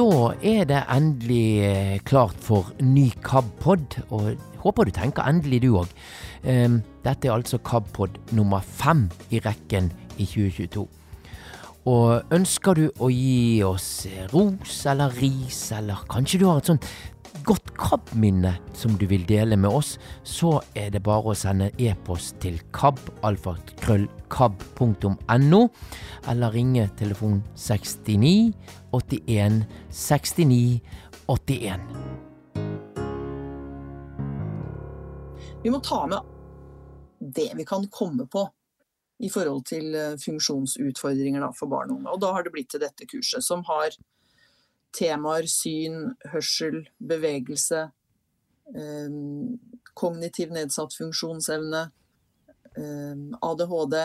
Da er det endelig eh, klart for ny KAB-pod, og håper du tenker endelig du òg. Dette er altså KAB-pod nummer fem i rekken i 2022. Og ønsker du å gi oss ros eller ris, eller kanskje du har et sånt godt KAB-minne som du vil dele med oss, så er det bare å sende e-post til kab.alfakrøllkab.no, eller ringe telefon 69 81 69 81. Vi må ta med det vi kan komme på i forhold til eh, funksjonsutfordringer for barn og unge. Og da har det blitt til dette kurset, som har temaer syn, hørsel, bevegelse, eh, kognitiv nedsatt funksjonsevne, eh, ADHD,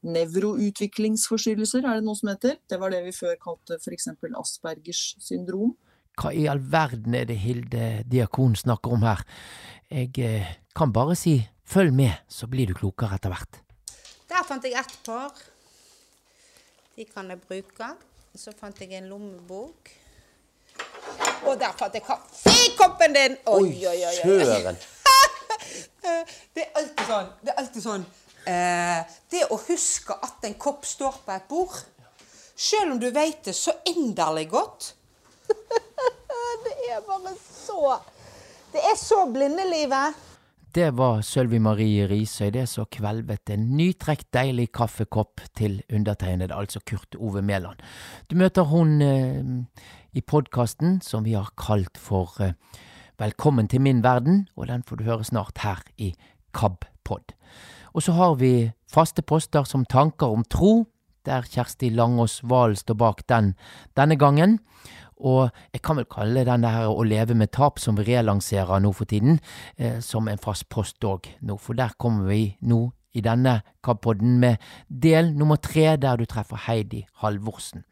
nevroutviklingsforstyrrelser, er det noe som heter. Det var det vi før kalte f.eks. Aspergers syndrom. Hva i all verden er det Hilde Diakon snakker om her? Jeg eh, kan bare si følg med, så blir du klokere etter hvert. Der fant jeg ett par. De kan jeg bruke. Så fant jeg en lommebok. Og der fant jeg kaffekoppen din! Oi, oi, oi. Søren! det er alltid sånn. Det er alltid sånn. Eh, det å huske at en kopp står på et bord, selv om du vet det så inderlig godt Det er bare så Det er så blindelivet. Det var Sølvi Marie Risøy, det som kvelvet en nytrekt deilig kaffekopp til undertegnede, altså Kurt Ove Mæland. Du møter hun eh, i podkasten som vi har kalt for eh, Velkommen til min verden, og den får du høre snart her i KAB-pod. Og så har vi faste poster som Tanker om tro, der Kjersti Langås Valen står bak den denne gangen. Og jeg kan vel kalle den der Å leve med tap, som vi relanserer nå for tiden, eh, som en fast post òg nå. For der kommer vi nå i denne KAB-podden med del nummer tre, der du treffer Heidi Halvorsen.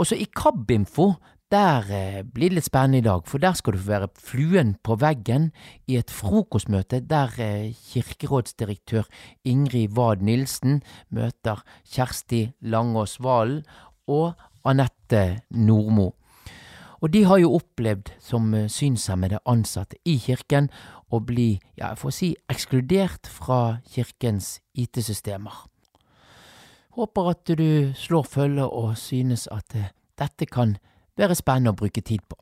Og så i KAB-info, der eh, blir det litt spennende i dag, for der skal du få være fluen på veggen i et frokostmøte der eh, kirkerådsdirektør Ingrid Wad Nilsen møter Kjersti Langås Valen og Anette Nordmo. Og de har jo opplevd som eh, synshemmede ansatte i kirken å bli, ja, jeg får si, ekskludert fra kirkens IT-systemer. Håper at du slår følge og synes at eh, dette kan være spennende å bruke tid på.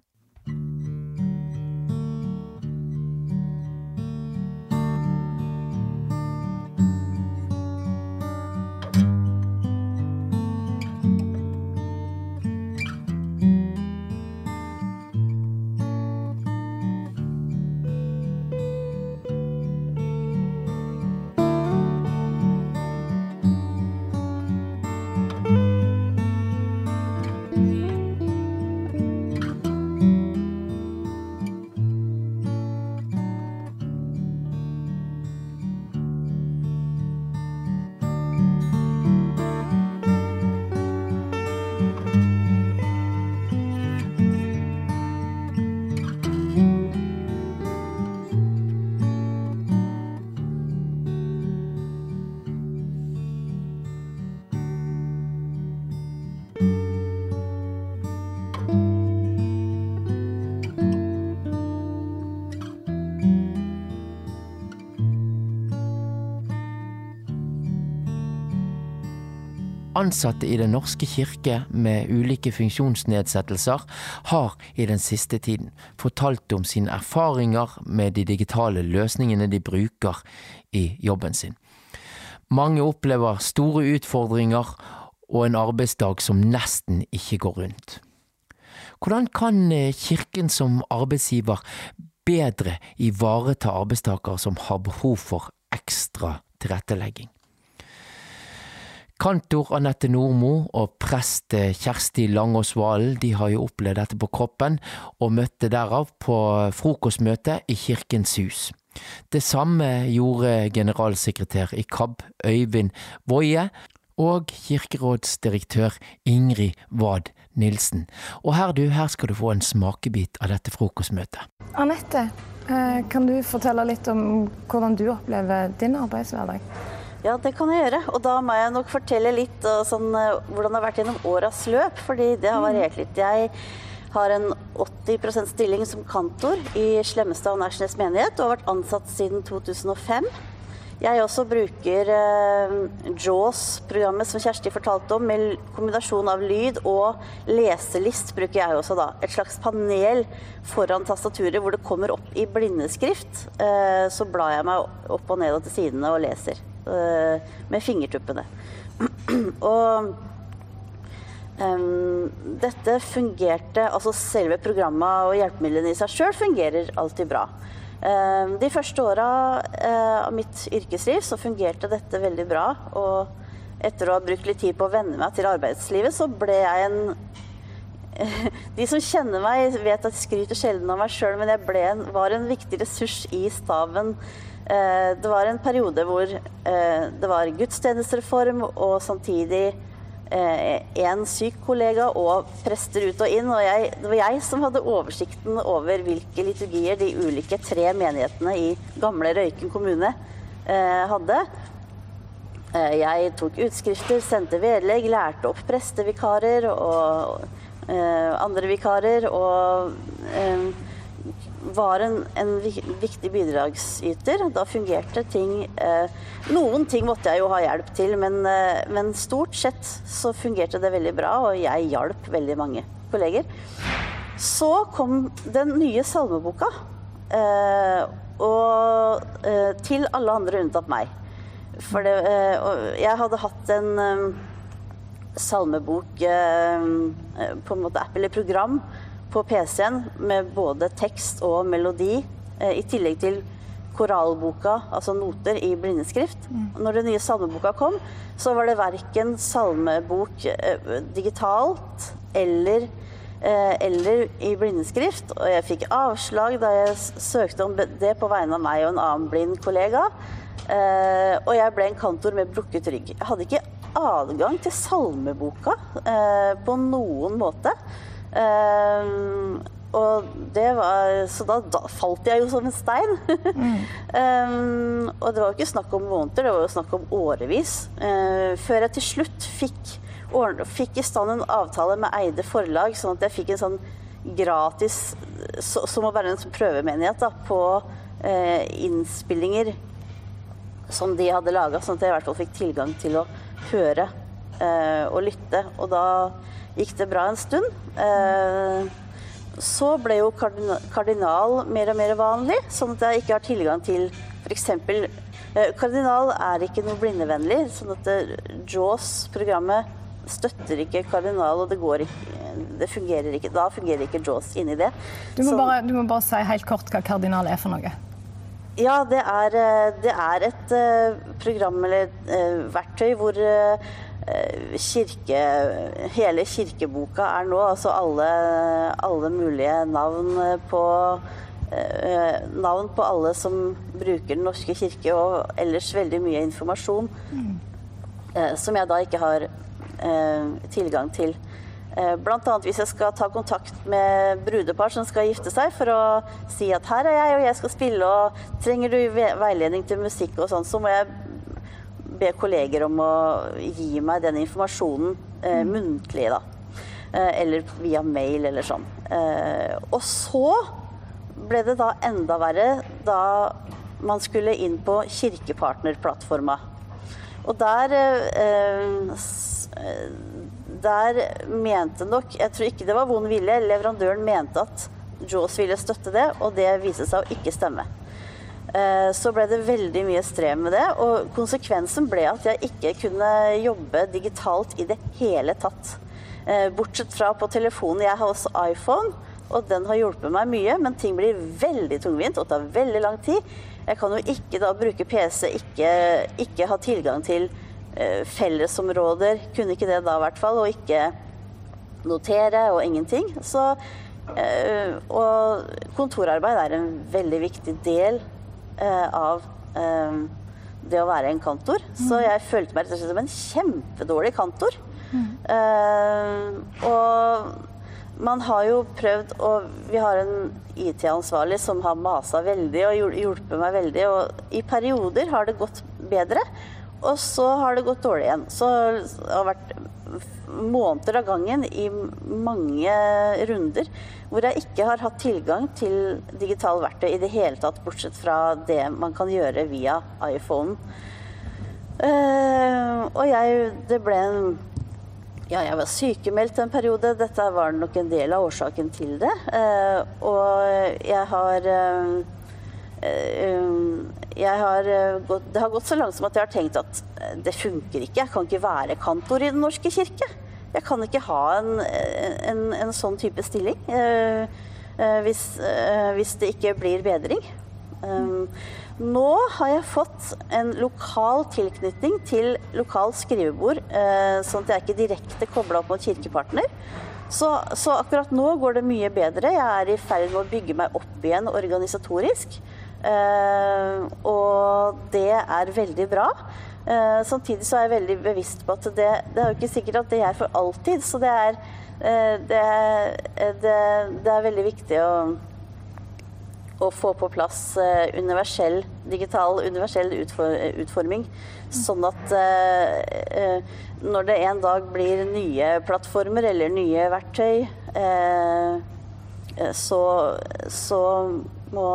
Ansatte i Den norske kirke med ulike funksjonsnedsettelser har i den siste tiden fortalt om sine erfaringer med de digitale løsningene de bruker i jobben sin. Mange opplever store utfordringer og en arbeidsdag som nesten ikke går rundt. Hvordan kan eh, Kirken som arbeidsgiver bedre ivareta arbeidstakere som har behov for ekstra tilrettelegging? Kantor Anette Nordmo og prest Kjersti Langåsvalen de har jo opplevd dette på kroppen, og møtte derav på frokostmøte i Kirkens hus. Det samme gjorde generalsekretær i KAB Øyvind Woie og kirkerådsdirektør Ingrid Wad Nilsen. Og her du, her skal du få en smakebit av dette frokostmøtet. Anette, eh, kan du fortelle litt om hvordan du opplever din arbeidshverdag? Ja, det kan jeg gjøre. Og da må jeg nok fortelle litt sånn, hvordan det har vært gjennom åras løp. Fordi det har variert litt. Jeg har en 80% stilling som kantor i Slemmestad og Nærsnes menighet og har vært ansatt siden 2005. Jeg også bruker eh, JAWS-programmet som Kjersti fortalte om, med kombinasjon av lyd og leselist bruker jeg også da. Et slags panel foran tastaturet hvor det kommer opp i blindeskrift. Eh, så blar jeg meg opp og ned og til sidene og leser eh, med fingertuppene. og Um, dette fungerte, altså selve programmet og hjelpemidlene i seg sjøl fungerer alltid bra. Um, de første åra uh, av mitt yrkesliv så fungerte dette veldig bra. Og etter å ha brukt litt tid på å venne meg til arbeidslivet, så ble jeg en De som kjenner meg, vet at jeg skryter sjelden av meg sjøl, men jeg en, var en viktig ressurs i staben. Uh, det var en periode hvor uh, det var gudstjenestereform og samtidig eh, syk kollega og prester ut og inn. Og jeg, det var jeg som hadde oversikten over hvilke liturgier de ulike tre menighetene i gamle Røyken kommune eh, hadde. Eh, jeg tok utskrifter, sendte vedlegg, lærte opp prestevikarer og eh, andre vikarer. og eh, var en, en, viktig bidragsyter. Da fungerte ting eh, Noen ting måtte jeg jo ha hjelp til, men, eh, men, stort sett så fungerte det veldig bra, og jeg hjalp veldig mange kolleger. Så kom den nye salmeboka, eh, og eh, til alle andre unntatt meg. For det, eh, jeg hadde hatt en eh, salmebok på en måte app eller program på PC-en med både tekst og melodi, eh, i tillegg til koralboka, altså noter i blindeskrift. Mm. Når den nye salmeboka kom, så var det verken salmebok eh, digitalt eller, eh, eller i blindeskrift. Og jeg fikk avslag da jeg søkte om det på vegne av meg og en annen blind kollega. Og jeg ble en kantor med brukket rygg. Jeg hadde ikke adgang til salmeboka på noen måte. Um, og det var, så da, da, falt jeg jo som en stein. Mm. um, og det var jo ikke snakk om måneder, det var jo snakk om årevis. Uh, før jeg til slutt fikk, fikk, i stand en avtale med Eide forlag, sånn at jeg fikk en sånn gratis, så, som å være en sånn prøvemenighet, da, på uh, innspillinger som de hadde laga, sånn at jeg i hvert fall fikk tilgang til å høre uh, og lytte. Og da gikk det bra en stund. Eh, så ble jo kardinal mer og mer vanlig, sånn at jeg ikke har tilgang til f.eks. Eh, kardinal er ikke noe blindevennlig, sånn at eh, JAWS-programmet støtter ikke kardinal, og det, ikke, det fungerer ikke. Da fungerer ikke JAWS inni det. Du må, bare, du må, bare, si helt kort hva kardinal er for noe. Ja, det er, det er et program eller verktøy hvor kirke, hele kirkeboka er nå, altså alle, alle mulige navn på eh, navn på alle som bruker Den norske kirke, og ellers veldig mye informasjon mm. som jeg da ikke har tilgang til. Annet hvis jeg skal ta kontakt med brudepar som skal gifte seg, for å si at her er jeg, og jeg skal spille, og trenger du veiledning til musikk og sånn, så må jeg be kolleger om å gi meg den informasjonen eh, mm. muntlig, da. Eh, eller via mail eller sånn. Eh, og så ble det da enda verre da man skulle inn på Kirkepartnerplattforma. Og der eh, eh, Der mente nok Jeg tror ikke det var vond vilje. Leverandøren mente at Jaws ville støtte det, og det viste seg å ikke stemme. Eh, så ble det veldig mye strev med det. Og konsekvensen ble at jeg ikke kunne jobbe digitalt i det hele tatt. Eh, bortsett fra på telefonen. Jeg har også iPhone, og den har hjulpet meg mye. Men ting blir veldig tungvint og tar veldig lang tid. Jeg kan jo ikke da bruke PC, ikke, ikke ha tilgang til uh, fellesområder. Kunne ikke det da, i hvert fall. Og ikke notere og ingenting. Så, og kontorarbeid er en veldig viktig del Eh, av eh, det å være en kantor. Mm. Så jeg følte meg rett og slett som en kjempedårlig kantor. Mm. Uh, og man har jo prøvd og Vi har en IT-ansvarlig som har masa veldig og hjulpet meg veldig. Og i perioder har det gått bedre, og så har det gått dårlig igjen. Så det har vært måneder av gangen i mange runder hvor jeg ikke har hatt tilgang til digitale verktøy i det hele tatt, bortsett fra det man kan gjøre via iPhone. Uh, og jeg Det ble en ja, jeg var sykemeldt en periode. Dette var nok en del av årsaken til det. Uh, og jeg har uh, har gått, det har gått så langt som at jeg har tenkt at det funker ikke. Jeg kan ikke være kantor i Den norske kirke. Jeg kan ikke ha en, en, en sånn type stilling hvis, hvis, det ikke blir bedring. Um, nå har jeg fått en lokal tilknytning til lokal skrivebord, eh, sånn at jeg ikke direkte kobla opp mot Kirkepartner. Så, så, akkurat nå går det mye bedre. Jeg er i ferd med å bygge meg opp igjen organisatorisk. Eh, og det er veldig bra. Eh, samtidig så er jeg veldig bevisst på at det, det er jo ikke sikkert at det er for alltid. Så det er, det, det, det er veldig viktig å å få på plass eh, universell, digital universell utforming. Sånn at eh, eh, når det en dag blir nye plattformer eller nye verktøy, så, så må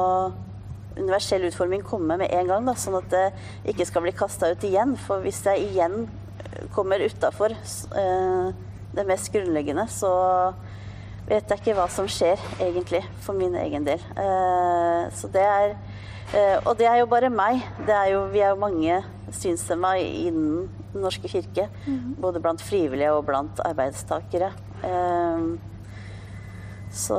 universell utforming komme med en gang, da, sånn at det ikke skal bli kasta ut igjen. For hvis jeg igjen kommer utafor det mest grunnleggende, så vet jeg ikke hva som skjer, egentlig, for min egen del. Uh, så det er uh, Og det er jo bare meg. Er jo, vi er jo mange synshemma innen Den norske kirke. Mm. Både blant frivillige og blant arbeidstakere. Så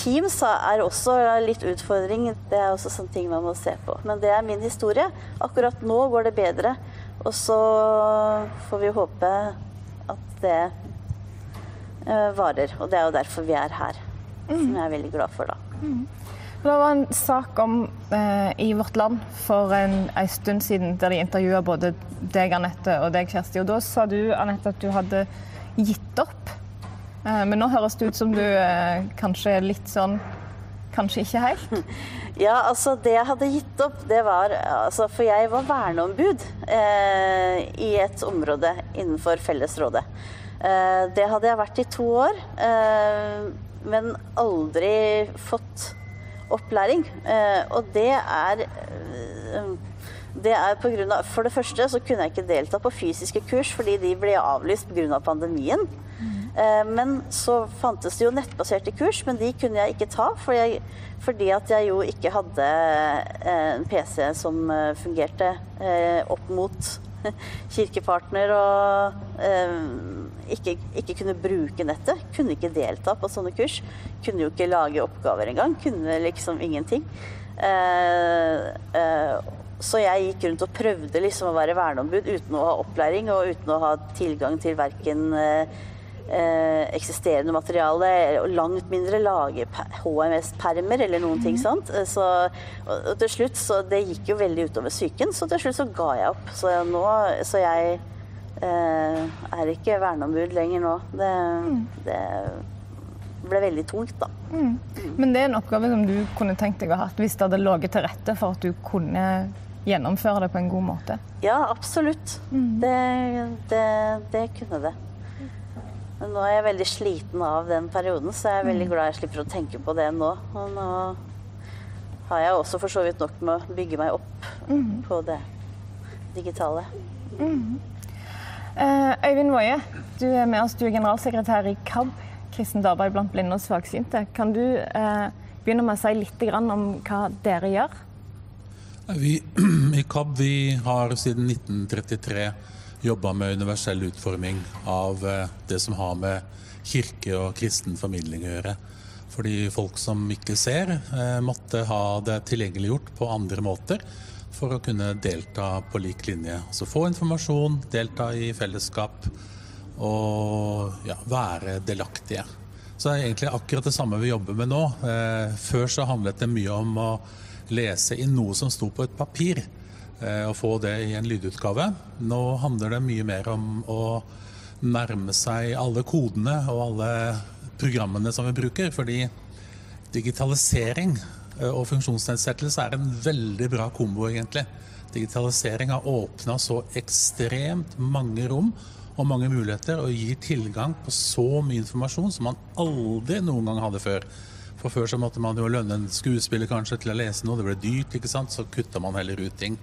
Teams er også litt utfordring. Det er også sånne ting man må se på. Men det er min historie. Akkurat nå går det bedre. Og så får vi håpe at det Eh, varer. Og det er jo derfor vi er her. Som jeg er veldig glad for, da. Mm. Det var en sak om eh, i Vårt Land for en, en stund siden der de intervjua både deg, Anette, og deg, Kjersti. Og da sa du, Anette, at du hadde gitt opp. Eh, men nå høres det ut som du eh, kanskje er litt sånn Kanskje ikke helt? Ja, altså det jeg hadde gitt opp, det var altså, For jeg var verneombud eh, i et område innenfor Fellesrådet. Eh, det hadde jeg vært i to år, eh, men aldri fått opplæring. Eh, og det er det er på grunn av, For det første så kunne jeg ikke delta på fysiske kurs fordi de ble avlyst pga. Av pandemien. Mm. Men så fantes det jo nettbaserte kurs, men de kunne jeg ikke ta. Fordi, jeg, fordi at jeg jo ikke hadde en PC som fungerte opp mot kirkepartner og eh, ikke, ikke, kunne bruke nettet. Kunne ikke delta på sånne kurs. Kunne jo ikke lage oppgaver engang. Kunne liksom ingenting. Eh, eh, så jeg gikk rundt og prøvde liksom å være verneombud uten å ha opplæring og uten å ha tilgang til verken eh, eksisterende materiale, langt mindre lage HMS-permer eller noen ting mhm. sånt. Eh, så, og, til slutt, så Det gikk jo veldig utover psyken, så til slutt så ga jeg opp. Så, nå, så jeg eh, er ikke verneombud lenger nå. Det, mm. det ble veldig tungt, da. Mm. Men det er en oppgave som du kunne tenkt deg å ha hatt hvis det hadde ligget til rette for at du kunne gjennomføre det på en god måte? Ja, absolutt. Mm. Det, det, det kunne det. Men nå er jeg veldig sliten av den perioden, så jeg er veldig mm. glad jeg slipper å tenke på det nå. Og nå har jeg også for så vidt nok med å bygge meg opp mm. på det digitale. Mm. Uh, Øyvind Woie, du er med oss. Du er generalsekretær i KAB, Kristent arbeid blant blinde og svaksynte. Kan du uh, begynne med å si litt om hva dere gjør? Vi i KAB vi har siden 1933 jobba med universell utforming av eh, det som har med kirke og kristen formidling å gjøre. Fordi folk som ikke ser, eh, måtte ha det tilgjengeliggjort på andre måter for å kunne delta på lik linje. Altså få informasjon, delta i fellesskap og ja, være delaktige. Så det er egentlig akkurat det samme vi jobber med nå. Eh, før så handlet det mye om å lese inn noe som sto på et papir. Eh, å få det i en lydutgave. Nå handler det mye mer om å nærme seg alle kodene og alle programmene som vi bruker. Fordi digitalisering eh, og funksjonsnedsettelse er en veldig bra kombo, egentlig. Digitalisering har åpna så ekstremt mange rom og mange muligheter, og gir tilgang på så mye informasjon som man aldri noen gang hadde før. For før så måtte man jo lønne en skuespiller kanskje til å lese noe, det ble dyrt, ikke sant, så kutta man heller ut ting.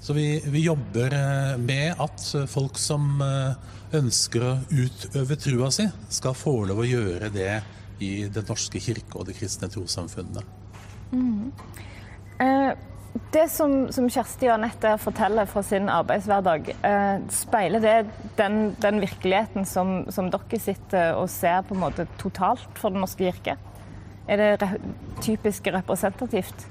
Så vi, vi jobber eh, med at folk som eh, ønsker å utøve trua si, skal få lov å gjøre det i Den norske kirke og de kristne trossamfunnene. Mm. Eh, det som, som, Kjersti og Anette forteller fra sin arbeidshverdag, eh, speiler det den, den virkeligheten som, som, dere sitter og ser på en måte totalt for Den norske kirke? Er det re typisk representativt?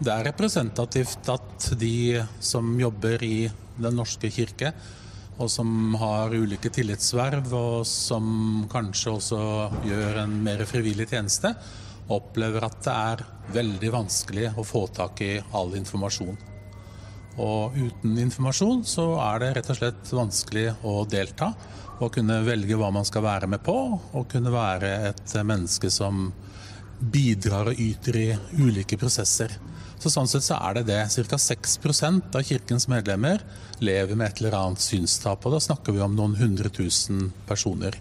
Det er representativt at de som jobber i Den norske kirke, og som har ulike tillitsverv, og som kanskje også gjør en mer frivillig tjeneste, opplever at det er veldig vanskelig å få tak i all informasjon. Og uten informasjon så er det rett og slett vanskelig å delta. Og kunne velge hva man skal være med på, og kunne være et menneske som bidrar og yter i ulike prosesser. Så Sånn sett så er det det. Ca. 6% av kirkens medlemmer lever med et eller annet synstap. Og da snakker vi om noen hundre tusen personer.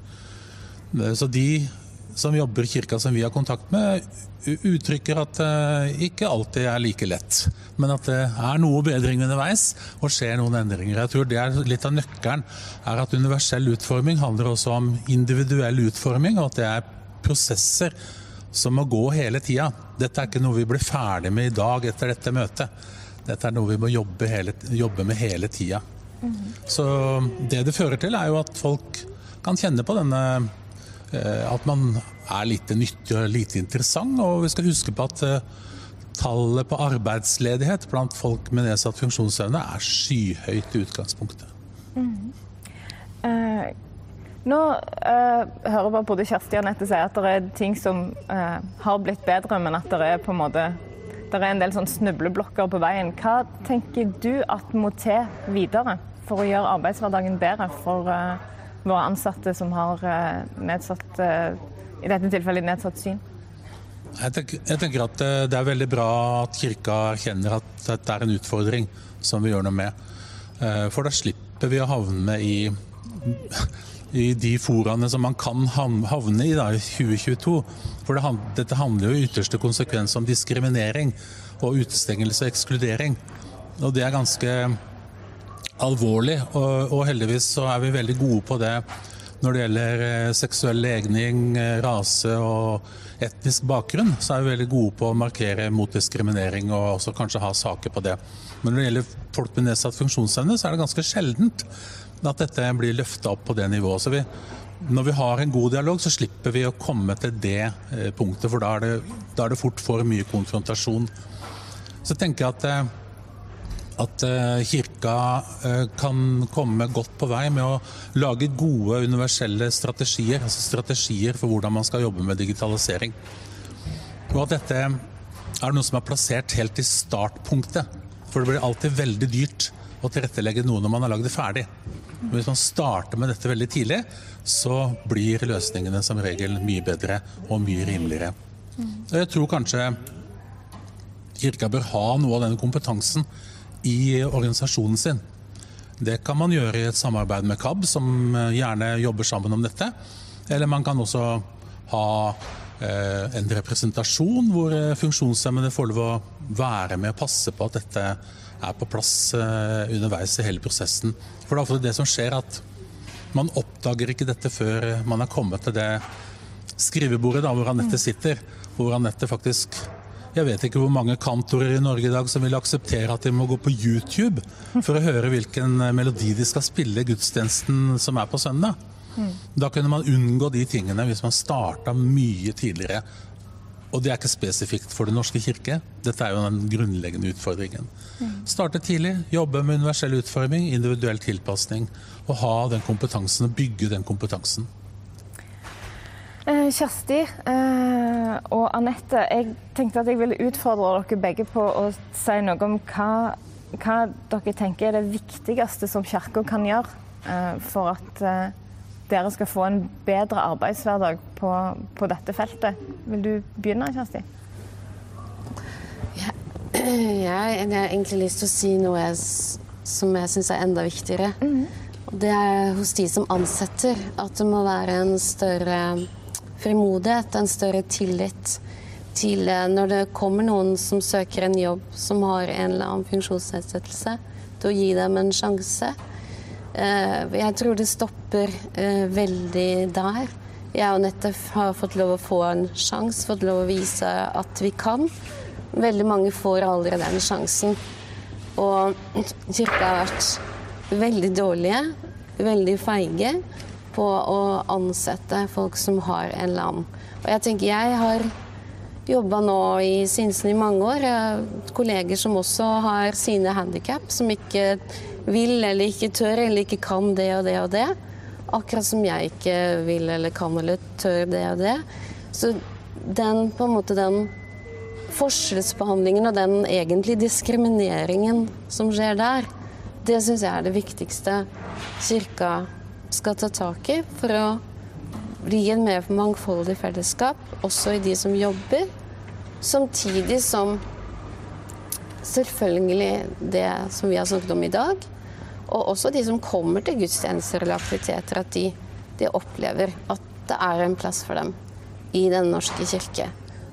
Så de som jobber i kirka som vi har kontakt med, uttrykker at det ikke alltid er like lett. Men at det er noe bedring underveis og skjer noen endringer. Jeg tror det er Litt av nøkkelen er at universell utforming handler også om individuell utforming, og at det er prosesser som må gå hele tida. Dette er ikke noe vi blir ferdig med i dag etter dette møtet. Dette er noe vi må jobbe, hele, jobbe med hele tida. Mm. Så det det fører til, er jo at folk kan kjenne på denne eh, At man er lite nyttig og lite interessant. Og vi skal huske på at eh, tallet på arbeidsledighet blant folk med nedsatt funksjonsevne er skyhøyt i utgangspunktet. Mm. Uh, nå eh, hører bare både Kjersti og Anette si at det er ting som eh, har blitt bedre, men at det er på en måte det er en del sånn snubleblokker på veien. Hva tenker du at må til videre for å gjøre arbeidshverdagen bedre for eh, våre ansatte som har nedsatt, i dette tilfellet nedsatt syn? Jeg tenker, jeg tenker, at det er veldig bra at Kirka erkjenner at dette er en utfordring som vi gjør noe med. For da slipper vi å havne i i de foraene som man kan havne i da, i 2022. For det, dette handler jo i ytterste konsekvens om diskriminering og utestengelse og ekskludering. Og det er ganske alvorlig, og, og heldigvis så er vi veldig gode på det når det gjelder eh, seksuell legning, eh, rase og etnisk bakgrunn, så er vi veldig gode på å markere mot diskriminering og også kanskje ha saker på det. Men når det gjelder folk med nedsatt funksjonsevne, så er det ganske sjeldent at dette blir løfta opp på det nivået. Så vi, når vi har en god dialog, så slipper vi å komme til det eh, punktet, for da er det, da er det fort for mye konfrontasjon. Så tenker jeg at, eh, at eh, Kirka kan komme godt på vei med å lage gode universelle strategier, altså strategier for hvordan man skal jobbe med digitalisering. Og at dette er noe som er plassert helt i startpunktet. For det blir alltid veldig dyrt å tilrettelegge noe når man har lagd det ferdig. Men hvis man starter med dette veldig tidlig, så blir løsningene som regel mye bedre og mye rimeligere. Jeg tror kanskje Kirka bør ha noe av denne kompetansen i organisasjonen sin. Det kan man gjøre i et samarbeid med KAB, som gjerne jobber sammen om dette. Eller man kan også ha eh, en representasjon hvor funksjonshemmede får lov å være med og passe på at dette er på plass eh, underveis i hele prosessen. For det er ofte det som skjer, at man oppdager ikke dette før man er kommet til det skrivebordet da, hvor Anette sitter. Hvor Anette faktisk Jeg vet ikke hvor mange kantorer i Norge i dag som vil akseptere at de må gå på YouTube for å høre hvilken melodi de skal spille i gudstjenesten som er på søndag. Da kunne man unngå de tingene hvis man starta mye tidligere. Og det er ikke spesifikt for Den norske kirke. Dette er jo den grunnleggende utfordringen. Starte tidlig, jobbe med universell utforming, individuell tilpasning. Og ha den kompetansen, og bygge den kompetansen. Eh, Kjersti eh, og Anette, jeg tenkte at jeg ville utfordre dere begge på å si noe om hva, hva dere tenker er det viktigste som Kirka kan gjøre eh, for at dere skal få en bedre arbeidshverdag på, på dette feltet. Vil du begynne, Kjersti? Ja, jeg, jeg har egentlig lyst til å si noe som jeg syns er enda viktigere. Mm. Det er hos de som ansetter at det må være en større frimodighet, en større tillit til eh, når det kommer noen som søker en jobb som har en eller annen funksjonsnedsettelse, til å gi dem en sjanse. Eh, jeg tror det stopper eh, veldig der. Jeg og Nette har fått lov å få en sjanse, fått lov å vise at vi kan. Veldig mange får aldri den sjansen. Og kirka har vært veldig dårlige, veldig feige på å ansette folk som har en lam. Og jeg tenker jeg har jobba nå i Sinsen i mange år. Jeg har kolleger som også har sine handikap, som ikke vil eller ikke tør eller ikke kan det og det og det. Akkurat som jeg ikke vil eller kan eller tør det og det. Så den på en måte den forskjellsbehandlingen og den egentlig diskrimineringen som skjer der, det syns jeg er det viktigste Kirka skal ta tak i for å bli en mer mangfoldig fellesskap, også i de som jobber. Samtidig som selvfølgelig det som vi har snakket om i dag, og også de som kommer til gudstjenester eller aktiviteter, at de, de opplever at det er en plass for dem i Den norske kirke.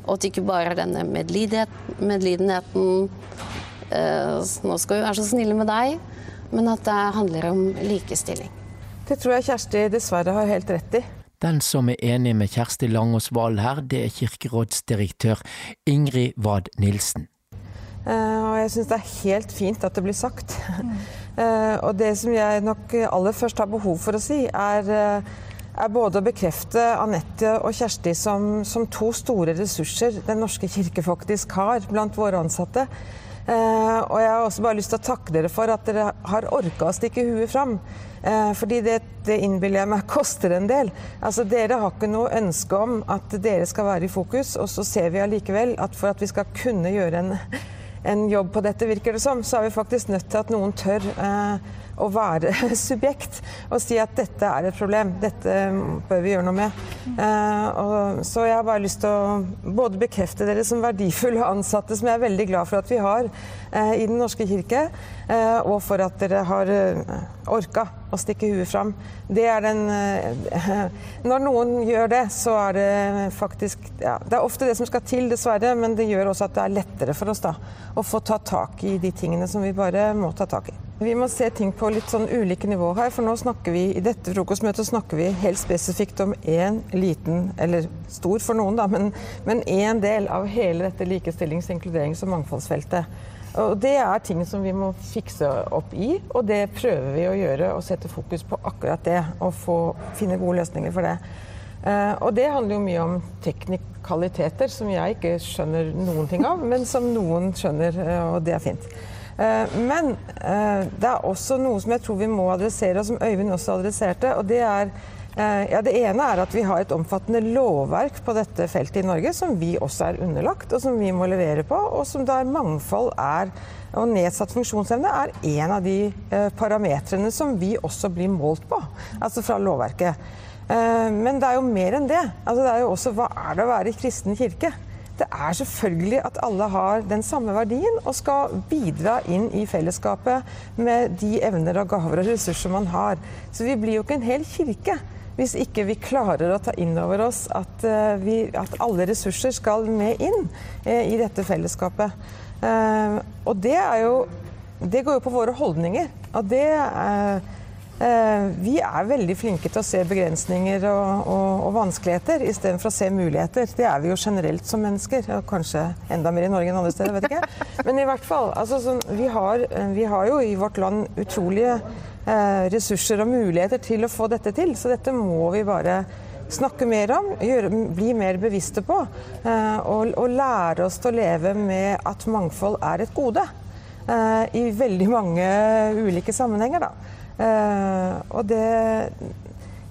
Og at det ikke bare er denne medlidenheten eh, Nå skal vi være så snille med deg, men at det handler om likestilling. Det tror jeg Kjersti dessverre har helt rett i. Den som er enig med Kjersti Langås Wahl her, det er kirkerådsdirektør Ingrid Wad Nilsen. Uh, og jeg syns det er helt fint at det blir sagt. Mm. Uh, og det som jeg nok aller først har behov for å si, er uh, er både å bekrefte Anette og Kjersti som, som, to store ressurser Den norske kirke faktisk har blant våre ansatte. Eh, og jeg har også bare lyst til å takke dere for at dere har orka å stikke huet fram. Eh, fordi det, det innbiller jeg meg koster en del. Altså Dere har ikke noe ønske om at dere skal være i fokus, og så ser vi allikevel at for at vi skal kunne gjøre en, en jobb på dette, virker det som, så er vi faktisk nødt til at noen tør eh, å være subjekt og si at dette er et problem, dette bør vi gjøre noe med. Uh, og, så jeg har bare lyst til å både bekrefte dere som verdifulle ansatte, som jeg er veldig glad for at vi har uh, i Den norske kirke, uh, og for at dere har orka å stikke huet fram. Det er den Når noen gjør det, så er det faktisk ja, Det er ofte det som skal til, dessverre, men det gjør også at det er lettere for oss da å få ta tak i de tingene som vi bare må ta tak i. Vi må se ting på litt sånn ulike nivå her, for nå snakker vi i dette frokostmøtet snakker vi helt spesifikt om én liten, eller stor for noen, da, men én del av hele dette likestillings-, inkluderings- og mangfoldsfeltet. Og Det er ting som vi må fikse opp i, og det prøver vi å gjøre. Og sette fokus på akkurat det, og få, finne gode løsninger for det. Uh, og det handler jo mye om teknikaliteter som jeg ikke skjønner noen ting av, men som noen skjønner, uh, og det er fint. Eh, men eh, det er også noe som jeg tror vi må adressere, og som Øyvind også adresserte. og det er eh, ja, Det ene er at vi har et omfattende lovverk på dette feltet i Norge som vi også er underlagt, og som vi må levere på, og som der mangfold er og nedsatt funksjonsevne er en av de parametrene som vi også blir målt på, altså fra lovverket. Men det er jo mer enn det. Altså, det er jo også hva er det å være i kristen kirke? Det er selvfølgelig at alle har den samme verdien og skal bidra inn i fellesskapet med de evner og gaver og ressurser man har. Så vi blir jo ikke en hel kirke hvis ikke vi klarer å ta inn over oss at, uh, vi, at alle ressurser skal med inn uh, i dette fellesskapet. Uh, og det er jo Det går jo på våre holdninger. Og det er... Eh, vi er veldig flinke til å se begrensninger og, og, og vanskeligheter istedenfor å se muligheter. Det er vi jo generelt som mennesker. Og kanskje enda mer i Norge enn andre steder, vet ikke. Men i hvert fall. Altså, sånn, vi, har, vi, har, jo i vårt land utrolige eh, ressurser og muligheter til å få dette til. Så dette må vi bare snakke mer om, gjøre, bli mer bevisste på. Eh, og, og, lære oss til å leve med at mangfold er et gode. Eh, I veldig mange ulike sammenhenger, da. Uh, og det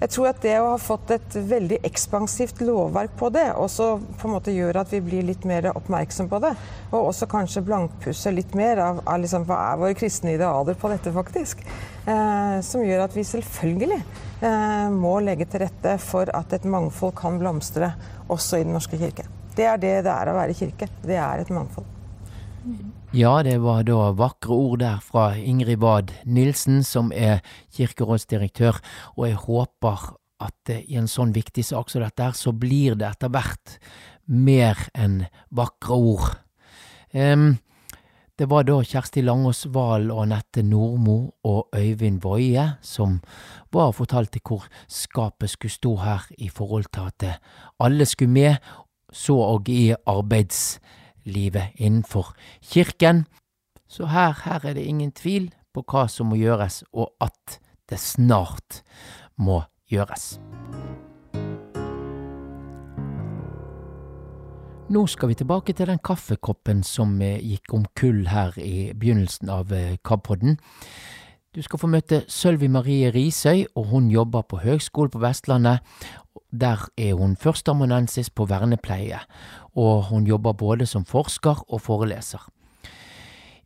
Jeg tror at det å ha fått et veldig ekspansivt lovverk på det, også på en måte gjør at vi blir litt mer oppmerksom på det. Og også kanskje blankpusser litt mer av, av liksom, hva er våre kristne idealer på dette, faktisk. Uh, som gjør at vi selvfølgelig uh, må legge til rette for at et mangfold kan blomstre også i Den norske kirke. Det er det det er å være kirke. Det er et mangfold. Ja, det var da vakre ord der fra Ingrid Wad Nilsen, som er kirkerådsdirektør, og jeg håper at i en sånn viktig sak som dette, så blir det etter hvert mer enn vakre ord. Um, det var da Kjersti Langås Wahl og Anette Nordmo og Øyvind Woie som var og fortalte hvor skapet skulle stå her i forhold til at alle skulle med, så og i arbeidslivet innenfor kirken. Så her, her er det ingen tvil på hva som må gjøres, og at det snart må gjøres. Nå skal vi tilbake til den kaffekoppen som eh, gikk om kull her i begynnelsen av eh, KAB-podden. Du skal få møte Sølvi Marie Risøy, og hun jobber på Høgskolen på Vestlandet. Der er hun førsteamanuensis på vernepleie, og hun jobber både som forsker og foreleser.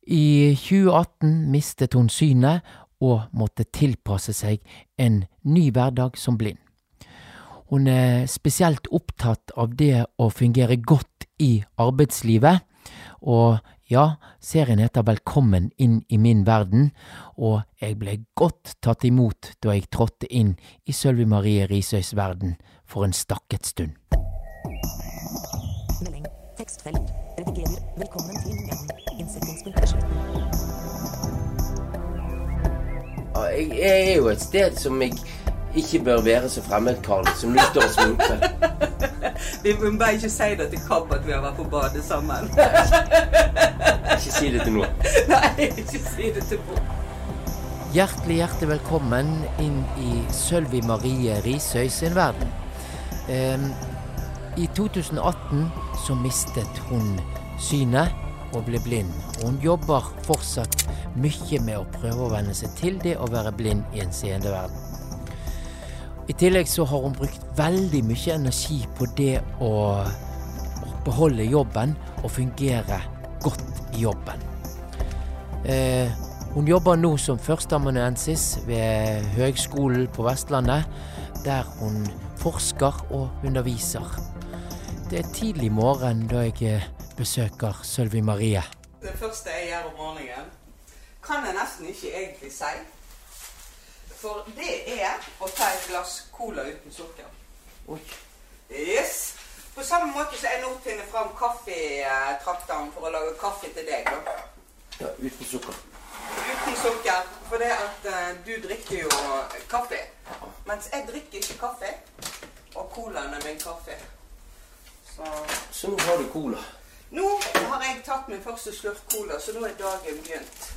I 2018 mistet hun synet og måtte tilpasse seg en ny hverdag som blind. Hun er spesielt opptatt av det å fungere godt i arbeidslivet, og ja, serien heter Velkommen inn i min verden, og jeg ble godt tatt imot da jeg trådte inn i Sølvi Marie Risøys verden for en stakket stund. Melding. Tekstfelt. Redigerer. Velkommen til en innsetningspunkt. Jeg er jo et sted som jeg ikke bør være så fremmedkarlig som du står og sminker. Vi må bare ikke si det til Kapp at vi har vært på badet sammen. Ikke si det til noen. Nei, ikke si det til noen. Hjertelig, hjertelig velkommen inn i Sølvi Marie Risøy sin verden. I 2018 så mistet hun synet og ble blind. Og hun jobber fortsatt mye med å prøve å venne seg til det å være blind i en seende verden. I tillegg så har hun brukt veldig mye energi på det å beholde jobben og fungere godt i jobben. Eh, hun jobber nå som førsteamanuensis ved Høgskolen på Vestlandet, der hun forsker og underviser. Det er tidlig morgen da jeg eh, besøker Sølvi Marie. Det første jeg gjør om morgenen, kan jeg nesten ikke egentlig si. For det er å ta et glass cola uten sukker. Oi. Yes. På samme måte som jeg nå finner fram kaffetrakteren for å lage kaffe til deg. da. Ja, uten sukker. Uten sukker. For det at uh, du drikker jo kaffe. Mens jeg drikker ikke kaffe. Og colaen er min kaffe. Så Så nå har du cola. nå har jeg tatt min første slurk cola, så nå er dagen begynt.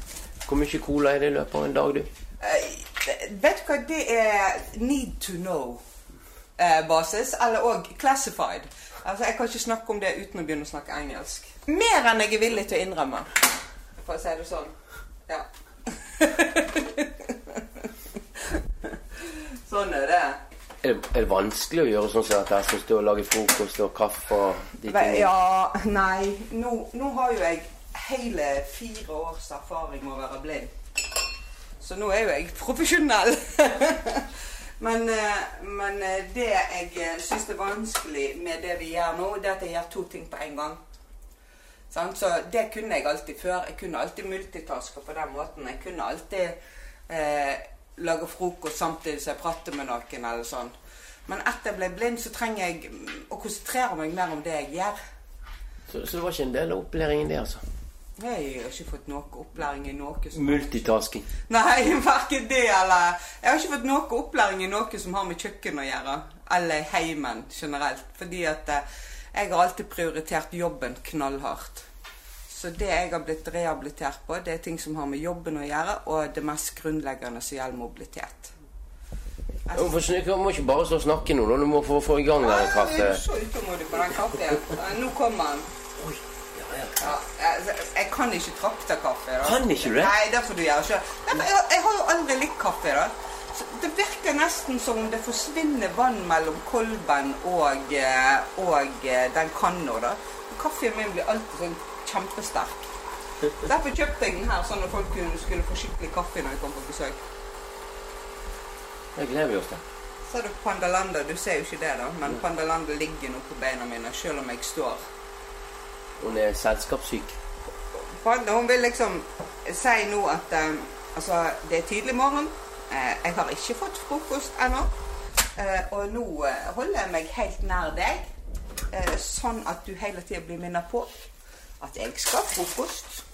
Hvor mye cola er det i løpet av en dag, du? Eh, vet du hva det er need to know-basis, eller òg classified. Altså, Jeg kan ikke snakke om det uten å begynne å snakke engelsk. Mer enn jeg er villig til å innrømme, for å si det sånn. Ja. sånn er det. Er det, er det vanskelig å gjøre sånn som dette? Som Å og lage frokost og kaffe og de tingene? Ja, nei. Nå, nå har jo jeg hele fire års erfaring med å være blind. Så nå er jo jeg profesjonell. men, eh, men eh, det jeg syns er vanskelig med det vi gjør nå, det er at jeg gjør to ting på en gang. Så det kunne jeg alltid før. Jeg kunne alltid multitaske på den måten. Jeg kunne alltid eh, lage frokost samtidig som jeg prater med noen eller sånn. Men etter jeg ble blind, så trenger jeg å konsentrere meg mer om det jeg gjør. Så, så det var ikke en del av opplæringen det, altså? Jeg har ikke fått noe opplæring i noe som Multitasking. Nei, verken det eller Jeg har ikke fått noe opplæring i noe som har med kjøkken å gjøre. Eller heimen generelt. Fordi at eh, jeg har alltid prioritert jobben knallhardt. Så det jeg har blitt rehabilitert på, det er ting som har med jobben å gjøre, og det mest grunnleggende som gjelder mobilitet. Du må ikke bare stå og snakke nå. Du må få, få i gang den er så utålmodig på den kaffen. Eh, Nå kommer den. Ja, jeg, jeg kan ikke trakte kaffe. da. Kan ikke du det? Nei, det får du gjør selv. Derfor, jeg, jeg har jo aldri likt kaffe. da. Så det virker nesten som om det forsvinner vann mellom kolben og, eh, og eh, den kanna. da. Kaffen min blir alltid sånn kjempesterk. Derfor kjøpte jeg den her, sånn at folk skulle få skikkelig kaffe når de kom på besøk. Det gleder vi oss til. Ser du Pandalanda? Du ser jo ikke det, da, men Pandalanda ligger nå på beina mine, selv om jeg står. Hun er selskapssyk. Hun vil liksom si nå at eh, altså, det er tidlig morgen. Eh, jeg har ikke fått frokost ennå. Eh, og nå eh, holder jeg meg helt nær deg, eh, sånn at du hele tida blir minnet på at jeg skal ha frokost.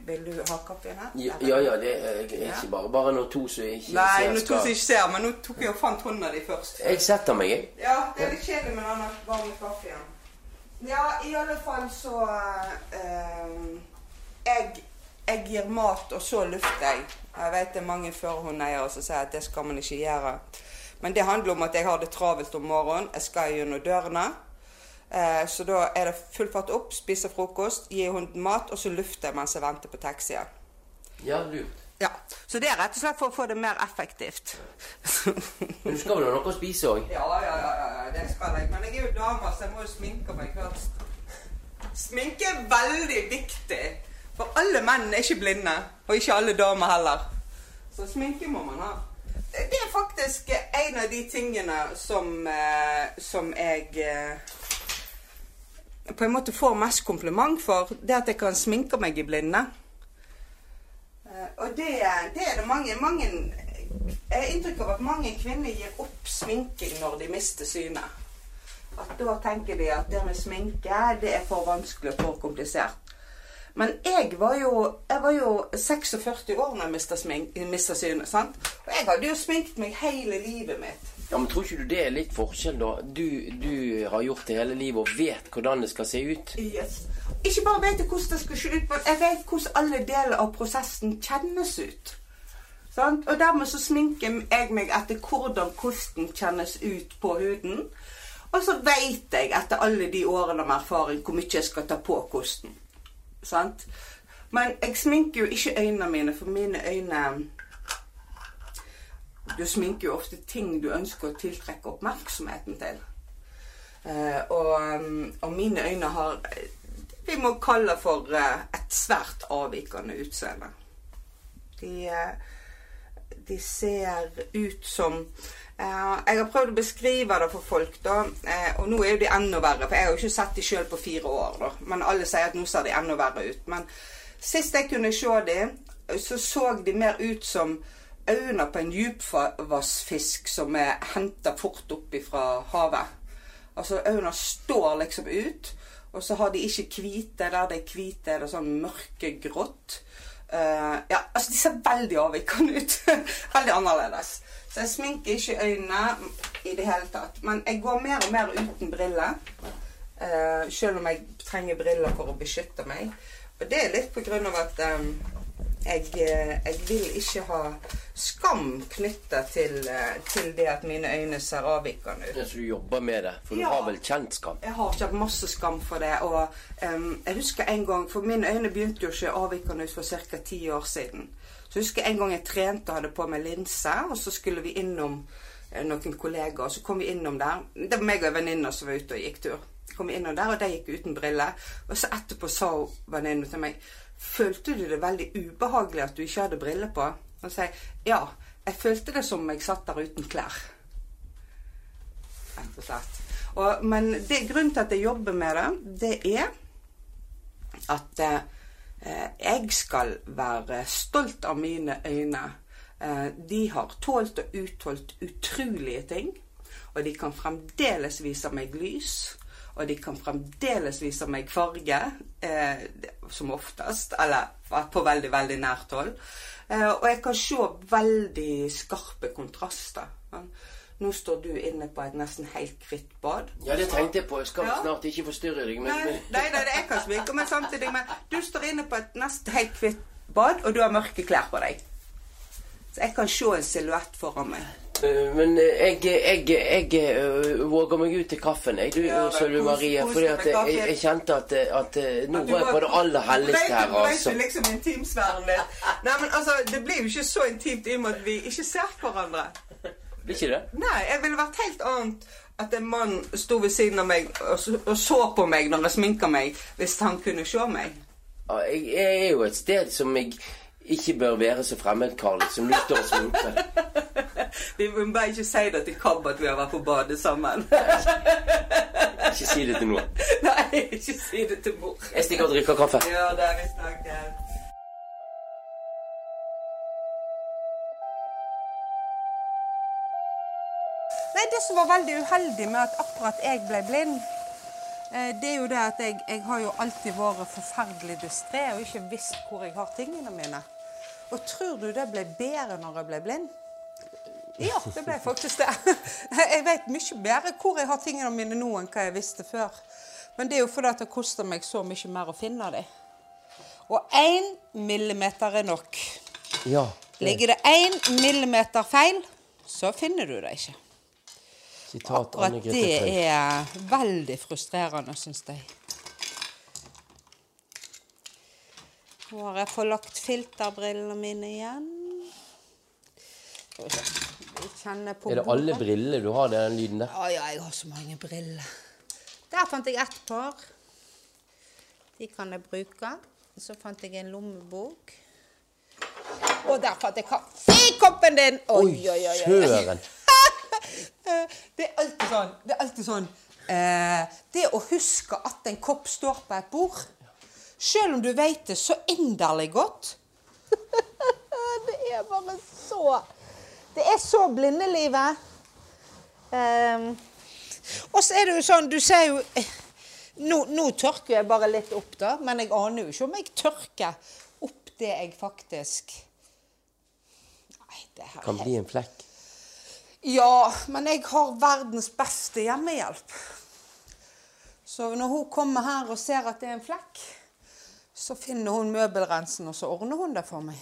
Vil du ha kaffen her? Ja, ja, ja, det er ikke bare bare når to som ikke Nei, ser Nei, skal jeg ikke ser, men nå tok jeg og fant hånda di først. Jeg setter meg, jeg. Ja, det er litt kjedelig med denne varme kaffen. Ja, i alle fall så eh, jeg, jeg gir mat, og så lufter jeg. Jeg vet det er mange førerhundeiere som sier at det skal man ikke gjøre. Men det handler om at jeg har det travelt om morgenen. Jeg skal gjennom dørene. Eh, så da er det full fart opp, spise frokost, gi hunden mat, og så lufter jeg mens jeg venter på taxien. Ja, lurt. Ja, Så det er rett og slett for å få det mer effektivt. Men du skal vel ha noe å spise òg? Ja, ja, ja, ja, det skal jeg. Men jeg er jo dame, så jeg må jo sminke meg først. Sminke er veldig viktig. For alle menn er ikke blinde. Og ikke alle damer heller. Så sminke må man ha. Det er faktisk en av de tingene som, eh, som jeg eh, på en måte får mest kompliment for. Det at jeg kan sminke meg i blinde. Eh, og det, det er det mange, mange Jeg har inntrykk av at mange kvinner gir opp sminking når de mister synet. At da tenker de at det med sminke det er for vanskelig og for komplisert. Men jeg var jo, jeg var jo 46 år da jeg mista synet. Og jeg hadde jo sminket meg hele livet mitt. Ja, men Tror ikke du det er litt forskjell, da? Du, du har gjort det hele livet og vet hvordan det skal se ut. Yes. Ikke bare vet jeg hvordan det skal se ut, men jeg vet hvordan alle deler av prosessen kjennes ut. Sant? Og dermed så sminker jeg meg etter hvordan kosten kjennes ut på huden. Og så vet jeg etter alle de årene med erfaring hvor mye jeg skal ta på kosten. Sant? Men jeg sminker jo ikke øynene mine, for mine øyne Du sminker jo ofte ting du ønsker å tiltrekke oppmerksomheten til. Eh, og, um, og mine øyne har vi må kalle for eh, et svært avvikende utseende. De, eh, de ser ut som eh, Jeg har prøvd å beskrive det for folk, da. eh, og nå er de enda verre, for jeg har jo ikke sett de sjøl på fire år. da. Men alle sier at nå ser de enda verre ut. Men sist jeg kunne se dem, så så de mer ut som øynene på en djupvassfisk som er henta fort opp fra havet. Altså øynene står liksom ut. Og så har de ikke hvite. Der det er hvite, er det sånn mørkegrått. Uh, ja, altså de ser veldig avvikende ut. veldig annerledes. Så jeg sminker ikke øynene i det hele tatt. Men jeg går mer og mer uten briller. Uh, selv om jeg trenger briller for å beskytte meg. Og det er litt på grunn av at um, jeg, jeg, vil ikke ha skam knytta til, til, det at mine øyne ser avvikende ut. Ja, så du jobber med det? For du Ja. har vel kjent skam? Jeg har kjent masse skam for det. Og um, jeg husker en gang For mine øyne begynte jo ikke avvikende ut for ca. ti år siden. Så jeg husker en gang jeg trente og hadde på meg linse, og så skulle vi innom eh, noen kollegaer. Og så kom vi innom der. Det var meg og en venninne som var ute og gikk tur. Kom vi innom der, og de gikk uten briller. Og så etterpå sa venninna venninnen til meg Følte du det veldig ubehagelig at du ikke hadde briller på? Og sier ja. Jeg følte det som om jeg satt der uten klær. Rett og slett. Og, men det, grunnen til at jeg jobber med det, det er at eh, jeg skal være stolt av mine øyne. Eh, de har tålt og utholdt utrolige ting. Og de kan fremdeles vise meg lys. Og de kan fremdeles vise meg farge, eh, som oftest. Eller på veldig, veldig nært hold. Eh, og jeg kan se veldig skarpe kontraster. Nå står du inne på et nesten helt hvitt bad. Ja, det tenkte jeg på. Jeg skal Ja. snart ikke forstyrre deg. Men, Nei, nei, nei, det er jeg kan sminke men samtidig, men du står inne på et nesten helt hvitt bad, og du har mørke klær på deg. Så jeg kan se en silhuett foran meg. Øh, Men øh, jeg, jeg, jeg, øh, våger meg ut til kaffen, jeg, du, Ja, Sølve Marie. Fordi at jeg, jeg kjente at, at nå var jeg på det aller helligste her, altså. Du liksom intimsfæren din? Nei, men altså, det blir jo ikke så intimt i og med at vi ikke ser hverandre. Blir ikke det? Nei, jeg ville vært helt annet at en mann sto ved siden av meg og, og så på meg når jeg sminka meg, hvis han kunne se meg. Ja, Jeg, jeg er jo et sted som jeg ikke bør være så fremmed, Karl, som du står og sminker. Vi må bare ikke si det til Kabb at vi har vært på badet sammen. Ikke si det til noen. Nei, ikke si det til mor. Jeg stikker og drikker kaffe. Ja, det har vi. Nei, det som var veldig uheldig med at akkurat jeg ble blind, eh, det er jo det at jeg, jeg har jo alltid vært forferdelig distré og ikke visst hvor jeg har tingene mine. Og tror du det ble bedre når jeg ble blind? Ja, det ble faktisk det. Jeg vet mye bedre hvor jeg har tingene mine nå enn hva jeg visste før. Men det er jo fordi det koster meg så mye mer å finne dem. Og én millimeter er nok. Ja. det- Ligger det én millimeter feil, så finner du det ikke. Sitat Akkurat det er veldig frustrerende, syns jeg. Nå har jeg forlagt filterbrillene mine igjen. Skal vi se. Jeg kjenner på Er det alle bordet. brillene du har, den lyden der? Å ja, jeg har så mange briller. Der fant jeg ett par. De kan jeg bruke. Så fant jeg en lommebok. Og der fant jeg kaffekoppen din! Oi, oi, oi. oi. Søren. Det er alltid sånn. Det er alltid sånn. Eh, det å huske at en kopp står på et bord, selv om du vet det så inderlig godt Det er bare så Det er så blindelivet. Um, og så er det jo sånn, du ser jo eh, nå, nå tørker jeg bare litt opp, da, men jeg aner jo ikke om jeg tørker opp det jeg faktisk Nei, det her er Kan bli en flekk. ja, men jeg har verdens beste hjemmehjelp. Så når hun kommer her og ser at det er en flekk, så finner hun møbelrensen, og så ordner hun det for meg.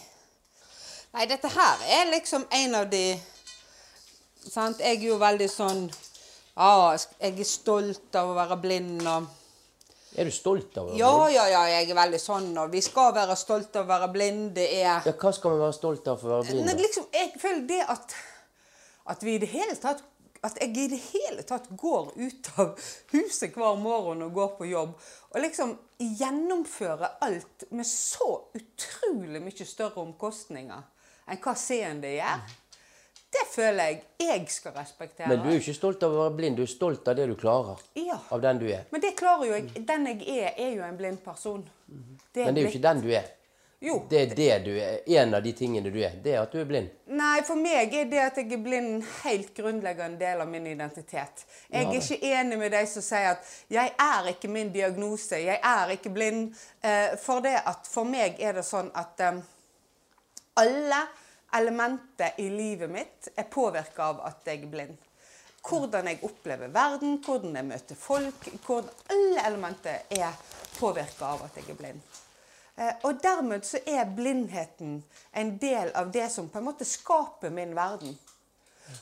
Nei, dette her er liksom en av de sant? Jeg er jo veldig sånn Ja, jeg er stolt av å være blind og Er du stolt av å være Ja, blind? ja, ja, jeg er veldig sånn, og vi skal være stolte av å være blind. Det er Ja, hva skal vi være stolt av for å være blind? Nei, liksom, jeg føler det at, at vi i det hele tatt at jeg i det hele tatt går ut av huset hver morgen og går på jobb. Og liksom gjennomfører alt med så utrolig mye større omkostninger enn hva seende gjør. Det føler jeg jeg skal respektere. Men du er ikke stolt av å være blind, du er stolt av det du klarer. Ja. Av den du er. Men det klarer jo jeg. Den jeg er, er jo en blind person. Det Men det er jo ikke den du er. Jo. Det er det du er. En av de tingene du er. Det er at du er blind. Nei, for meg er det at jeg er blind en helt grunnleggende del av min identitet. Jeg er ikke enig med de som sier at 'jeg er ikke min diagnose', 'jeg er ikke blind'. Eh, for det at for meg er det sånn at eh, alle elementer i livet mitt er påvirka av at jeg er blind. Hvordan jeg opplever verden, hvordan jeg møter folk. Hvordan, alle elementer er påvirka av at jeg er blind. Eh, og dermed så er blindheten en del av det som på en måte skaper min verden.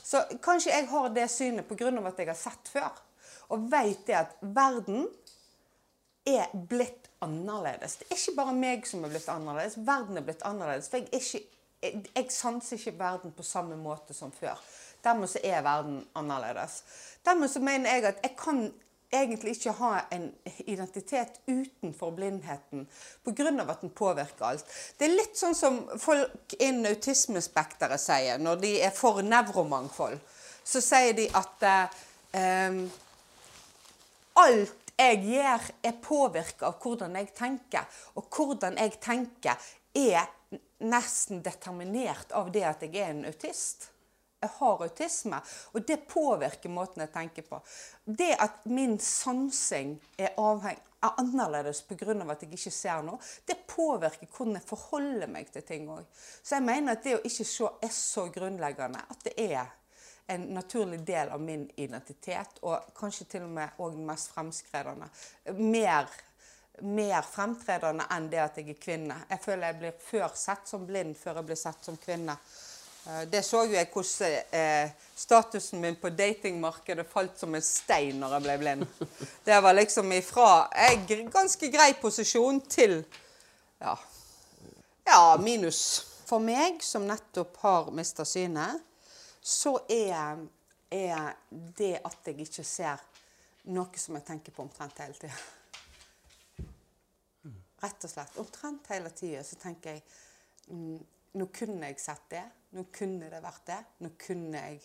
Så kanskje jeg har det synet pga. at jeg har sett før. Og vet det at verden er blitt annerledes. Det er ikke bare meg som er blitt annerledes, verden er blitt annerledes. For jeg, ikke, jeg, jeg sanser ikke verden på samme måte som før. Dermed så er verden annerledes. Dermed så mener jeg at jeg kan egentlig ikke ha en identitet utenfor blindheten pga. at den påvirker alt. Det er litt sånn som folk innen autismespekteret sier når de er for nevromangfold. Så sier de at eh, em, alt jeg gjør, er påvirka av hvordan jeg tenker. Og hvordan jeg tenker, er nesten determinert av det at jeg er en autist. Jeg har autisme, og det påvirker måten jeg tenker på. Det at min sansing er, avheng, er annerledes pga. at jeg ikke ser noe, det påvirker hvordan jeg forholder meg til ting òg. Så jeg mener at det å ikke se er så grunnleggende at det er en naturlig del av min identitet, og kanskje til og med også den mest fremskredende. Mer, mer fremtredende enn det at jeg er kvinne. Jeg føler jeg blir før sett som blind før jeg blir sett som kvinne. Eh, Det så jo jeg hvordan eh, statusen min på datingmarkedet falt som en stein når jeg ble blind. Det var liksom ifra jeg, ganske grei posisjon til ja, ja, minus. For meg som nettopp har mista synet, så er, er det at jeg ikke ser noe som jeg tenker på omtrent hele tida. Rett og slett. Omtrent hele tida så tenker jeg Nå kunne jeg sett det. Nå kunne det vært det. Nå kunne jeg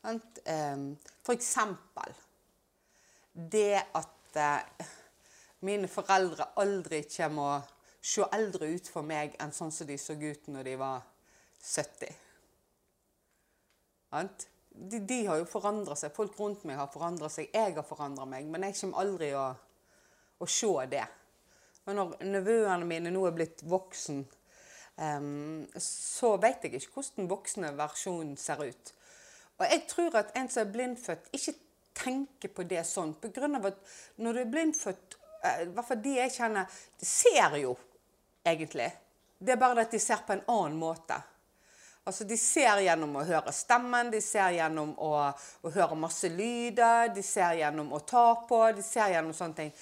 sant? For eksempel det at eh, mine foreldre aldri kommer å se eldre ut for meg enn sånn som de så ut når de var 70. De, de har jo forandra seg. Folk rundt meg har forandra seg. Jeg har forandra meg. Men jeg kommer aldri å, å se det. Og når nevøene mine nå er blitt voksen, um, så vet jeg ikke hvordan den voksne versjonen ser ut. Og jeg tror at en som er blindfødt, ikke tenker på det sånn. På grunn av at når du er blindfødt, eh, i hvert fall de jeg kjenner, de ser jo egentlig. Det er bare at de ser på en annen måte. Altså, De ser gjennom å høre stemmen, de ser gjennom å, å høre masse lyder, de ser gjennom å ta på, de ser gjennom sånne ting.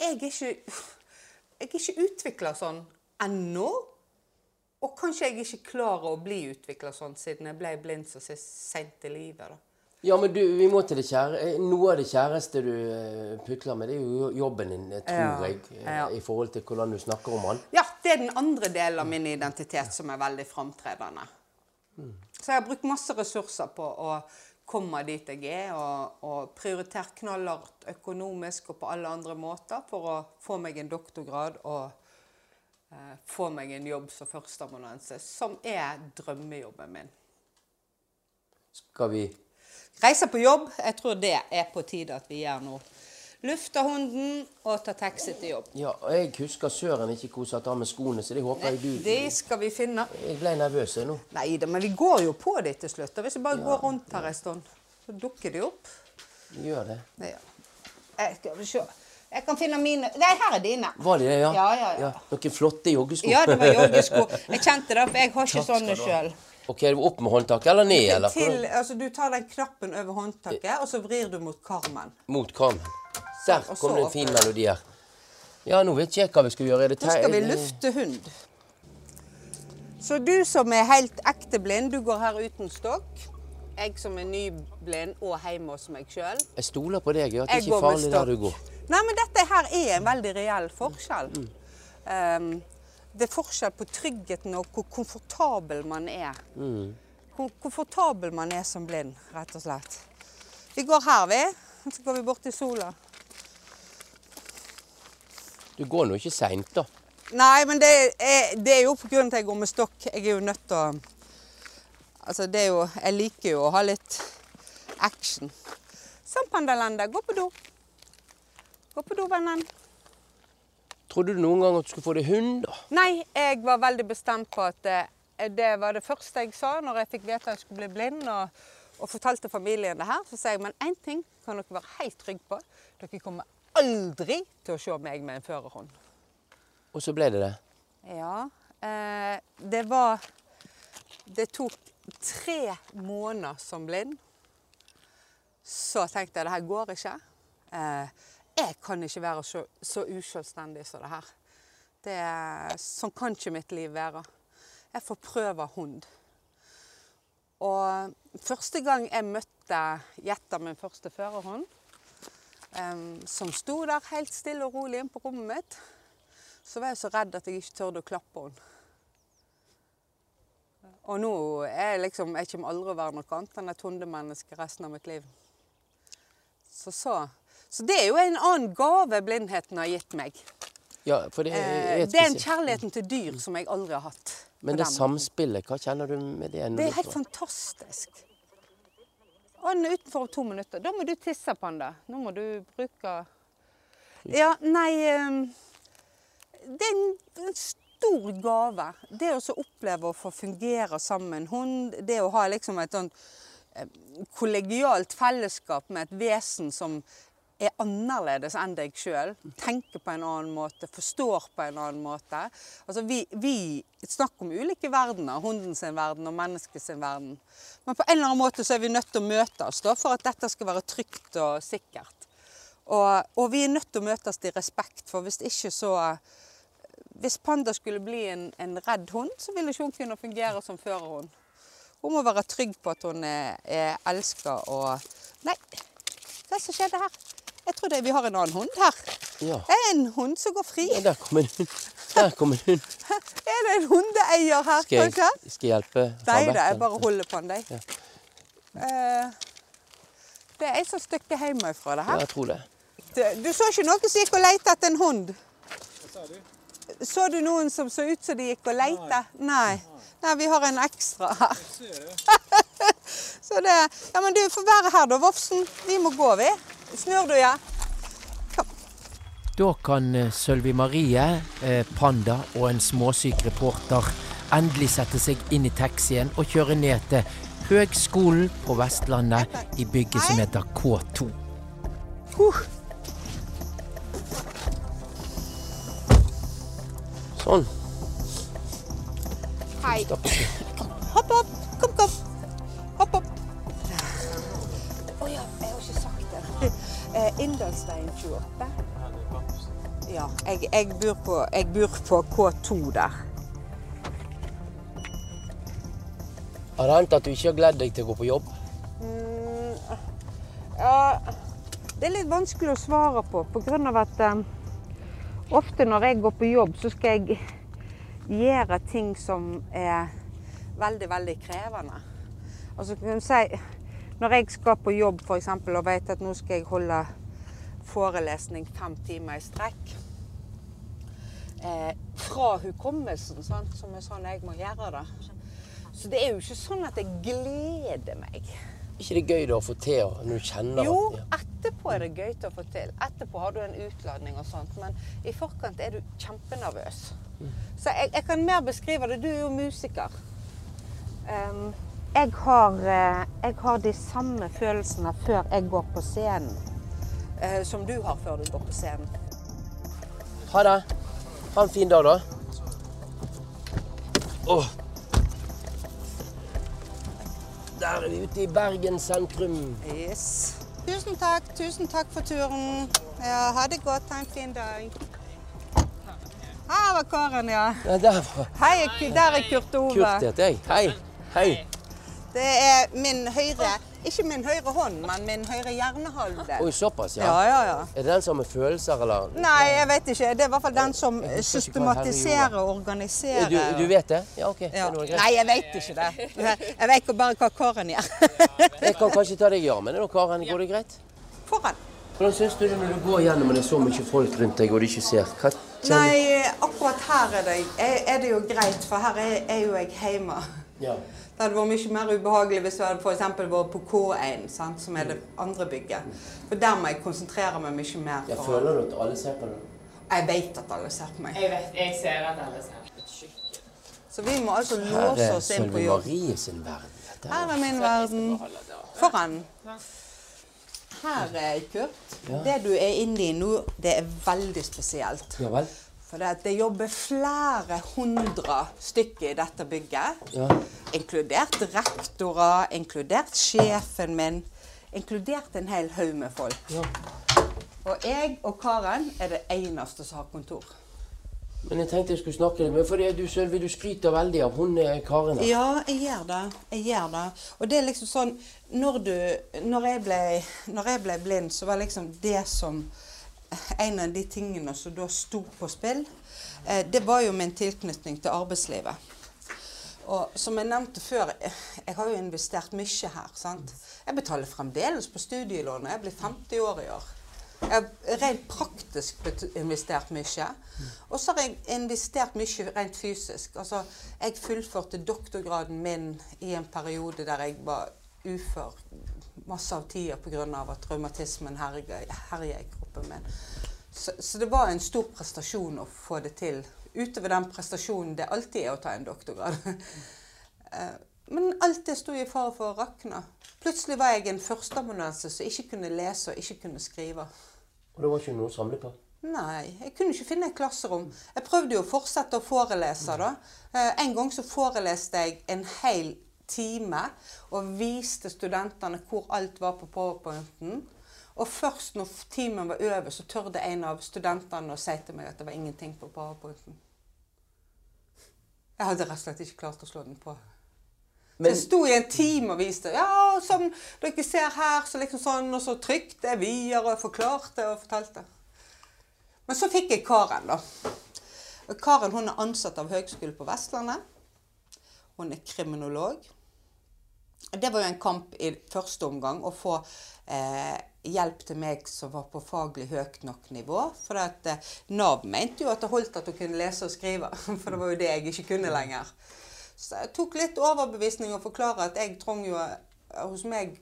Jeg er ikke, jeg er ikke utvikla sånn ennå. Og kanskje jeg ikke klarer å bli utvikla sånn siden jeg ble blind så seint i livet. da. Ja, men du, vi må til det kjære. eh, Noe av det kjæreste du putler pukler med, det er jo jobben din, eh, tror Ja, jeg. eh, ja. I forhold til hvordan du snakker om han. Ja, det er den andre delen av min identitet som er veldig framtredende. Så jeg har brukt masse ressurser på å komme dit jeg er, og, og prioritert knallhardt økonomisk og på alle andre måter for å få meg en doktorgrad og eh, få meg en jobb som førsteamanuensis, som er drømmejobben min. Skal vi Reise på jobb, jeg tror det er på tide at vi gjør nå. Lufte hunden og ta taxi til jobb. Ja, og jeg husker søren ikke hvor hun satt av med skoene, så det håper jeg du Det skal vi finne. Jeg ble nervøs jeg nå. Nei da, men vi går jo på det til slutt. Hvis vi bare går rundt her en stund, så dukker de opp. Gjør det. Ja. Jeg skal vi se. Jeg kan finne mine Nei, her er dine. Var det det, ja? Ja, ja, ja. Noen flotte joggesko. Ja, det var joggesko. Jeg kjente det, for jeg har ikke Takk sånne sjøl. Ok, er det opp med håndtaket eller ned? eller? Til, altså, du tar den knappen over håndtaket, og så vrir du mot karmen. Mot karmen. Der og kom så det en fin melodi her. Ja, nå vet ikke jeg hva vi skal gjøre. Det Nå skal vi lufte hund. Så du som er helt ekte blind, du går her uten stokk. Jeg som er nyblind og hjemme hos meg sjøl. Jeg stoler på deg. At det er ikke er farlig der du går. Nei, men dette her er en veldig reell forskjell. Um, det er forskjell på tryggheten og hvor komfortabel man er. Hvor komfortabel man er som blind, rett og slett. Vi går her, vi. Så går vi bort til sola. Du går nå ikke seint, da. Nei, men det er, det er jo på grunn av at jeg går med stokk. Jeg er jo nødt til å Altså, det er jo Jeg liker jo å ha litt action. Sånn, Pandalanda. Gå på do. Gå på do, vennen. Trodde du noen gang at du skulle få deg hund, da? Nei, jeg var veldig bestemt på at det, det var det første jeg sa når jeg fikk vite at jeg skulle bli blind. Og, og fortalte familien det her. Så sa jeg men én ting kan dere være helt trygge på. Dere kommer aldri til å se meg med en førerhund. Og så ble det det. Ja. Eh, det var Det tok tre måneder som blind. Så tenkte jeg det her går ikke. Eh, jeg kan ikke være så, så uselvstendig som det her. Det, sånn kan ikke mitt liv være. Jeg får prøve hund. Og første gang jeg møtte Jetta, min første førerhund, um, som sto der helt stille og rolig inne på rommet mitt, så var jeg så redd at jeg ikke tørde å klappe henne. Og nå er jeg liksom Jeg kommer aldri å være noe annet enn et hundemenneske resten av mitt liv. Så, så. Så det er jo en annen gave blindheten har gitt meg. Ja, for det er, Eh, det er en kjærligheten til dyr som jeg aldri har hatt. Men det samspillet, hva kjenner du med det? Det er helt fantastisk. Han er utenfor om to minutter. Da må du tisse på han da. Nå må du bruke Ja, nei eh, Det er en, stor gave. Det å så oppleve å få fungere sammen med en hund, det å ha liksom et sånt eh, kollegialt fellesskap med et vesen som er annerledes enn deg sjøl. Tenker på en annen måte, forstår på en annen måte. Altså vi, vi snakker om ulike verdener. Hunden sin verden og mennesket sin verden. Men på en eller annen måte så er vi nødt til å møte oss da, for at dette skal være trygt og sikkert. Og, og vi er nødt til å møtes i respekt, for hvis ikke så Hvis Panda skulle bli en, en redd hund, så ville ikke hun kunne fungere som førerhund. Hun må være trygg på at hun er, er elska og Nei, hva som skjedde her? Jeg trodde vi har en annen hund her. Ja. Det er en hund som går fri. ja, der kom en hund. Der kom en hund. Er det en hundeeier her, Skal jeg, kanskje? skal jeg hjelpe? Nei da, jeg bare holder på den, deg. Uh, det er ei som stikker hjemmefra det Ja, her. jeg tror det. Du, du så ikke noen som gikk og lette etter en hund? Hva sa du? Så du noen som så ut som de gikk og lette? Nei. Nei, vi har en ekstra her. så det Ja, men du får være her da, Vofsen. Vi må gå, vi. Snur du, ja? Da kan eh, Sølvi Marie, eh, Panda og en småsyk reporter endelig sette seg inn i taxien og kjøre ned til Høgskolen på Vestlandet i bygget som heter K2. Sånn. Hei. Stopp. Hopp opp. Kom, kom. Eh, Inndalsveien 28. Ja, jeg, jeg, bor på, jeg bor på K2 der. Har det hendt at du ikke har gledd deg til å gå på jobb? Mm, ja, det er litt vanskelig å svare på, av at eh, ofte når jeg går på jobb, så skal jeg gjøre ting som er veldig, veldig krevende. Altså, kan du si, når jeg skal på jobb for eksempel, og vet at nå skal jeg holde forelesning fem timer i strekk, eh, fra hukommelsen, sant, som er sånn jeg må gjøre det. Så det er jo ikke sånn at jeg gleder meg. ikke det gøy da å få til når du kjenner Jo, etterpå er det gøy til å få til. Etterpå har du en utladning og sånt, men i forkant er du kjempenervøs. Så jeg, jeg kan mer beskrive det. Du er jo musiker. Em, jeg, har, eh, jeg har de samme følelsene før jeg går på scenen, eh, som du har før du går på scenen. Ha det. Ha en fin dag, da. Åh. Der er vi ute i Bergen sentrum. Yes. Tusen takk, tusen takk for turen. Ja, ha det godt, ha en fin dag. Her var Karen, ja. Ja, der var Hei, der er Kurt Ove. Kurt heter jeg. Hei. Hei. Det er min høyre Ikke min høyre hånd, men min høyre hjernehalvdel. Oi, såpass, ja. Ja, ja, ja. Er det den som har følelser, eller? Nei, jeg vet ikke. Det er i hvert fall den som ikke systematiserer og organiserer. Du, du vet det? Ja, OK. Ja. Nei, jeg vet ikke det. Jeg vet bare hva Karen gjør. Jeg kan kanskje ta deg i armen. nå, Karen. Går det greit? Foran. Hvordan syns du det når du går gjennom og det er så mye folk rundt deg og du ikke ser? Hva Nei, akkurat her er det, er det jo greit, for her er, er jo jeg hjemme. Ja. Det hadde vært mye mer ubehagelig hvis jeg hadde for vært på K1, sant, som er det andre bygget. For der må jeg konsentrere meg mye mer. Jeg føler du at alle ser på deg? Jeg vet at alle ser på meg. Jeg vet, jeg ser at alle ser. Så vi må altså låse er oss inn på jobb. Marie sin verden. Dette Her er min verden. Foran. Her er Kurt. Ja. Det du er inne i nå, det er veldig spesielt. Ja vel? For det, det jobber flere hundre stykker i dette bygget. Ja. Inkludert rektorer, inkludert sjefen min, inkludert en hel haug med folk. Ja. Og jeg og Karen er det eneste som har kontor. Men jeg tenkte jeg skulle snakke litt med For du, Sølvi, du skryter veldig av hun eh, Karen. her. Ja, jeg gjør det. Jeg gjør det. Og det er liksom sånn Når du Når jeg ble, når jeg ble blind, så var liksom det som En av de tingene som da sto på spill, eh, det var jo min tilknytning til arbeidslivet. Og som jeg nevnte før, jeg har jo investert mye her. sant? Jeg betaler fremdeles på studielånet. Jeg blir 50 år i år. Jeg har rent praktisk investert mye. Og så har jeg investert mye rent fysisk. Altså, jeg fullførte doktorgraden min i en periode der jeg var ufør masse av tida pga. at traumatismen herja i kroppen min. Så, så det var en stor prestasjon å få det til. Utover den prestasjonen det alltid er å ta en doktorgrad. Eh, Men alt det sto i fare for å rakne. Plutselig var jeg en førsteamanuense som ikke kunne lese og ikke kunne skrive. Og det var ikke noe å samle på? Nei, jeg kunne ikke finne et klasserom. Jeg prøvde jo å fortsette å forelese, da. Eh, En gang så foreleste jeg en hel time og viste studentene hvor alt var på powerpointen. Og først når timen var over, så tørde en av studentene å si til meg at det var ingenting på powerpointen. Jeg hadde rett og slett ikke klart å slå den på. Så jeg sto i en time og viste. Ja, som dere ser her, så liksom sånn, og så trykte jeg videre og forklarte og fortalte. Men så fikk jeg Karen, da. Karen hun er ansatt av Høgskolen på Vestlandet. Hun er kriminolog. Det var jo en kamp i første omgang å få eh, hjelp til meg som var på faglig høyt nok nivå. For at, eh, Nav mente jo at det holdt at hun kunne lese og skrive, for det var jo det jeg ikke kunne lenger. Så jeg tok litt overbevisning og forklare at jeg trenger jo eh, hos meg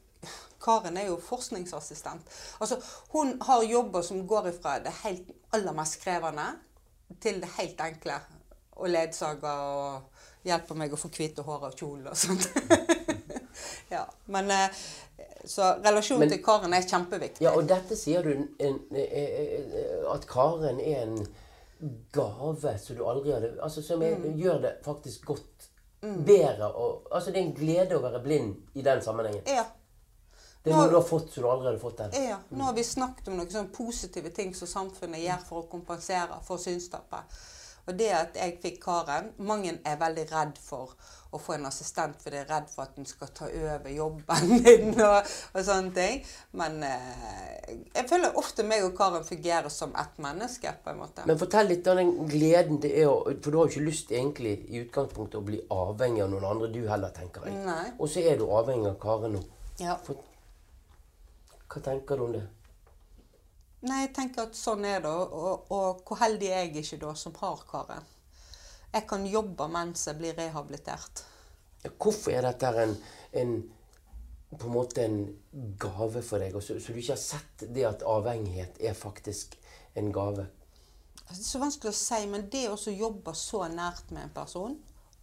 Karen er jo forskningsassistent. Altså, hun har jobber som går ifra det helt aller mest krevende til det helt enkle. Og ledsager og hjelper meg å få hvite hår og kjole og sånt. ja, men eh, Så relasjonen Men- til Karen er kjempeviktig. Ja, og dette sier du en, en, eh, eh, at Karen er en gave som du aldri hadde Altså som er, Mm. gjør det faktisk godt. Bedre og Altså det er en glede å være blind i den sammenhengen. Ja. Det er noe du har fått som du aldri hadde fått den. Ja, nå har vi snakket om noen sånne positive ting som samfunnet gjør for å kompensere for synstapet. Og det at jeg fikk Karen Mange er veldig redd for å få en assistent, for de er redd for at den skal ta over jobben din og, og sånne ting. Men eh, jeg føler ofte meg og Karen fungerer som ett menneske, på en måte. Men fortell litt om den gleden det er å For du har jo ikke lyst egentlig i utgangspunktet å bli avhengig av noen andre, du heller, tenker jeg. Nei. Og så er du avhengig av Karen nå. Ja. For, hva tenker du om det? Nei, jeg tenker at sånn er det. Og, og hvor heldig er jeg ikke da som har Karen? Jeg kan jobbe mens jeg blir rehabilitert. Hvorfor er dette en, en på en måte en gave for deg, så, så du ikke har sett det at avhengighet er faktisk en gave? Det er så vanskelig å si, men det å jobbe så nært med en person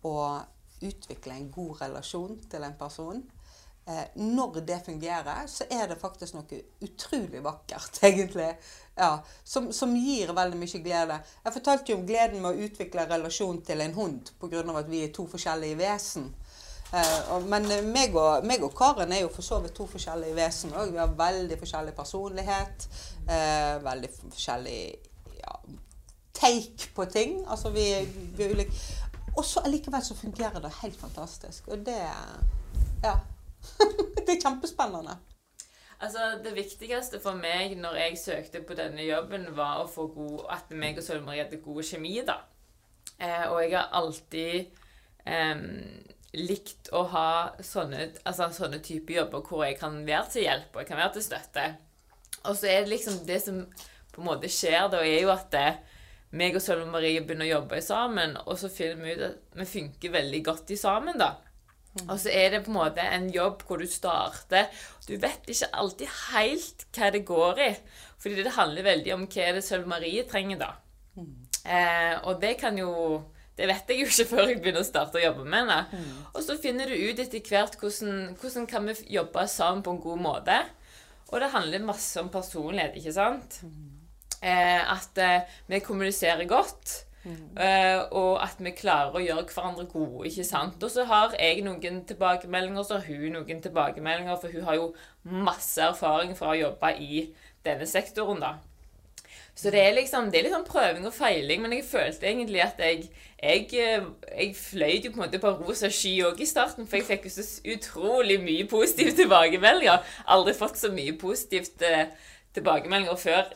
og utvikle en god relasjon til en person Når det fungerer, så er det faktisk noe utrolig vakkert, egentlig. Ja, som, som gir veldig mye glede. Jeg fortalte jo om gleden med å utvikle relasjon til en hund pga. at vi er to forskjellige vesen. Eh, men eh, meg og, meg og Karen er jo for så vidt to forskjellige vesen òg. Vi har veldig forskjellig personlighet. Eh, veldig forskjellig ja, take på ting. Altså vi, vi er ulike. Og så allikevel så fungerer det helt fantastisk. Og det Ja. det er kjempespennende. Altså, Det viktigste for meg når jeg søkte på denne jobben, var å få god, at meg og Sølv Marie hadde god kjemi. da. Eh, og jeg har alltid eh, likt å ha sånne, altså, sånne type jobber hvor jeg kan være til hjelp og jeg kan være til støtte. Og så er det liksom det som på en måte skjer, da, er jo at det, meg og Sølv Marie begynner å jobbe sammen, og så finner vi ut at vi funker veldig godt i sammen, da. Og så er det på en måte en jobb hvor du starter Du vet ikke alltid helt hva det går i. Fordi det handler veldig om hva det Sølv Marie trenger, da. Eh, og det kan jo Det vet jeg jo ikke før jeg begynner å starte å jobbe med henne. Og så finner du ut etter hvert hvordan, hvordan kan vi jobbe sammen på en god måte. Og det handler masse om personlighet, ikke sant? Eh, at eh, vi kommuniserer godt. Eh, og at vi klarer å gjøre hverandre gode. ikke sant? Og så har jeg noen tilbakemeldinger, så har hun noen tilbakemeldinger, for hun har jo masse erfaring fra å jobbe i denne sektoren. da. Så det er liksom, det er litt sånn prøving og feiling, men jeg følte egentlig at jeg Jeg, eh, jeg fløy jo på en måte på rosa sky òg i starten, for jeg fikk jo så utrolig mye positive tilbakemeldinger. Aldri fått så mye positivt eh, tilbakemeldinger før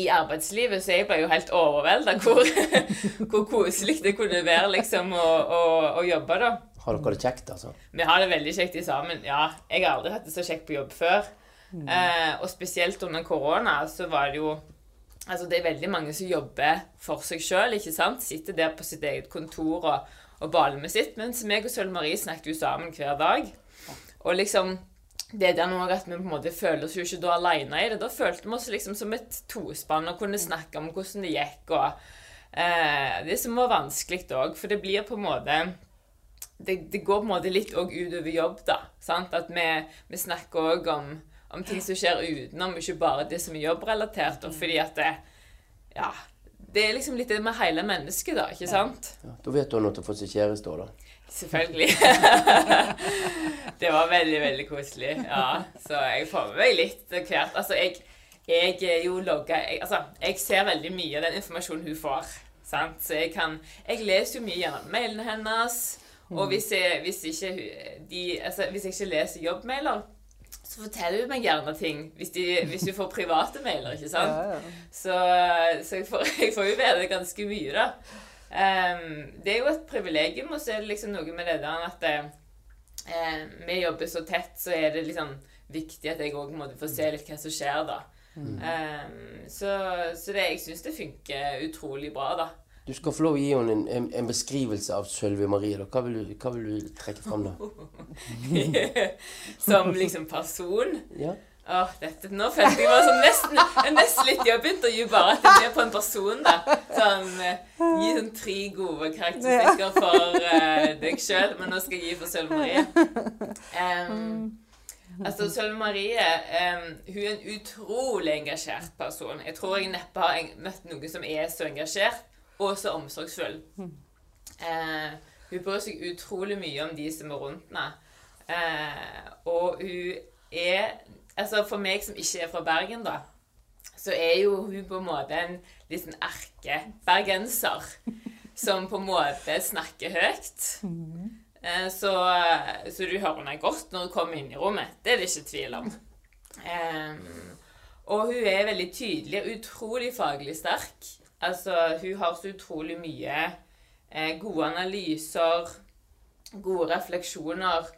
i arbeidslivet, så jeg ble jo helt overvelda hvor, hvor koselig det kunne være liksom å, å, å jobbe, da. Har dere det kjekt, altså? Vi har det veldig kjekt i sammen. Ja, jeg har aldri hatt det så kjekt på jobb før. Eh, og spesielt under korona så var det jo Altså, det er veldig mange som jobber for seg sjøl, ikke sant? Sitter der på sitt eget kontor og, og baler med sitt. Mens meg og Sølv Marie snakket jo sammen hver dag. Og liksom det er der noe at vi på en måte føler oss jo ikke da alene i det. Da følte vi oss liksom som et tospann og kunne snakke om hvordan det gikk. og eh, Det som var vanskelig òg, for det blir på en måte det, det går på en måte litt òg utover jobb, da. Sant? At vi, vi snakker òg om, om ting som skjer utenom, ikke bare det som er jobbrelatert. Og fordi at det, ja, det er liksom litt det med hele mennesket, da. ikke sant? Ja, da vet du når du har fått seg kjæreste òg, da. Selvfølgelig. det var veldig, veldig koselig. Ja, så jeg får med meg litt hvert. Altså, jeg, jeg er jo logga jeg, altså, jeg ser veldig mye av den informasjonen hun får. Sant? Så jeg kan Jeg leser jo mye gjennom mailene hennes. Og hvis jeg, hvis ikke, de, altså, hvis jeg ikke leser jobbmailer, så forteller hun meg gjerne ting hvis, de, hvis du får private mailer, ikke sant? Ja, ja. Så, så jeg, får, jeg får jo vite ganske mye, da. Ehm, det er jo et privilegium, og så er det liksom noe med det der at eh, vi jobber så tett, så er det liksom viktig at jeg òg får se litt hva som skjer, da. Mm. Ehm, så så det, jeg syns det funker utrolig bra, da. Du skal få lov å gi henne en, en, en beskrivelse av Sølvi Marie. Da. Hva, vil du, hva vil du trekke fram da? Som liksom person. Ja. Åh, dette, nå følte jeg meg som nesten, nesten litt jobbintervju, bare at jeg er på en person. da. Sånn, eh, Gi sånn tre gode karakteristikker for uh, deg sjøl, men nå skal jeg gi for Sølve Marie. Um, altså, Sølve Marie um, hun er en utrolig engasjert person. Jeg tror jeg neppe har møtt noen som er så engasjert og så omsorgsfull. Uh, hun bryr seg utrolig mye om de som er rundt henne. Uh, og hun er Altså For meg som ikke er fra Bergen, da, så er jo hun på en måte en litt sånn erkebergenser. Som på en måte snakker høyt. Eh, så, så du hører henne godt når hun kommer inn i rommet. Det er det ikke tvil om. Og hun er veldig tydelig og utrolig faglig sterk. Altså, hun har så utrolig mye eh, gode analyser, gode refleksjoner.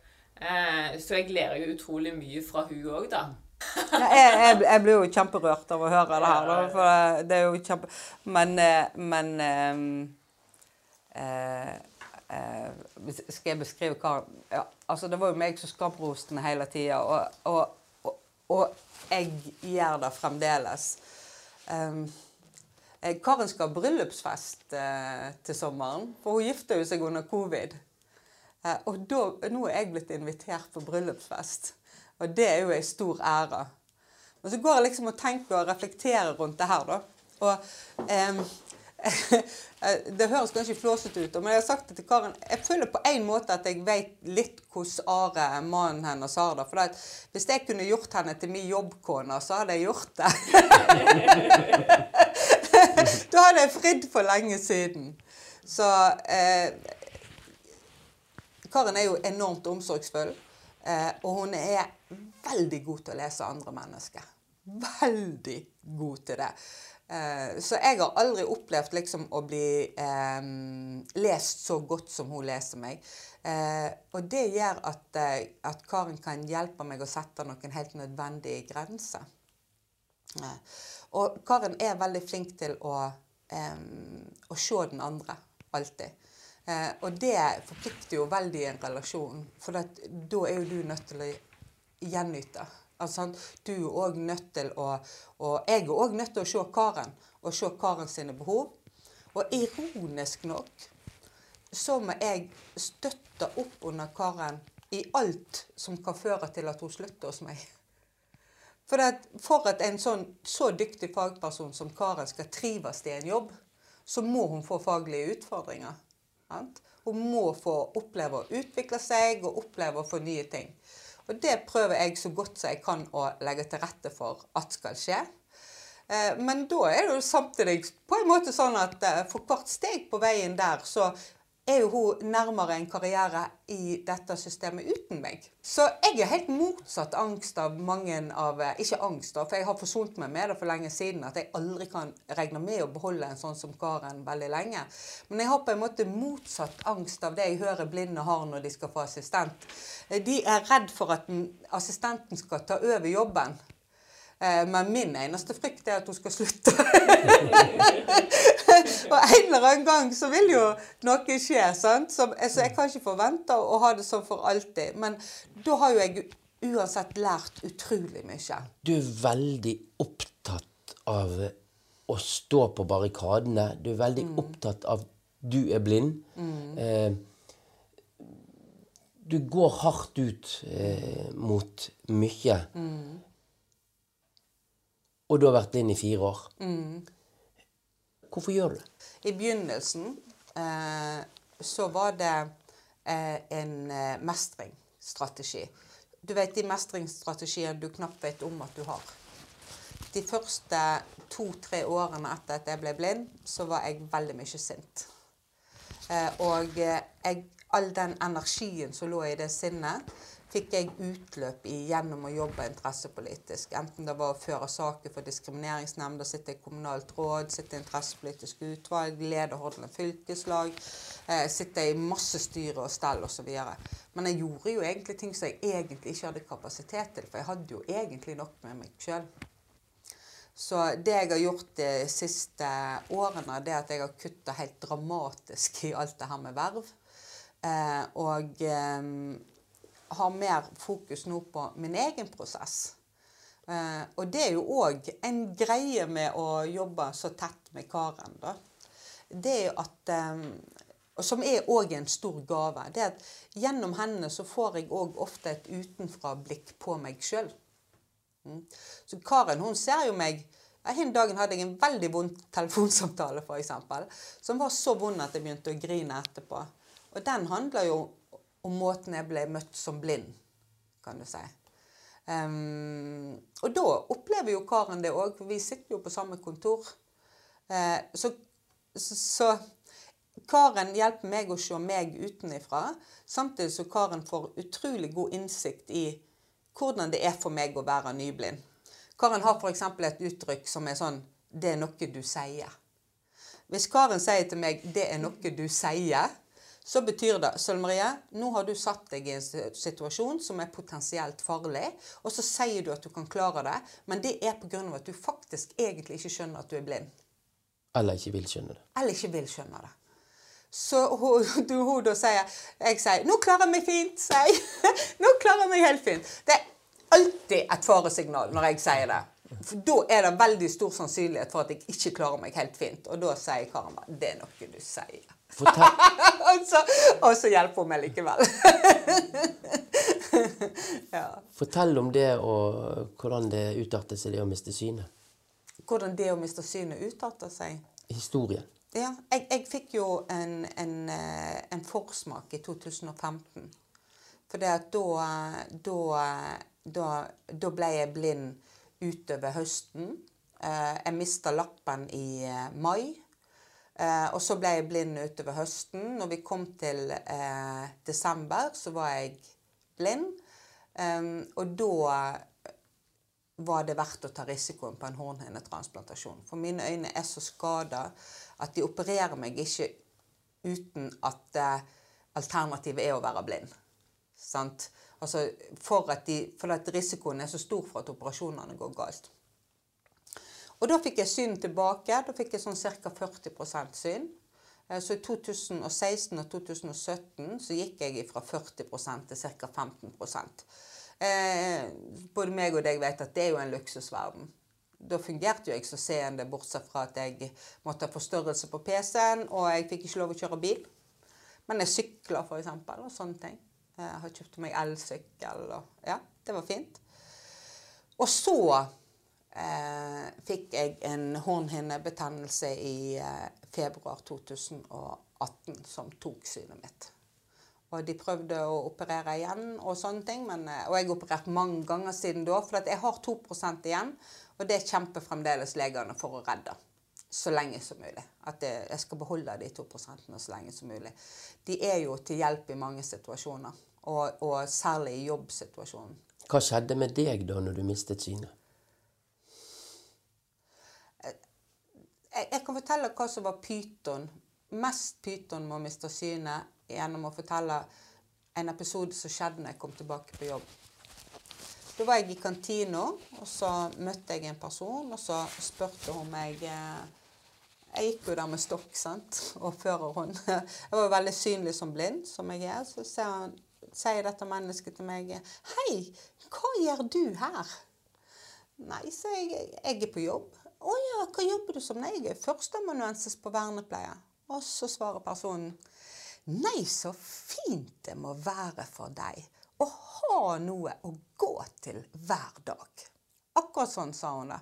Eh, så jeg lærer jo utrolig mye fra hun òg, da. Ja, jeg, jeg, jeg blir jo kjemperørt av å høre det her. Da, for det er jo kjempe... Men, eh, men ehm, eh, eh, Skal jeg beskrive hva ja, Altså, det var jo meg som skapte henne hele tida, og, og, og, og jeg gjør det fremdeles. Eh, Karen skal ha bryllupsfest eh, til sommeren, for hun gifter jo seg under covid. Eh, og da, nå er jeg blitt invitert på bryllupsfest. Og det er jo en stor ære. Men så går jeg liksom og tenker og reflekterer rundt det her, da. Og eh, Det høres kanskje flåsete ut, men jeg har sagt det til Karen. Jeg føler på en måte at jeg vet litt hvordan Are, mannen hennes, har det. For at hvis jeg kunne gjort henne til min jobbkone, så hadde jeg gjort det. da hadde jeg fridd for lenge siden. Så eh, Karen er jo enormt omsorgsfull, eh, og hun er veldig god til å lese andre mennesker. Veldig god til det. Eh, så jeg har aldri opplevd liksom å bli eh, lest så godt som hun leser meg. Eh, og det gjør at, eh, at Karen kan hjelpe meg å sette noen helt nødvendige grenser. Eh, og Karen er veldig flink til å, å se den andre, alltid. Eh, og det forplikter jo veldig i en relasjon, for da er jo du nødt til å gjenyte. Altså, du er òg nødt til å Og jeg er òg nødt til å se Karen, og se Karen sine behov. Og ironisk nok så må jeg støtte opp under Karen i alt som kan føre til at hun slutter hos meg. For at, for at en sånn, så dyktig fagperson som Karen skal trives i en jobb, så må hun få faglige utfordringer. Sant? Hun må få oppleve å utvikle seg og oppleve å få nye ting. Og det prøver jeg så godt som jeg kan å legge til rette for at skal skje. Eh, Men da er det jo samtidig på en måte sånn at eh, for hvert steg på veien der, så er jo hun nærmere en karriere i dette systemet uten meg. Så jeg er helt motsatt angst av mange av eh, Ikke angst, da, for jeg har forsont meg med det for lenge siden. At jeg aldri kan regne med å beholde en sånn som Karen veldig lenge. Men jeg har på en måte motsatt angst av det jeg hører blinde har når de skal få assistent. De er redd for at assistenten skal ta over jobben. Eh, Men min eneste frykt er at hun skal slutte. og en eller annen gang så vil jo noe skje. sant? Så, altså, jeg kan ikke forvente å ha det sånn for alltid. Men da har jo jeg uansett lært utrolig mye. Du er veldig opptatt av å stå på barrikadene. Du er veldig opptatt av du er blind. Eh, du går hardt ut eh, mot mye. Og du har vært blind i fire år. Hvorfor gjør du det? I begynnelsen eh, så var det eh, en eh, mestringsstrategi. Du vet de mestringsstrategiene du knapt vet om at du har. De første to-tre årene etter at jeg ble blind, så var jeg veldig mye sint. Eh, og eh, jeg, all den energien som lå i det sinnet, fikk jeg utløp i gjennom å jobbe interessepolitisk. Enten det var å føre saker for diskrimineringsnemnda, sitte i kommunalt råd, sitte i interessepolitisk utvalg, lede Hordaland fylkeslag, eh, sitte i masse styre og stell osv. Men jeg gjorde jo egentlig ting som jeg egentlig ikke hadde kapasitet til, for jeg hadde jo egentlig nok med meg sjøl. Så det jeg har gjort de siste årene, det er at jeg har kutta helt dramatisk i alt det her med verv. Eh, og eh, har mer fokus nå på min egen prosess. Eh, og det er jo òg en greie med å jobbe så tett med Karen. da. Det er at og Som er òg en stor gave. det er at Gjennom henne så får jeg òg ofte et utenfra-blikk på meg sjøl. Mm. Så Karen hun ser jo meg En dagen hadde jeg en veldig vond telefonsamtale, eksempel, som var så vond at jeg begynte å grine etterpå. Og den handler jo om måten jeg ble møtt som blind, kan du si. Um, og da opplever jo Karen det òg, for vi sitter jo på samme kontor. Uh, så, så, så, Karen hjelper meg å se meg utenifra, samtidig som Karen får utrolig god innsikt i hvordan det er for meg å være nyblind. Karen har f.eks. et uttrykk som er sånn 'Det er noe du sier'. Hvis Karen sier til meg 'Det er noe du sier', så betyr det Sølv Marie, nå har du satt deg i en situasjon som er potensielt farlig, og så sier du at du kan klare det, men det er pga. at du faktisk egentlig ikke skjønner at du er blind. Eller ikke vil skjønne det. Eller ikke vil skjønne det. Så hun, du, hun da sier Jeg sier 'Nå klarer jeg meg fint', sier jeg. Nå klarer jeg meg helt fint. Det er alltid et faresignal når jeg sier det. For Da er det veldig stor sannsynlighet for at jeg ikke klarer meg helt fint. Og da sier Karen 'Det er noe du sier'. og, så, hjelper hun meg likevel. ja. Fortell om det og hvordan det utarter seg, det å miste synet. Hvordan det å miste synet utarter seg? Historien. Ja, jeg, jeg fikk jo en, en, eh, en, forsmak i 2015. For det at da, da, da, da ble jeg blind utover høsten. Eh, jeg mista lappen i eh. Og så ble jeg blind utover høsten. Når vi kom til desember, så var jeg blind. Og da var det verdt å ta risikoen på en hornhinnetransplantasjon. For mine øyne er så skada at de opererer meg ikke uten at eh, alternativet er å være blind. Sant? Altså for at, de, for at risikoen er så stor for at operasjonene går galt. Og da fikk jeg syn tilbake. Da fikk jeg sånn ca. 40 syn. Eh, så i 2016 og 2017 så gikk jeg fra 40% til ca. 15 Eh, både meg og deg vet at det er jo en luksusverden. Da fungerte jo jeg så seende, bortsett fra at jeg måtte ha forstørrelse på PC-en, og jeg fikk ikke lov å kjøre bil. Men jeg sykla, f.eks., og sånne ting. Jeg har kjøpt meg elsykkel, og ja, det var fint. Og så eh, fikk jeg en hornhinnebetennelse i eh, februar 2018 som tok synet mitt. Og de prøvde å operere igjen og sånne ting. Men, eh, og jeg har operert mange ganger siden da. For jeg har 2% igjen, og det kjemper fremdeles legene for å redde. Så lenge som mulig. At jeg skal beholde de 2% så lenge som mulig. De er jo til hjelp i mange situasjoner, og, og særlig i jobbsituasjonen. Hva skjedde med deg da når du mistet synet? Jeg, jeg kan fortelle hva som var pyton. Mest pyton med å miste synet gjennom å fortelle en episode som skjedde når jeg kom tilbake på jobb. Da var jeg i kantina, og så møtte jeg en person, og så spurte hun meg eh, Jeg gikk jo der med stokk sant, og førerhånd. Jeg var veldig synlig som blind, som jeg er. Så sier dette mennesket til meg Hei, hva gjør du her? Nei, så jeg, jeg er på jobb. Å ja, hva jobber du som? Nei, jeg er førsteamanuensis på vernepleie. Og så svarer personen Nei, så fint det må være for deg å ha noe å gå til hver dag. Akkurat sånn sa hun det.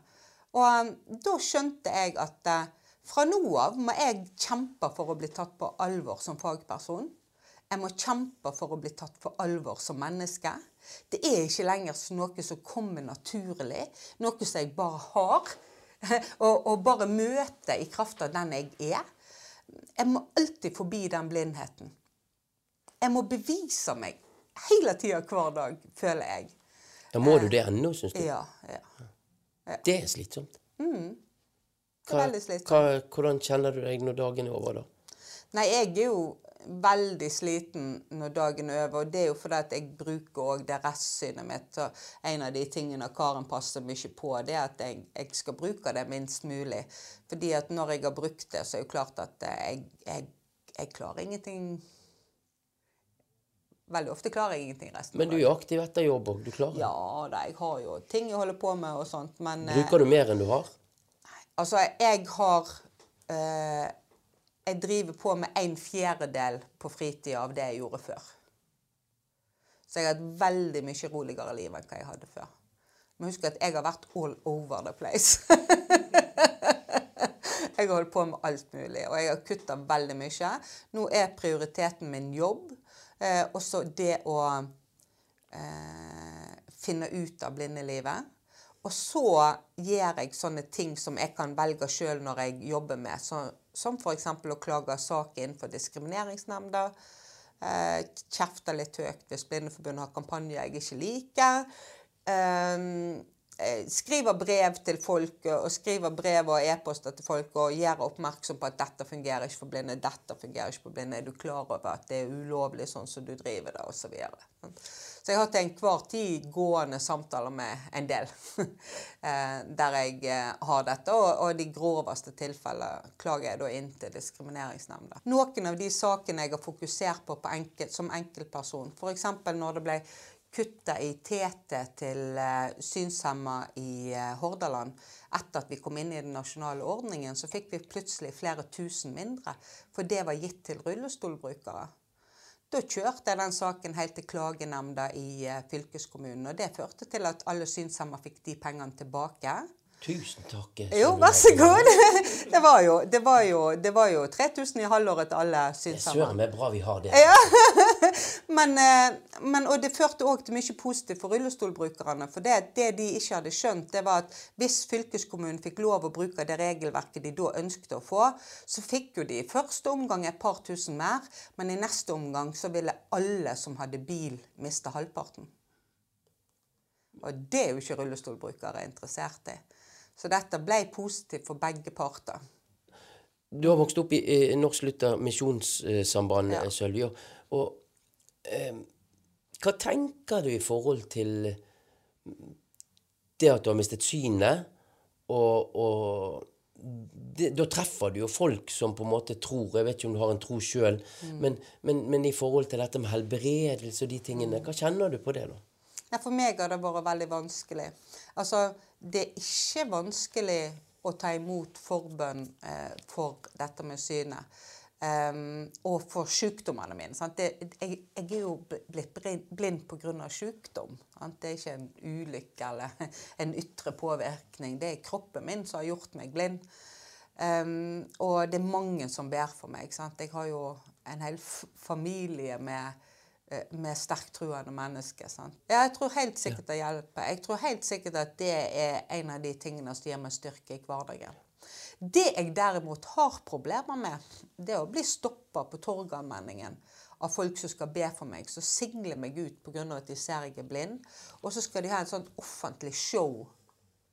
Og um, da skjønte jeg at uh, fra nå av må jeg kjempe for å bli tatt på alvor som fagperson. Jeg må kjempe for å bli tatt på alvor som menneske. Det er ikke lenger noe som kommer naturlig, noe som jeg bare har. og, og bare møte i kraft av den jeg er. Jeg må alltid forbi den blindheten. Jeg må bevise meg hele tida hver dag, føler jeg. Da må du det ennå, syns du? Ja. ja. Det er slitsomt. Mm. Det er Hva, veldig slitsomt. hva, hvordan kjenner du deg når dagen er over, da? Nei, jeg er jo veldig sliten når dagen er over, og det er jo fordi at jeg bruker òg det restsynet mitt. og en av de tingene Karen passer mye på, det er at jeg, jeg skal bruke det minst mulig. Fordi at når jeg har brukt det, så er det jo klart at eh, jeg, jeg, jeg klarer ingenting Veldig ofte klarer jeg ingenting resten Men du er aktiv etter jobb òg. Du klarer det. Ja da, jeg har jo ting jeg holder på med og sånt, men eh, Bruker du mer enn du har? Altså, jeg har eh, Jeg driver på med en fjerdedel på fritida av det jeg gjorde før. Så jeg har et veldig mye roligere liv enn hva jeg hadde før. Men husk at jeg har vært all over the place. jeg har holdt på med alt mulig, og jeg har kutta veldig mye. Nå er prioriteten min jobb, eh, og så det å eh, finne ut av blindelivet. Og så gjør jeg sånne ting som jeg kan velge sjøl når jeg jobber med, så, som f.eks. å klage sak innenfor Diskrimineringsnemnda. Eh, kjefter litt høyt hvis Blindeforbundet har kampanjer jeg ikke liker. Eh, eh, skriver brev til folk og skriver brev og e-poster til folk og gjør oppmerksom på at dette fungerer ikke for blinde, dette fungerer ikke for blinde. Er du klar over at det er ulovlig sånn som du driver det, osv. Så, jeg har til enhver tid gående samtaler med en del eh, der jeg eh, har dette. Og, og de groveste tilfellene klager jeg da inn til Diskrimineringsnemnda. Noen av de sakene jeg har fokusert på, på enkel, som enkeltperson, f.eks. når det ble kutta i TT til uh, synshemma i Hordaland. Etter at vi kom inn i den nasjonale ordningen, så fikk vi plutselig flere tusen mindre. For det var gitt til rullestolbrukere. Da kjørte jeg den saken helt til klagenemnda i uh, fylkeskommunen. Og det førte til at alle synshemma fikk de pengene tilbake. Tusen takk. Jo, vær så god. Det var jo, det var jo, det var jo 3000 i halvåret til alle synshemma. Søren meg bra vi har det. Ja. Men, eh, men, og det førte òg til mye positivt for rullestolbrukerne. For det, det de ikke hadde skjønt, det var at hvis fylkeskommunen fikk lov å bruke det regelverket de da ønsket å få, så fikk jo de i første omgang et par tusen mer, men i neste omgang så ville alle som hadde bil, miste halvparten. Og det er jo ikke rullestolbrukere interessert i. Så dette ble positivt for begge parter. Du har vokst opp i, i Norsk Luther Misjonssamband, Ja. Sølvi. Og eh, hva tenker du i forhold til det at du har mistet synet, og, og det, da treffer du jo folk som på en måte tror Jeg vet ikke om du har en tro sjøl, Mm. men, men, men i forhold til dette med helbredelse og de tingene, hva kjenner du på det, da? Ja, for meg har det vært veldig vanskelig. Altså, det er ikke vanskelig å ta imot forbønn eh, for dette med synet. Em, og for sykdommene mine. Sant? Det, jeg, jeg er jo bl- blitt blind pga. sykdom. Sant? Det er ikke en ulykke eller en ytre påvirkning. Det er kroppen min som har gjort meg blind. Um, og det er mange som ber for meg. Sant? Jeg har jo en hel familie med eh, med sterkt truende mennesker. Sant? Ja, jeg tror helt sikkert det hjelper. Jeg tror helt sikkert at det er en av de tingene som gir meg styrke i hverdagen. Det jeg derimot har problemer med, det er å bli stoppa på Torgallmenningen av folk som skal be for meg, som singler meg ut pga. at de ser jeg er blind. Og så skal de ha en sånn offentlig show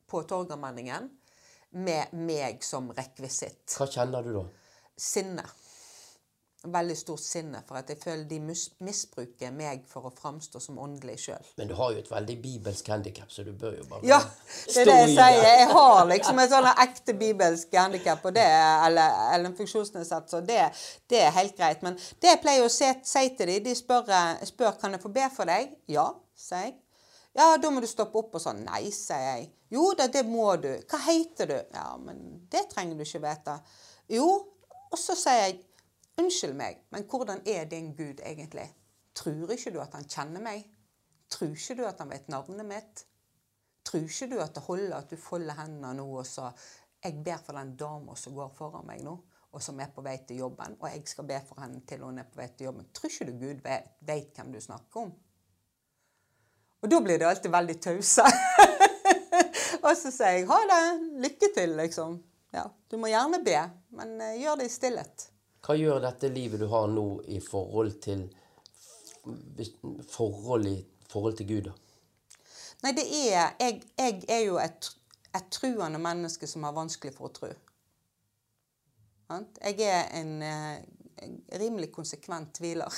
på Torgallmenningen med meg som rekvisitt. Hva kjenner du da? Sinne. Veldig stort sinne, for at jeg føler de misbruker meg for å framstå som åndelig sjøl. Men du har jo et veldig bibelsk handikap, så du bør jo bare Ja, det er det jeg sier. Jeg har liksom et sånn ekte bibelsk handikap, er, eller, eller en funksjonsnedsettelse, og det, det er helt greit. Men det jeg pleier å se, si til dem, de spør, spør kan jeg få be for deg. Ja, sier jeg. Ja, da må du stoppe opp og sånn. Nei, sier jeg. Jo da, det må du. Hva heter du? Ja, men det trenger du ikke vite. Jo, og så sier jeg Unnskyld meg, men hvordan er din Gud egentlig? Tror ikke du at han kjenner meg? Tror ikke du at han vet navnet mitt? Tror ikke du at det holder at du folder hendene nå og så Jeg ber for den dama som går foran meg nå, og som er på vei til jobben, og jeg skal be for henne til hun er på vei til jobben. Tror ikke du Gud vet, hvem du snakker om? Og da blir det alltid veldig tause. og så sier jeg ha det, lykke til, liksom. Ja, du må gjerne be, men eh, gjør det i stillhet. Hva gjør dette livet du har nå i forhold til forhold i forhold til Gud, da? Nei, det er Jeg, jeg er jo et, et truende menneske som har vanskelig for å tro. Jeg er eh, en rimelig konsekvent tviler.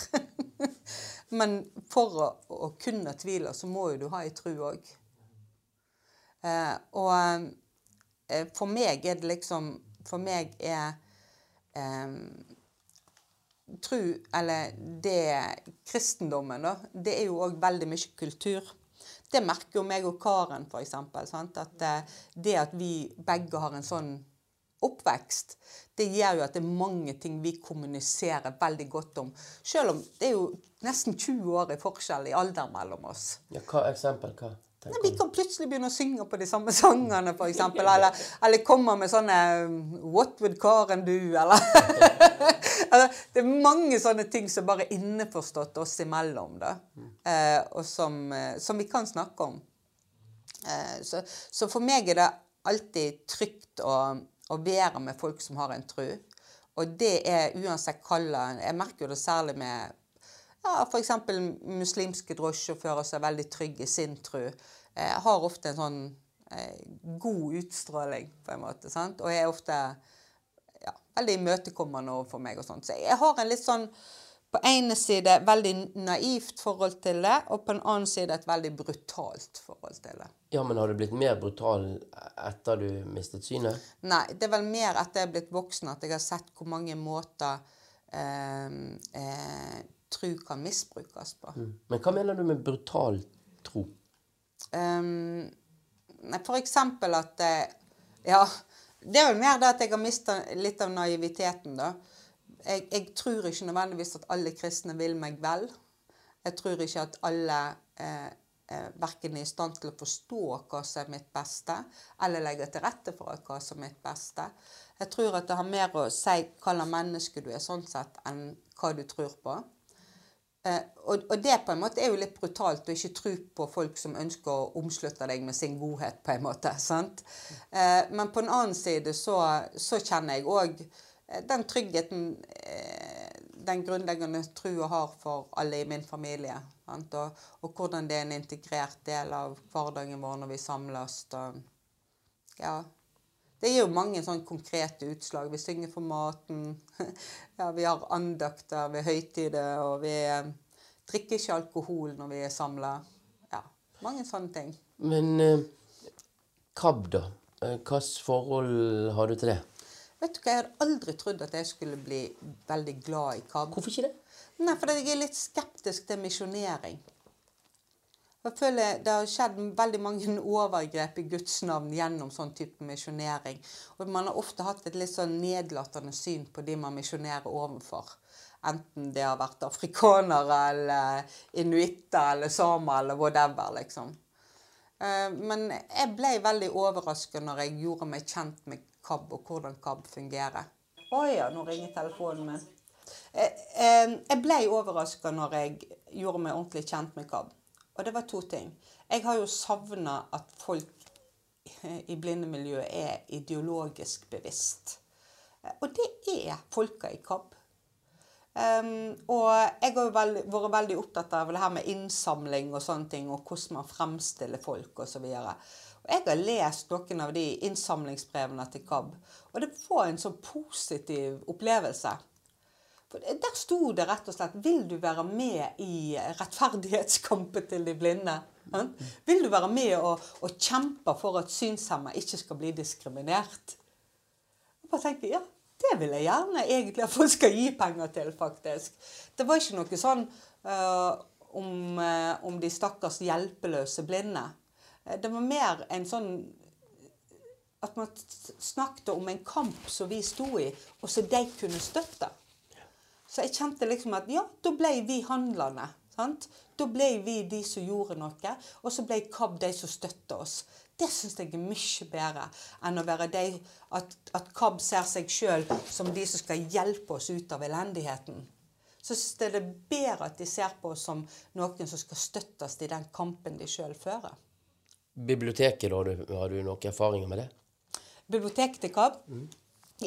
Men for å, å kunne tvile, så må jo du ha ei tru òg. Eh, og eh, for meg er det liksom For meg er eh, tru, eller det kristendommen, da, det er jo òg veldig mye kultur. Det merker jo meg og Karen. Sant? At eh, det at vi begge har en sånn oppvekst, det gjør jo at det er mange ting vi kommuniserer veldig godt om. Selv om det er jo nesten 20 år i forskjell i alder mellom oss. Ja, hva eksempel? Hva? Nei, vi kan plutselig begynne å synge på de samme sangene, f.eks. Eller, eller komme med sånne 'What would Karen do?' Eller altså, Det er mange sånne ting som bare er innforstått oss imellom, da. Eh, og som, eh, som, vi kan snakke om. Eh, så, så, for meg er det alltid trygt å, å være med folk som har en tro. Og det er uansett kallet. Jeg merker jo det særlig med ja, F.eks. muslimske drosjesjåfører som er veldig trygge i sin tro, eh, har ofte en sånn eh, god utstråling, på en måte. sant? Og er ofte veldig imøtekommende overfor meg og sånt. Så jeg har en litt sånn på ene side veldig naivt forhold til det, og på en annen side et veldig brutalt forhold til det. Ja, Men har du blitt mer brutal etter du mistet synet? Nei, det er vel mer etter jeg er blitt voksen at jeg har sett hvor mange måter eh, eh, tro kan misbrukes på. Mm. Men hva mener du med brutal tro? Um, for eksempel at eh, Ja, det er vel mer det at jeg har mista litt av naiviteten, da. Jeg, jeg, tror ikke nødvendigvis at alle kristne vil meg vel. Jeg tror ikke at alle eh, eh, verken er i stand til å forstå hva som er mitt beste, eller legge til rette for hva som er mitt beste. Jeg tror at det har mer å si hva slags menneske du er, sånn sett, enn hva du tror på. Eh, og, og, det på en måte er jo litt brutalt å ikke tro på folk som ønsker å omslutte deg med sin godhet, på en måte. sant? Eh, men på en annen side så, så kjenner jeg òg eh, den tryggheten den grunnleggende trua har for alle i min familie. Og, og, hvordan det er en integrert del av hverdagen vår når vi samles. Og, ja, det gir jo mange sånn konkrete utslag. Vi synger for maten. ja, vi har andakter ved høytider, og vi eh, drikker ikke alkohol når vi er samla. Ja, mange sånne ting. Men eh, KAB, da? Eh, Hvilket forhold har du til det? Vet du hva, Jeg hadde aldri trodd at jeg skulle bli veldig glad i KAB. Hvorfor ikke det? Nei, Fordi jeg er litt skeptisk til misjonering. Jeg føler Det har skjedd veldig mange overgrep i Guds navn gjennom sånn type misjonering. Og man har ofte hatt et litt sånn nedlatende syn på de man misjonerer overfor. Enten det har vært afrikanere eller inuitter eller samer eller whatever, liksom. Eh, men jeg ble veldig overraska når jeg gjorde meg kjent med KAB og hvordan KAB fungerer. Å ja, nå ringer telefonen min. Eh, eh, jeg ble overraska når jeg gjorde meg ordentlig kjent med KAB. Og det var to ting. Jeg har jo savna at folk i blindemiljøet er ideologisk bevisst. Og det er folka i KAB. Um, og jeg har jo veldig, vært veldig opptatt av det her med innsamling og sånne ting, og hvordan man fremstiller folk osv. Jeg har lest noen av de innsamlingsbrevene til KAB, og det var en sånn positiv opplevelse. Der sto det rett og slett 'Vil du være med i rettferdighetskampen til de blinde?' Hm? Vil du være med og, og kjempe for at synshemma ikke skal bli diskriminert? Jeg bare tenker, ja, det vil jeg gjerne egentlig at folk skal gi penger til, faktisk. Det var ikke noe sånn uh, om, uh, om, de stakkars hjelpeløse blinde. Uh, det var mer en sånn at man snakket om en kamp som vi sto i, og som de kunne støtte. Så jeg kjente liksom at ja, da ble vi handlende. Sant? Da ble vi de som gjorde noe, og så ble KAB de som støtta oss. Det syns jeg er mye bedre enn å være de, at, at KAB ser seg sjøl som de som skal hjelpe oss ut av elendigheten. Så syns jeg det er bedre at de ser på oss som noen som skal støttes i den kampen de sjøl fører. Biblioteket, da? Har du, har du noen erfaringer med det? Biblioteket til KAB? Mm.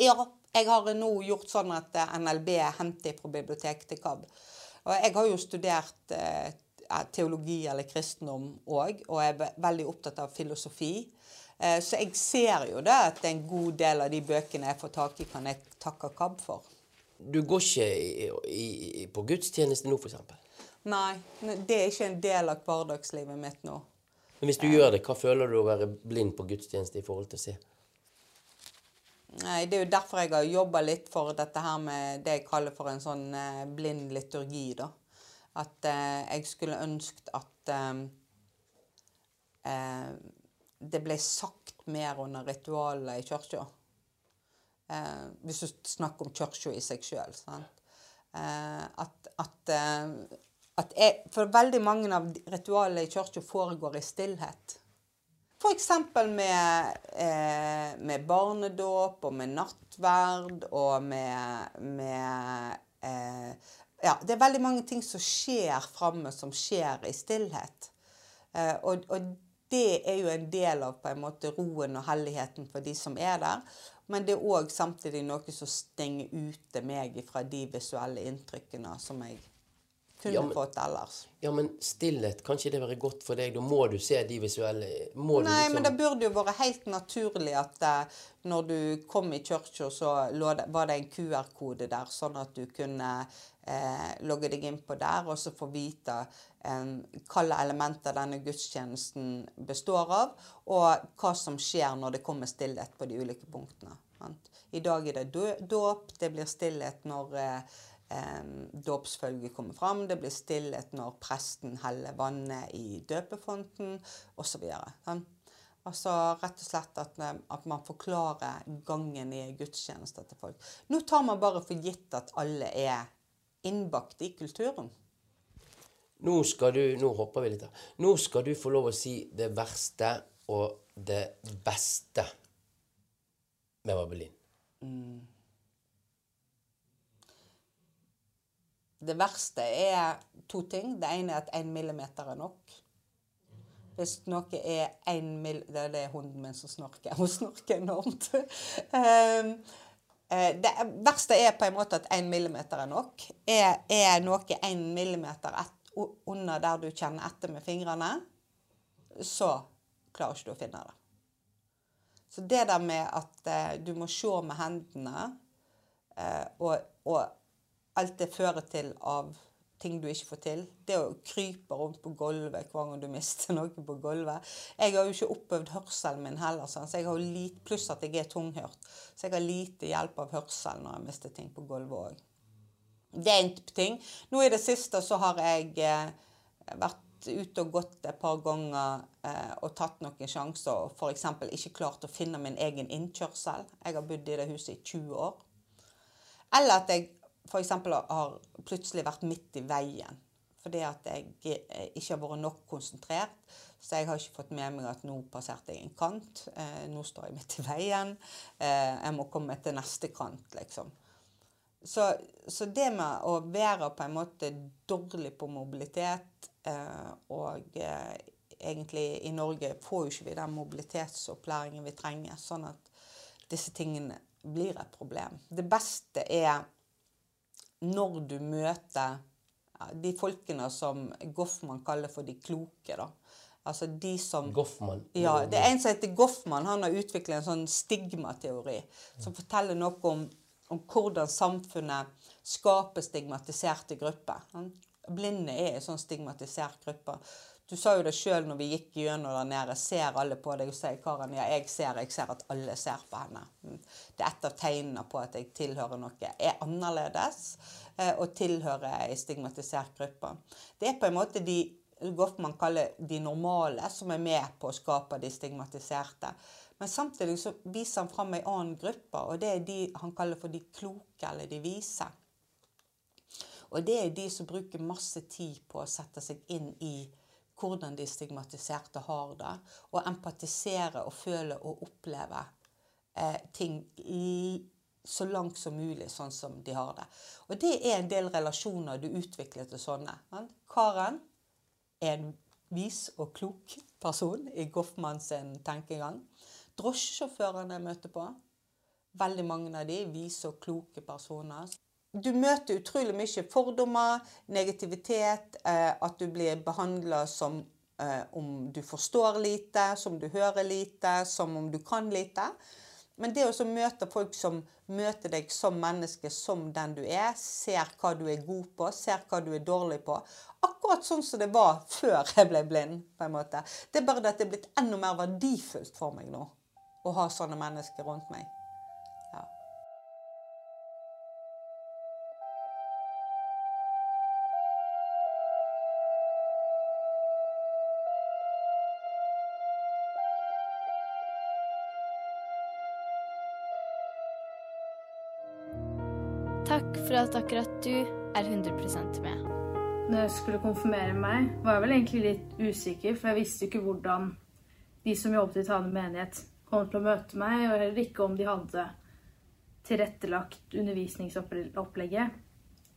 Ja, jeg har nå gjort sånn at NLB henter fra biblioteket til KAB. Og jeg har jo studert eh, teologi eller kristendom òg, og er veldig opptatt av filosofi. Eh, så jeg ser jo det at en god del av de bøkene jeg får tak i, kan jeg takke KAB for. Du går ikke i, i, i, på gudstjeneste nå, f.eks. Nei, det er ikke en del av hverdagslivet mitt nå. Men hvis du gjør det, hva føler du å være blind på gudstjeneste i forhold til å se? Nei, Det er jo derfor jeg har jobba litt for dette her med det jeg kaller for en sånn eh, blind liturgi. da. At eh, jeg skulle ønsket at eh, eh, det ble sagt mer under ritualene i kirka. Eh, hvis du snakker om kirka i seg sjøl. Eh, at, at, at For veldig mange av ritualene i kirka foregår i stillhet. F.eks. Med, eh, med barnedåp og med nattverd og med, med eh, Ja, det er veldig mange ting som skjer framme, som skjer i stillhet. Eh, og, og det er jo en del av på en måte roen og helligheten for de som er der. Men det er òg samtidig noe som stenger ute meg fra de visuelle inntrykkene som jeg kunne Ja, men- fått ellers. Ja, men stillhet, kan ikke det være godt for deg? Da må du se de visuelle Nei, liksom... men det burde jo vært helt naturlig at uh, når du kom i kirka, så det, var det en QR-kode der, sånn at du kunne uh, logge deg inn på der og så få vite um, hvilke elementer denne gudstjenesten består av, og hva som skjer når det kommer stillhet på de ulike punktene. sant? I dag er det dåp, det blir stillhet når eh, eh, dåpsfølget kommer fram, det blir stillhet når presten heller vannet i døpefonten, osv. Altså rett og slett at, eh, at man forklarer gangen i gudstjenester til folk. Nå tar man bare for gitt at alle er innbakt i kulturen. Nå skal du, nå hopper vi litt her. Nå skal du få lov å si det verste og det beste med Babelin. Mm. Det verste er to ting. Det ene er at én millimeter er nok. Hvis noe er én mill... Det er det hunden min som snorker. Hun snorker enormt. um, eh, det verste er på en måte at én millimeter er nok. Er, er noe én millimeter et, under der du kjenner etter med fingrene, så klarer ikke du å finne det. Så det der med at eh, du må se med hendene, eh, og, og alt det fører til av ting du ikke får til. Det å krype rundt på gulvet hver gang du mister noe på gulvet. Jeg har jo ikke oppøvd hørselen min heller, så jeg har jo lite, pluss at jeg er tunghørt. Så jeg har lite hjelp av hørsel når jeg mister ting på gulvet òg. Det er en type ting. Nå i det siste så har jeg eh, vært ute og gått et par ganger eh, og tatt noen sjanser og f.eks. ikke klart å finne min egen innkjørsel. Jeg har bodd i det huset i 20 år. Eller at jeg f.eks. har plutselig vært midt i veien. Fordi at jeg eh, ikke har vært nok konsentrert. Så jeg har ikke fått med meg at nå passerte jeg en kant. Eh, nå står jeg midt i veien. Eh, jeg må komme til neste kant, liksom. Så, så det med å være på en måte dårlig på mobilitet og egentlig i Norge får jo ikke vi den mobilitetsopplæringen vi trenger, sånn at disse tingene blir et problem. Det beste er når du møter de folkene som Goffman kaller for de kloke. da. Altså de som Goffman? Ja, det er en som heter Goffman. Han har utviklet en sånn stigmateori som forteller noe om, om hvordan samfunnet skaper stigmatiserte grupper. Blinde er en sånn stigmatisert gruppe. Du sa jo det sjøl når vi gikk gjennom der nede. Ser alle på deg og sier Karen, ja, jeg ser, jeg ser at alle ser på henne. Mm. Det er et av tegnene på at jeg tilhører noe er annerledes eh, og tilhører ei stigmatisert gruppe. Det er på en måte de Goffman kaller de normale, som er med på å skape de stigmatiserte. Men samtidig så viser han fram ei annen gruppe, og det er de han kaller for de kloke eller de vise. Og det er de som bruker masse tid på å sette seg inn i hvordan de stigmatiserte har det, og empatisere og føle og oppleve eh, ting i, så langt som mulig sånn som de har det. Og det er en del relasjoner du utvikler til sånne. Karen er en vis og klok person i Goffman sin tenkegang. Drosjesjåførene jeg møter på, veldig mange av de vise og kloke personer. Du møter utrolig mye fordommer, negativitet, eh, at du blir behandla som eh, om du forstår lite, som du hører lite, som om du kan lite. Men det å møte folk som møter deg som menneske, som den du er, ser hva du er god på, ser hva du er dårlig på Akkurat sånn som det var før jeg ble blind. på en måte. Det er bare at det er blitt enda mer verdifullt for meg nå å ha sånne mennesker rundt meg. For at akkurat du er 100% med. Når jeg skulle konfirmere meg, var jeg vel egentlig litt usikker, for jeg visste ikke hvordan de som jobbet i Tane menighet, kom til å møte meg, og heller ikke om de hadde tilrettelagt undervisningsopplegget.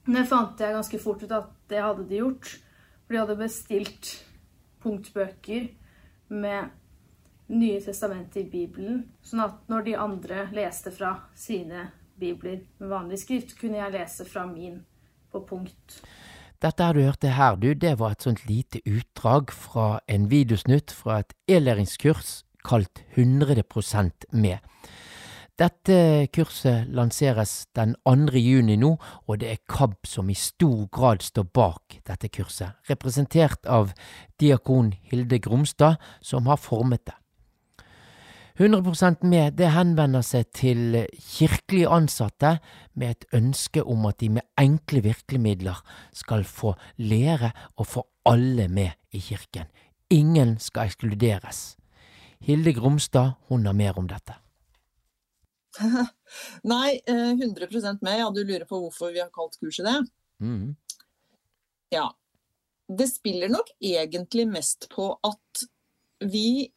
Men det fant jeg ganske fort ut at det hadde de gjort. For de hadde bestilt punktbøker med Nye testamentet i Bibelen, sånn at når de andre leste fra sine bibler med vanlig skrift, kunne jeg lese fra min på punkt. Dette har du hørte her, du, det var et sånt lite utdrag fra en videosnutt fra et e-læringskurs kalt 100 med. Dette kurset lanseres den 2. juni nå, og det er KAB som i stor grad står bak dette kurset, representert av diakon Hilde Gromstad, som har formet det. 100% med det henvender seg til kirkelige ansatte med et ønske om at de med enkle virkemidler skal få lære å få alle med i kirken. Ingen skal ekskluderes. Hilde Gromstad hun har mer om dette. Nei, eh, 100 med. Ja, du lurer på hvorfor vi har kalt kurset det? Mm. Ja. Det spiller nok egentlig mest på at vi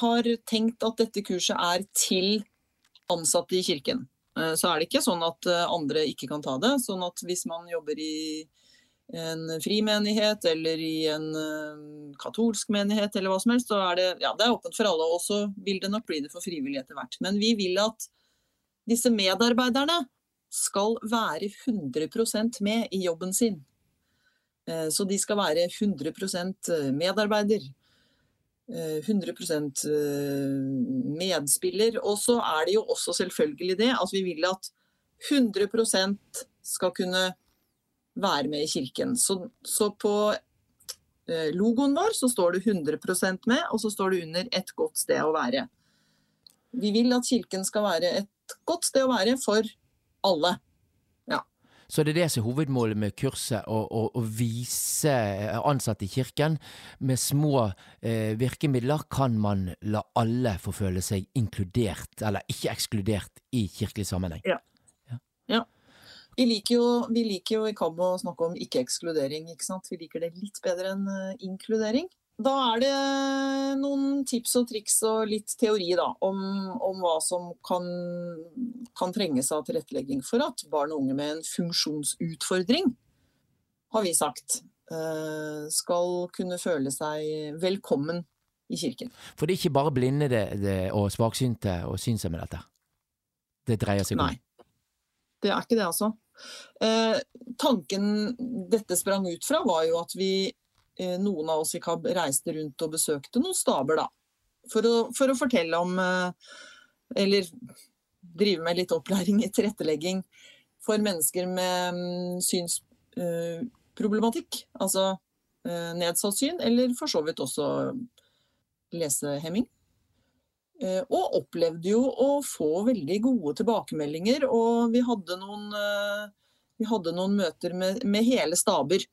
har tenkt at dette kurset er til ansatte i kirken. Eh, Så er det ikke sånn at eh, andre ikke kan ta det. Sånn at hvis man jobber i en frimenighet eller i en eh, katolsk menighet eller hva som helst, så er det, ja, det er åpent for alle. Og så vil det nok bli det for frivillige etter hvert. Men vi vil at disse medarbeiderne skal være 100% med i jobben sin. Så de skal være 100% medarbeider. Eh, 100 eh, medspiller. Og så er det jo også selvfølgelig det at vi vil at 100 skal kunne være med i kirken. Så, så på eh, logoen vår så står det 100% med, og så står det under 'et godt sted å være'. Vi vil at kirken skal være et godt sted å være for alle. Så det er det som er hovedmålet med kurset, å, å, å vise ansatte i kirken med små eh, virkemidler kan man la alle få føle seg inkludert, eller ikke ekskludert, i kirkelig sammenheng. Ja. ja. Vi liker, jo, vi liker jo i KAB å snakke om ikke-ekskludering, ikke sant. Vi liker det litt bedre enn eh, inkludering. Da er det noen tips og triks og litt teori da, om, om hva som kan, kan trenges av tilrettelegging for at barn og unge med en funksjonsutfordring, har vi sagt, eh, skal kunne føle seg velkommen i kirken. For det er ikke bare blinde det, det, og svaksynte og synshemmede dette? Det dreier seg om? Nei. Det er ikke det, altså. Eh, tanken dette sprang ut fra, var jo at vi, eh, noen av oss i KAB, reiste rundt og besøkte noen staber, da. For å, for å fortelle om eh, Eller drive med litt opplæring i tilrettelegging for mennesker med mm, synsproblematikk. altså eh, nedsatt syn, eller for så vidt også lesehemming. Eh, Og opplevde jo å få veldig gode tilbakemeldinger. Og vi hadde noen, eh, vi hadde noen møter med, med hele staber,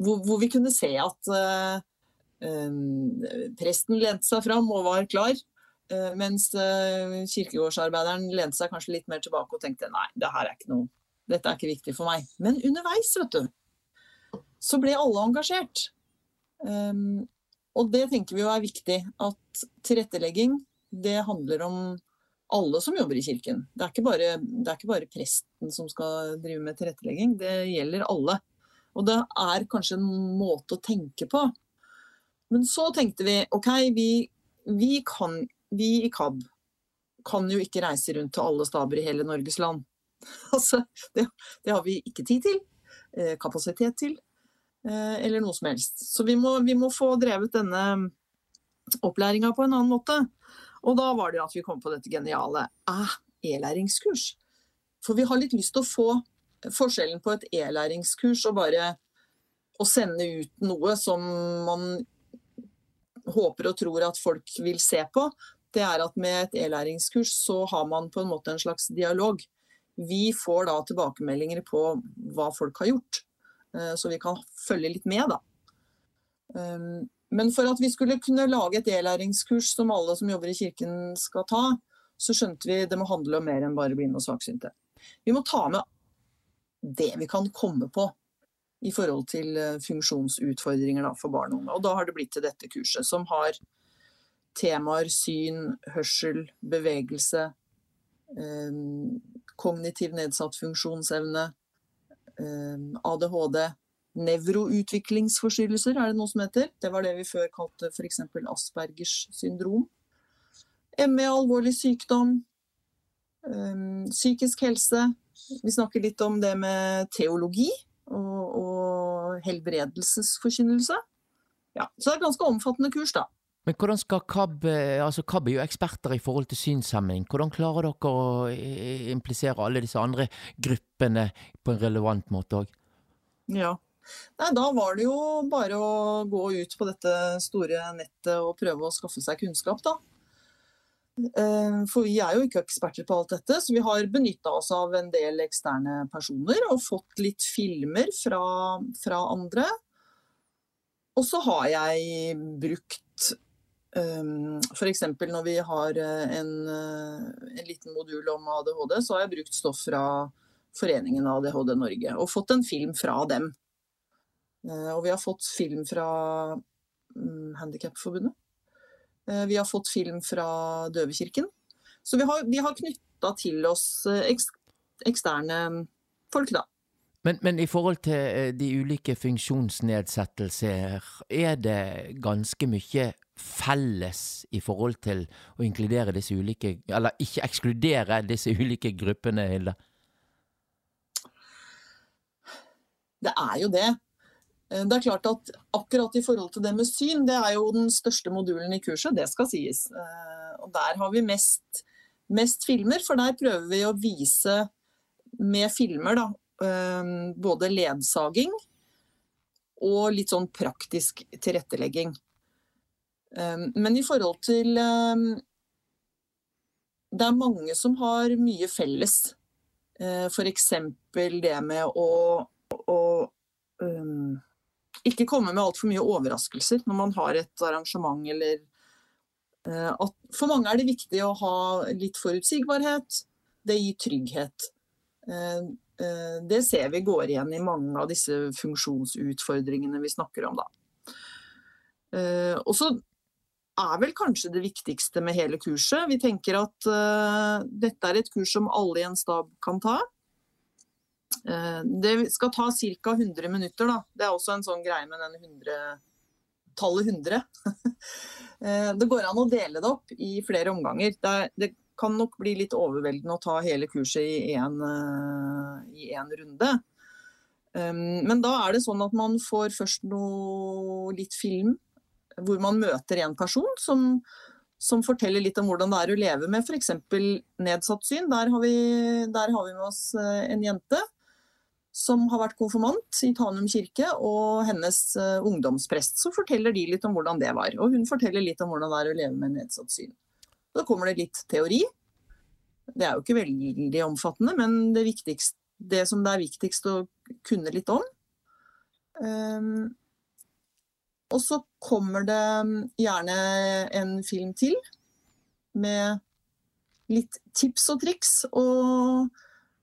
hvor, hvor vi kunne se at eh, eh, presten lente seg fram og var klar. eh, Mens kirkegårdsarbeideren lente seg kanskje litt mer tilbake og tenkte nei, det her er ikke noe, dette er ikke viktig for meg. Men underveis, vet du, så ble alle engasjert. Um, og det tenker vi jo er viktig. At tilrettelegging, det handler om alle som jobber i kirken. Det er ikke bare, det er ikke bare presten som skal drive med tilrettelegging, det gjelder alle. Og det er kanskje en måte å tenke på. Men så tenkte vi OK, vi, vi, kan, vi i KAB kan jo ikke reise rundt til alle staber i hele Norges land. Altså, det, det har vi ikke tid til, eh, kapasitet til, eh, eller noe som helst. Så vi må, vi må få drevet denne opplæringa på en annen måte. Og da var det at vi kom på dette geniale ah, e-læringskurs. For vi har litt lyst til å få forskjellen på et e-læringskurs og bare å sende ut noe som man håper og tror at folk vil se på, det er at med et e-læringskurs så har man på en måte en slags dialog. Vi får da tilbakemeldinger på hva folk har gjort, eh, så vi kan følge litt med, da. Um, men for at vi skulle kunne lage et e-læringskurs som alle som jobber i kirken skal ta, så skjønte vi det må handle om mer enn bare blinde og svaksynte. Vi må ta med det vi kan komme på i forhold til eh, funksjonsutfordringer for barn og unge. Og da har det blitt til dette kurset, som har temaer syn, hørsel, bevegelse, eh, kognitiv nedsatt funksjonsevne, eh, ADHD, nevroutviklingsforstyrrelser er det noe som heter. Det var det vi før kalte f.eks. Aspergers syndrom. ME, alvorlig sykdom, psykisk helse. Vi snakker litt om det med teologi og, og helbredelsesforkynnelse. Ja, så det er et ganske omfattende kurs, da. Men hvordan skal KAB altså KAB er jo eksperter i forhold til synshemming. Hvordan klarer dere å implisere alle disse andre gruppene på en relevant måte òg? Ja. Nei, da var det jo bare å gå ut på dette store nettet og prøve å skaffe seg kunnskap, da. Eh, for vi er jo ikke eksperter på alt dette, så vi har benytta oss av en del eksterne personer og fått litt filmer fra, fra andre. Og så har jeg brukt um, eh, f.eks. når vi har eh, en, en, liten modul om ADHD, så har jeg brukt stoff fra Foreningen ADHD Norge og fått en film fra dem. Og vi har fått film fra um, Handikapforbundet. Eh, vi har fått film fra Døvekirken. Så vi har, vi har knytta til oss eh, eksterne folk, da. Men, men, i forhold til eh, de ulike funksjonsnedsettelser, er det ganske mye felles i forhold til å inkludere disse ulike Eller ikke ekskludere disse ulike gruppene, Hilde? Det er jo det. Eh, det er klart at akkurat i forhold til det med syn, det er jo den største modulen i kurset, det skal sies. Eh, og der har vi mest, mest filmer, for der prøver vi å vise med filmer da, eh, både ledsaging og litt sånn praktisk tilrettelegging. Men i forhold til Det er mange som har mye felles. F.eks. det med å, å um, ikke komme med altfor mye overraskelser når man har et arrangement eller uh, at For mange er det viktig å ha litt forutsigbarhet. Det gir trygghet. Uh, uh, det ser vi går igjen i mange av disse funksjonsutfordringene vi snakker om, da. og så er vel kanskje det viktigste med hele kurset. Vi tenker at dette er et kurs som alle i en stab kan ta. Eh, det skal ta ca. 100 minutter, da. Det er også en sånn greie med den 100 tallet 100. Eh, det går an å dele det opp i flere omganger. Det, det kan nok bli litt overveldende å ta hele kurset i én eh, runde. Men da er det sånn at man får først noe litt film hvor man møter en person som, som forteller litt om hvordan det er å leve med f.eks. nedsatt syn. Der har, vi, der har vi med oss en jente som har vært konfirmant i Tanum kirke, og hennes uh, ungdomsprest. Så forteller de litt om hvordan det var. Og hun forteller litt om hvordan det er å leve med nedsatt syn. Da kommer det litt teori. Det er jo ikke veldig omfattende, men det, det som det er viktigst å kunne litt om. Um, og så kommer det gjerne en film til med litt tips og triks. og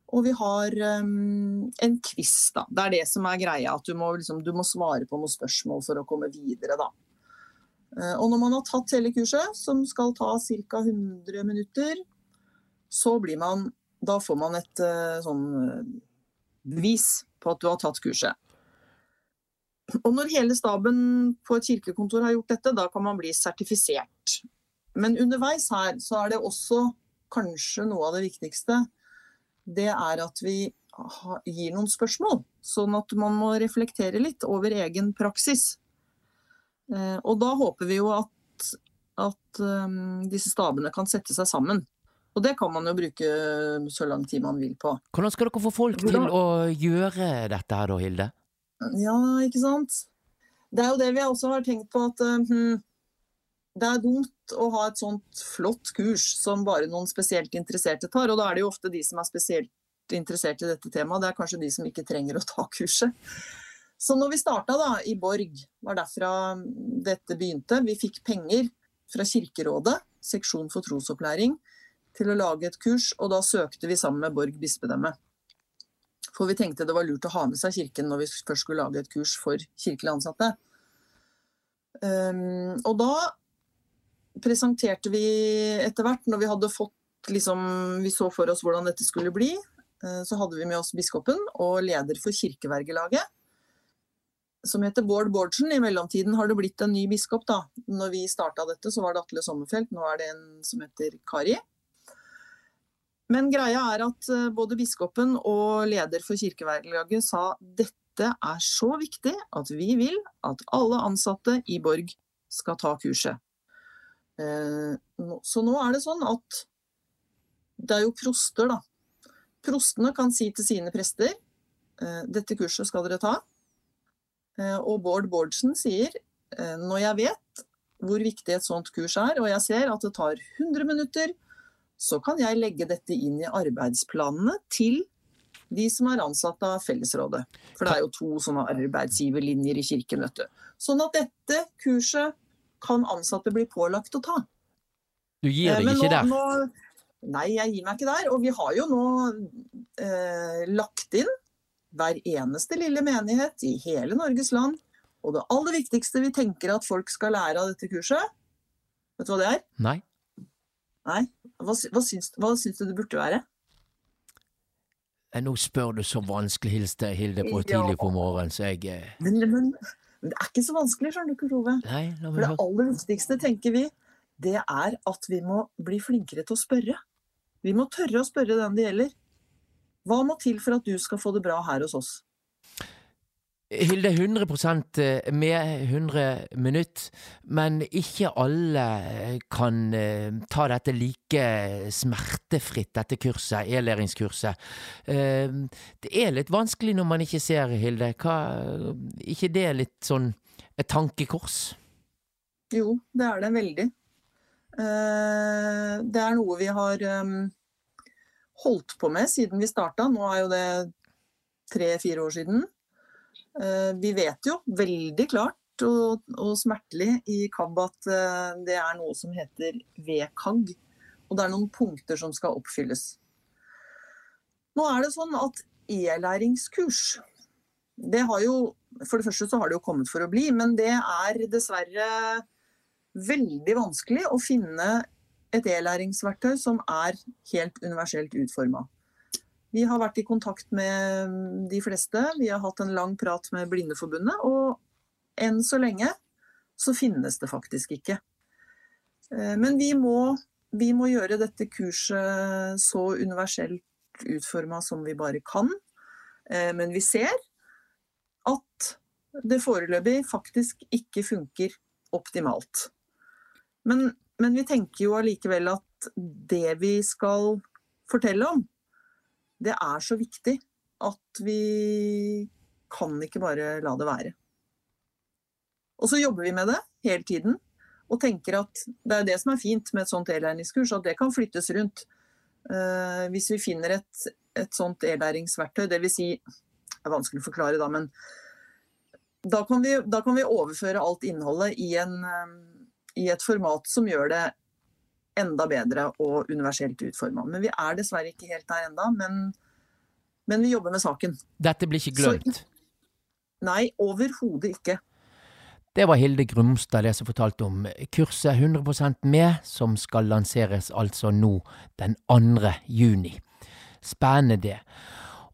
og vi har um, en quiz, da. Det er det som er greia. At du må, liksom, du må, svare på noen spørsmål for å komme videre, da. Uh, og når man har tatt hele kurset, som skal ta ca. 100 minutter, så blir man Da får man et uh, sånn uh, bevis på at du har tatt kurset. Og når hele staben på et kirkekontor har gjort dette, da kan man bli sertifisert. Men underveis her så er det også kanskje noe av det viktigste det er at vi gir noen spørsmål. Sånn at man må reflektere litt over egen praksis. Eh, og da håper vi jo at, at um, disse stabene kan sette seg sammen. Og det kan man jo bruke så lang tid man vil på. Hvordan skal dere få folk til å gjøre dette her da, Hilde? Ja, ikke sant. Det er jo det vi også har tenkt på at uh, det er dumt å ha et sånt flott kurs som bare noen spesielt interesserte tar. Og da er det jo ofte de som er spesielt interessert i dette temaet. Det er kanskje de som ikke trenger å ta kurset. Så når vi starta da, i Borg, var derfra dette begynte. Vi fikk penger fra Kirkerådet, seksjon for trosopplæring, til å lage et kurs, og da søkte vi sammen med Borg bispedømme. For vi tenkte det var lurt å ha med seg Kirken når vi først skulle lage et kurs for kirkelig ansatte. Um, og da presenterte vi etter hvert, når vi hadde fått liksom, Vi så for oss hvordan dette skulle bli. Uh, så hadde vi med oss biskopen og leder for kirkevergelaget. Som heter Bård Bårdsen. I mellomtiden har det blitt en ny biskop. da. Når vi starta dette, så var det Atle Sommerfelt. Nå er det en som heter Kari. Men greia er at eh, både biskopen og leder for kirkevergelaget sa dette er så viktig at vi vil at alle ansatte i Borg skal ta kurset. Eh, så nå er det sånn at det er jo proster, da. Prostene kan si til sine prester eh, dette kurset skal dere ta. Og Bård Bårdsen sier når jeg vet hvor viktig et sånt kurs er, og jeg ser at det tar 100 minutter, så kan jeg legge dette inn i arbeidsplanene til de som er ansatt av Fellesrådet. For det er jo to sånne arbeidsgiverlinjer i kirken, vet du. Sånn at dette kurset kan ansatte bli pålagt å ta. Du gir deg ikke der? Nå, nei, jeg gir meg ikke der. Og vi har jo nå eh, lagt inn hver eneste lille menighet i hele Norges land. Og det aller viktigste vi tenker at folk skal lære av dette kurset, vet du hva det er? Nei. Nei. Hva, hva, syns, hva syns du det burde være? Eh, nå spør du så vanskelig, Hilde, Hilde på tidlig på morgenen, så jeg eh, men, men, men, det er ikke så vanskelig, skjønner du, Kurt Ove. For det aller viktigste, tenker vi, det er at vi må bli flinkere til å spørre. Vi må tørre å spørre den det gjelder. Hva må til for at du skal få det bra her hos oss? Hilde, 100 eh, med 100 minutt, men ikke alle kan eh, ta dette like smertefritt, dette kurset, e-læringskurset. Eh, det er litt vanskelig når man ikke ser, Hilde. Hva, ikke det litt sånn et tankekors? Jo, det er det veldig. Det er noe vi har holdt på med siden vi starta. Nå er jo det tre-fire år siden. Eh, vi vet jo veldig klart og, og smertelig i KAB at eh, det er noe som heter VKAG. Og det er noen punkter som skal oppfylles. Nå er det sånn at e-læringskurs det har jo, For det første så har det jo kommet for å bli, men det er dessverre veldig vanskelig å finne et e-læringsverktøy som er helt universelt utforma. Vi har vært i kontakt med de fleste. Vi har hatt en lang prat med Blindeforbundet. Og enn så lenge så finnes det faktisk ikke. Eh, men vi må, vi må gjøre dette kurset så universelt utforma som vi bare kan. Eh, men vi ser at det foreløpig faktisk ikke funker optimalt. Men, men vi tenker jo allikevel at det vi skal fortelle om, det er så viktig at vi kan ikke bare la det være. Og så jobber vi med det hele tiden. Og tenker at det er det som er fint med et sånt e-læringskurs, at det kan flyttes rundt. Uh, hvis vi finner et, et sånt e-læringsverktøy, dvs. Si, det er vanskelig å forklare da, men da kan, vi, da kan vi overføre alt innholdet i, en, um, i et format som gjør det enda bedre og universelt utforma. Men vi er dessverre ikke helt der enda, men, men vi jobber med saken. Dette blir ikke glemt? Nei, overhodet ikke. Det var Hilde Grumstad det som fortalte om kurset 100% med, som skal lanseres altså nå den 2. juni. Spennende det.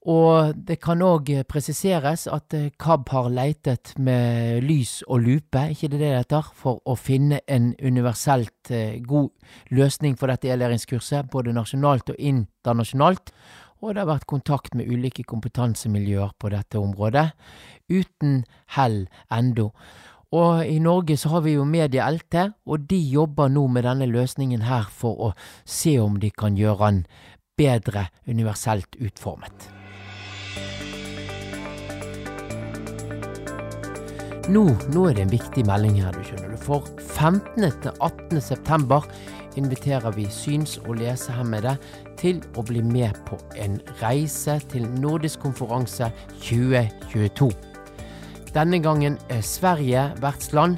Og det kan òg presiseres at eh, KAB har leitet med lys og lupe, ikke det det heter, for å finne en universelt eh, god løsning for dette e-læringskurset, både nasjonalt og internasjonalt. og det har vært kontakt med ulike kompetansemiljøer på dette området, uten hell ennå. Og i Norge så har vi jo Media LT, og de jobber nå med denne løsningen her for å se om de kan gjøre den bedre universelt utformet. Nå, nå er det en viktig melding her, du skjønner du. For 15. til 18. september inviterer vi syns- og lesehemmede til å bli med på en reise til Nordisk konferanse 2022. Denne gangen er Sverige vertsland.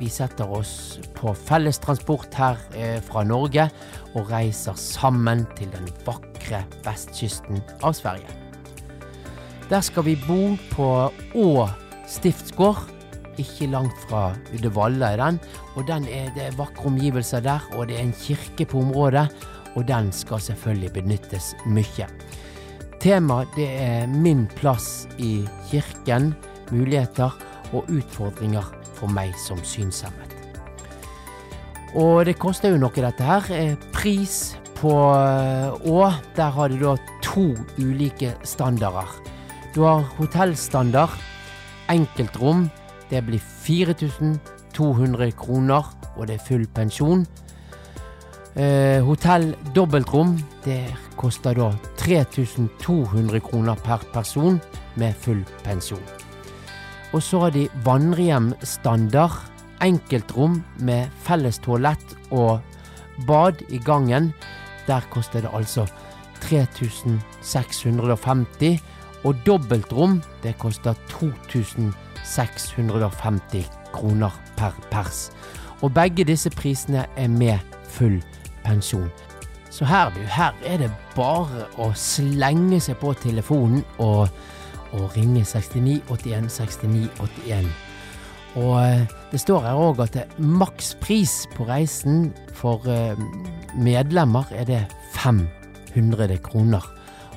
Vi setter oss på fellestransport her eh, fra Norge og reiser sammen til den vakre vestkysten av Sverige. Der skal vi bo på Å stiftsgård ikke langt fra Uddevalla er den. Og den er, det er vakre omgivelser der, og det er en kirke på området. Og den skal selvfølgelig benyttes mye. Temaet det er min plass i kirken, muligheter og utfordringer for meg som synshemmet. Og det koster jo noe, dette her. Eh, pris på Å, der har de da to ulike standarder. Du har hotellstandard, enkeltrom det blir 4200 kroner, og det er full pensjon. Eh, hotell dobbeltrom, det koster da 3200 kroner per person med full pensjon. Og så har de vandrehjemstandard, enkeltrom med felles toalett og bad i gangen. Der koster det altså 3650, og dobbeltrom, det koster 2650 kroner per pers. Og begge disse prisene er med full pensjon. Så her, du, her er det bare å slenge seg på telefonen og, og ringe 69 81 69 81. Og eh, det står her òg at makspris på reisen for eh, medlemmer er det 500 kroner.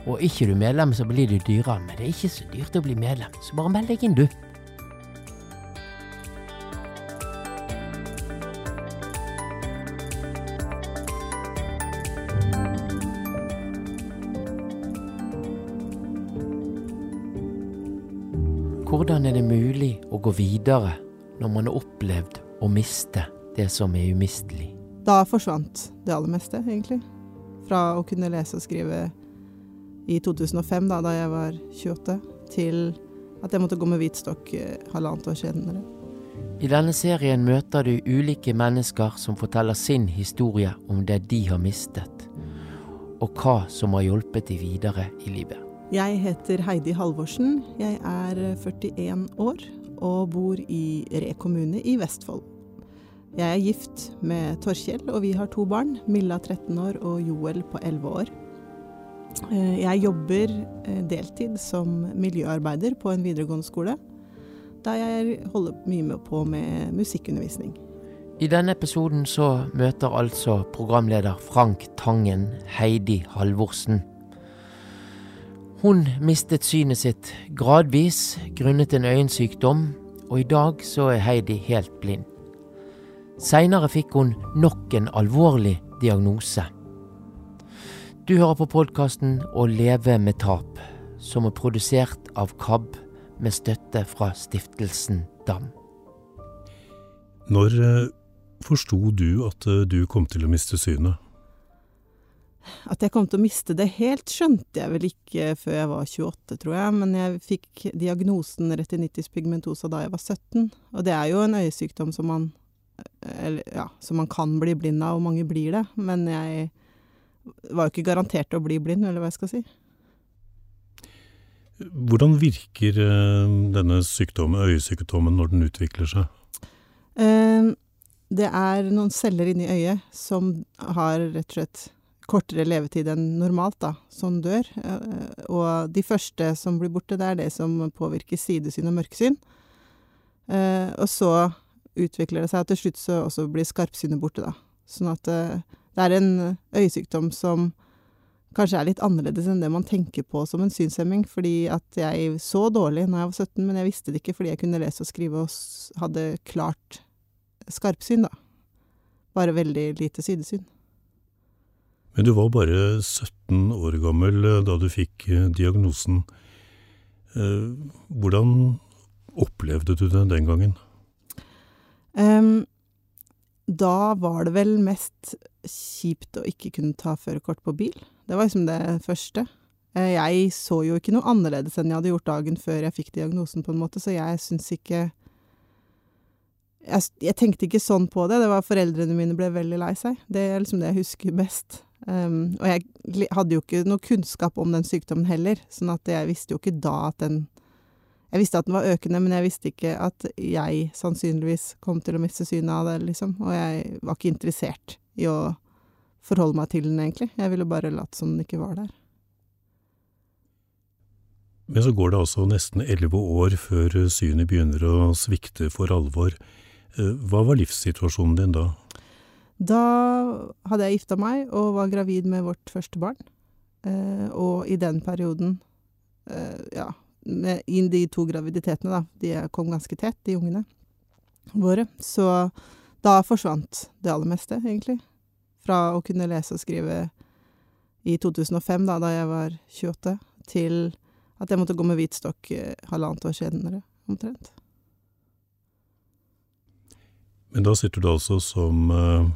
Og ikke du medlem, så blir det dyrere. Men det er ikke så dyrt å bli medlem, så bare meld deg inn, du. Hvordan er det mulig å gå videre når man har opplevd å miste det som er umistelig? Da forsvant det aller meste, egentlig. Fra å kunne lese og skrive i 2005, da, da jeg var 28, til at jeg måtte gå med hvit stokk eh, halvannet år senere. I denne serien møter du ulike mennesker som forteller sin historie om det de har mistet, og hva som har hjulpet de videre i livet. Jeg heter Heidi Halvorsen. Jeg er 41 år og bor i Re kommune i Vestfold. Jeg er gift med Torkjell, og vi har to barn. Milla 13 år og Joel på 11 år. Eh, jeg jobber eh, deltid som miljøarbeider på en videregående skole, der jeg holder mye på med musikkundervisning. I denne episoden så møter altså programleder Frank Tangen Heidi Halvorsen. Hun mistet synet sitt gradvis grunnet en øyensykdom, og i dag så er Heidi helt blind. Seinere fikk hun nok en alvorlig diagnose. Du hører på podkasten Å leve med tap, som er produsert av KAB med støtte fra stiftelsen DAM. Når eh, forsto du at eh, du kom til å miste synet? At jeg kom til å miste det helt, skjønte jeg vel ikke før jeg var 28, tror jeg. Men jeg fikk diagnosen retinitis pigmentosa da jeg var 17. Og det er jo en øyesykdom som man, eller, ja, som man kan bli blind av, og mange blir det. Men jeg var jo ikke garantert å bli blind, eller hva jeg skal si. Hvordan virker eh, denne sykdommen, øyesykdommen når den utvikler seg? Eh, det er noen celler inni øyet som har rett og slett kortere levetid enn normalt, da, som dør. Eh, og de første som blir borte, det er det som påvirker sidesyn og mørksyn. Eh, og så utvikler det seg, og til slutt så også blir skarpsynet borte, da. Sånn at det er en øyesykdom som kanskje er litt annerledes enn det man tenker på som en synshemming, fordi at jeg så dårlig når jeg var 17, men jeg visste det ikke fordi jeg kunne lese og skrive og hadde klart skarpsyn, da. Bare veldig lite sidesyn. Men du var bare 17 år gammel eh, da du fikk eh, diagnosen. Eh, Hvordan opplevde du det den gangen? Em, da var det vel mest kjipt å ikke kunne ta førerkort på bil. Det var liksom det første. Eh, Jeg så jo ikke noe annerledes enn jeg hadde gjort dagen før jeg fikk diagnosen, på en måte, så jeg syns ikke jeg, jeg tenkte ikke sånn på det. Det var Foreldrene mine ble veldig lei seg. Det er liksom det jeg husker best. Um, og jeg hadde jo ikke noe kunnskap om den sykdommen heller, sånn at jeg visste jo ikke da at den Jeg visste at den var økende, men jeg visste ikke at jeg sannsynligvis kom til å miste synet av det, liksom. Og jeg var ikke interessert i å forholde meg til den, egentlig. Jeg ville bare late som den ikke var der. Men så går det altså nesten elleve år før synet begynner å svikte for alvor. Eh, Hva var livssituasjonen din da? Da hadde jeg gifta meg og var gravid med vårt første barn. Eh, og i den perioden, eh, ja, med, i de to graviditetene, da, de kom ganske tett, de ungene våre, så da forsvant det aller meste, egentlig. Fra å kunne lese og skrive i 2005, da, da jeg var 28, til at jeg måtte gå med hvit stokk eh, halvannet år senere, omtrent. Men da sitter du altså som uh,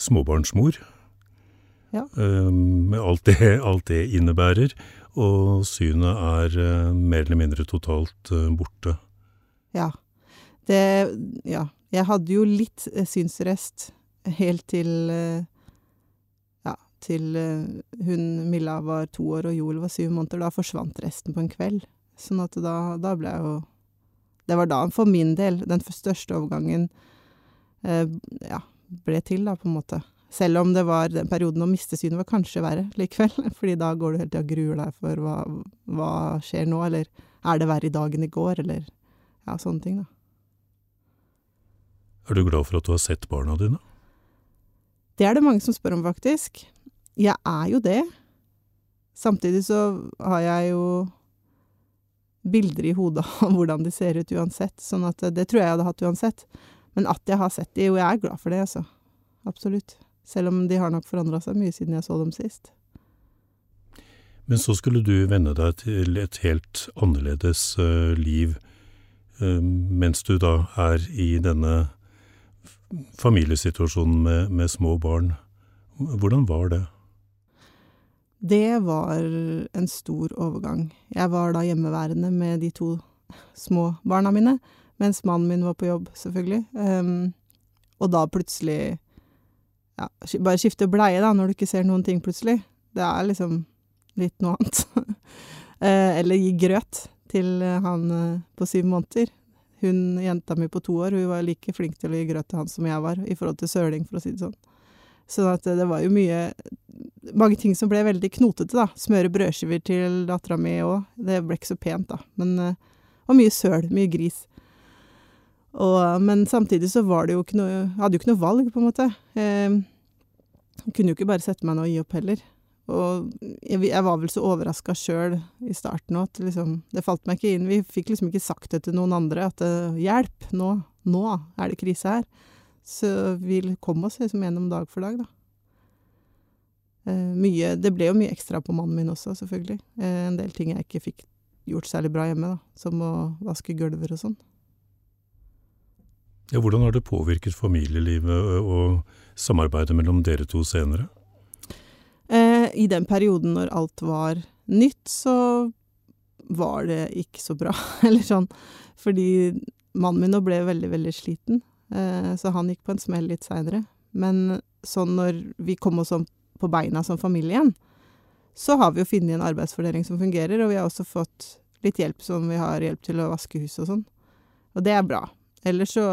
småbarnsmor, Ja. eh, med alt det, alt det innebærer, og synet er eh, mer eller mindre totalt eh, borte. Ja. Det Ja. Jeg hadde jo litt eh, synsrest helt til Ja, til hun Milla var to år og Joel var syv måneder. Da forsvant resten på en kveld. Sånn at da, da ble jeg jo Det var da, for min del, den største overgangen eh, ja, ble til, da, på en måte. Selv om det var den perioden å miste synet var kanskje verre likevel. Fordi da går du hele tida og gruer deg for hva, hva skjer nå, eller er det verre i dag enn i går, eller ja, sånne ting, da. Er du glad for at du har sett barna dine? Det er det mange som spør om, faktisk. Jeg er jo det. Samtidig så har jeg jo bilder i hodet av hvordan de ser ut uansett, sånn at det tror jeg jeg hadde hatt uansett. Men at jeg har sett de, og jeg er glad for det, altså. Absolutt. Selv om de har nok forandra seg mye siden jeg så dem sist. Men så skulle du venne deg til et helt annerledes eh, liv, eh, mens du da er i denne familiesituasjonen med, med små barn. Hvordan var det? Det var en stor overgang. Jeg var da hjemmeværende med de to små barna mine, mens mannen min var på jobb, selvfølgelig. Um, og da plutselig ja, bare skifte bleie, da, når du ikke ser noen ting plutselig. Det er liksom litt noe annet. Eh, Eller gi grøt til eh, han eh, på syv måneder. Hun jenta mi på to år, hun var like flink til å gi grøt til han som jeg var, i forhold til søling, for å si det sånn. Så at det var jo mye Mange ting som ble veldig knotete, da. Smøre brødskiver til dattera mi òg. Det ble ikke så pent, da. Men Og mye søl. Mye gris. Og, men samtidig så var det jo ikke noe jeg Hadde jo ikke noe valg, på en måte. Jeg kunne jo ikke bare sette meg ned og gi opp heller. Og jeg, jeg var vel så overraska sjøl i starten òg at liksom Det falt meg ikke inn. Vi fikk liksom ikke sagt det til noen andre at eh, hjelp, nå, nå er det krise her. Så vi kom oss liksom gjennom dag for dag, da. Eh, mye Det ble jo mye ekstra på mannen min også, selvfølgelig. Eh, en del ting jeg ikke fikk gjort særlig bra hjemme, da. Som å vaske gulver og sånn. Ja, hvordan har det påvirket familielivet og samarbeidet mellom dere to senere? Eh, I den perioden når alt var nytt, så var det ikke så bra. Eller sånn. Fordi mannen min nå ble veldig, veldig sliten. Eh, så han gikk på en smell litt seinere. Men sånn når vi kom oss på beina som familie igjen, så har vi jo funnet en arbeidsfordeling som fungerer, og vi har også fått litt hjelp som vi har hjelp til å vaske hus og sånn. Og det er bra. Ellers så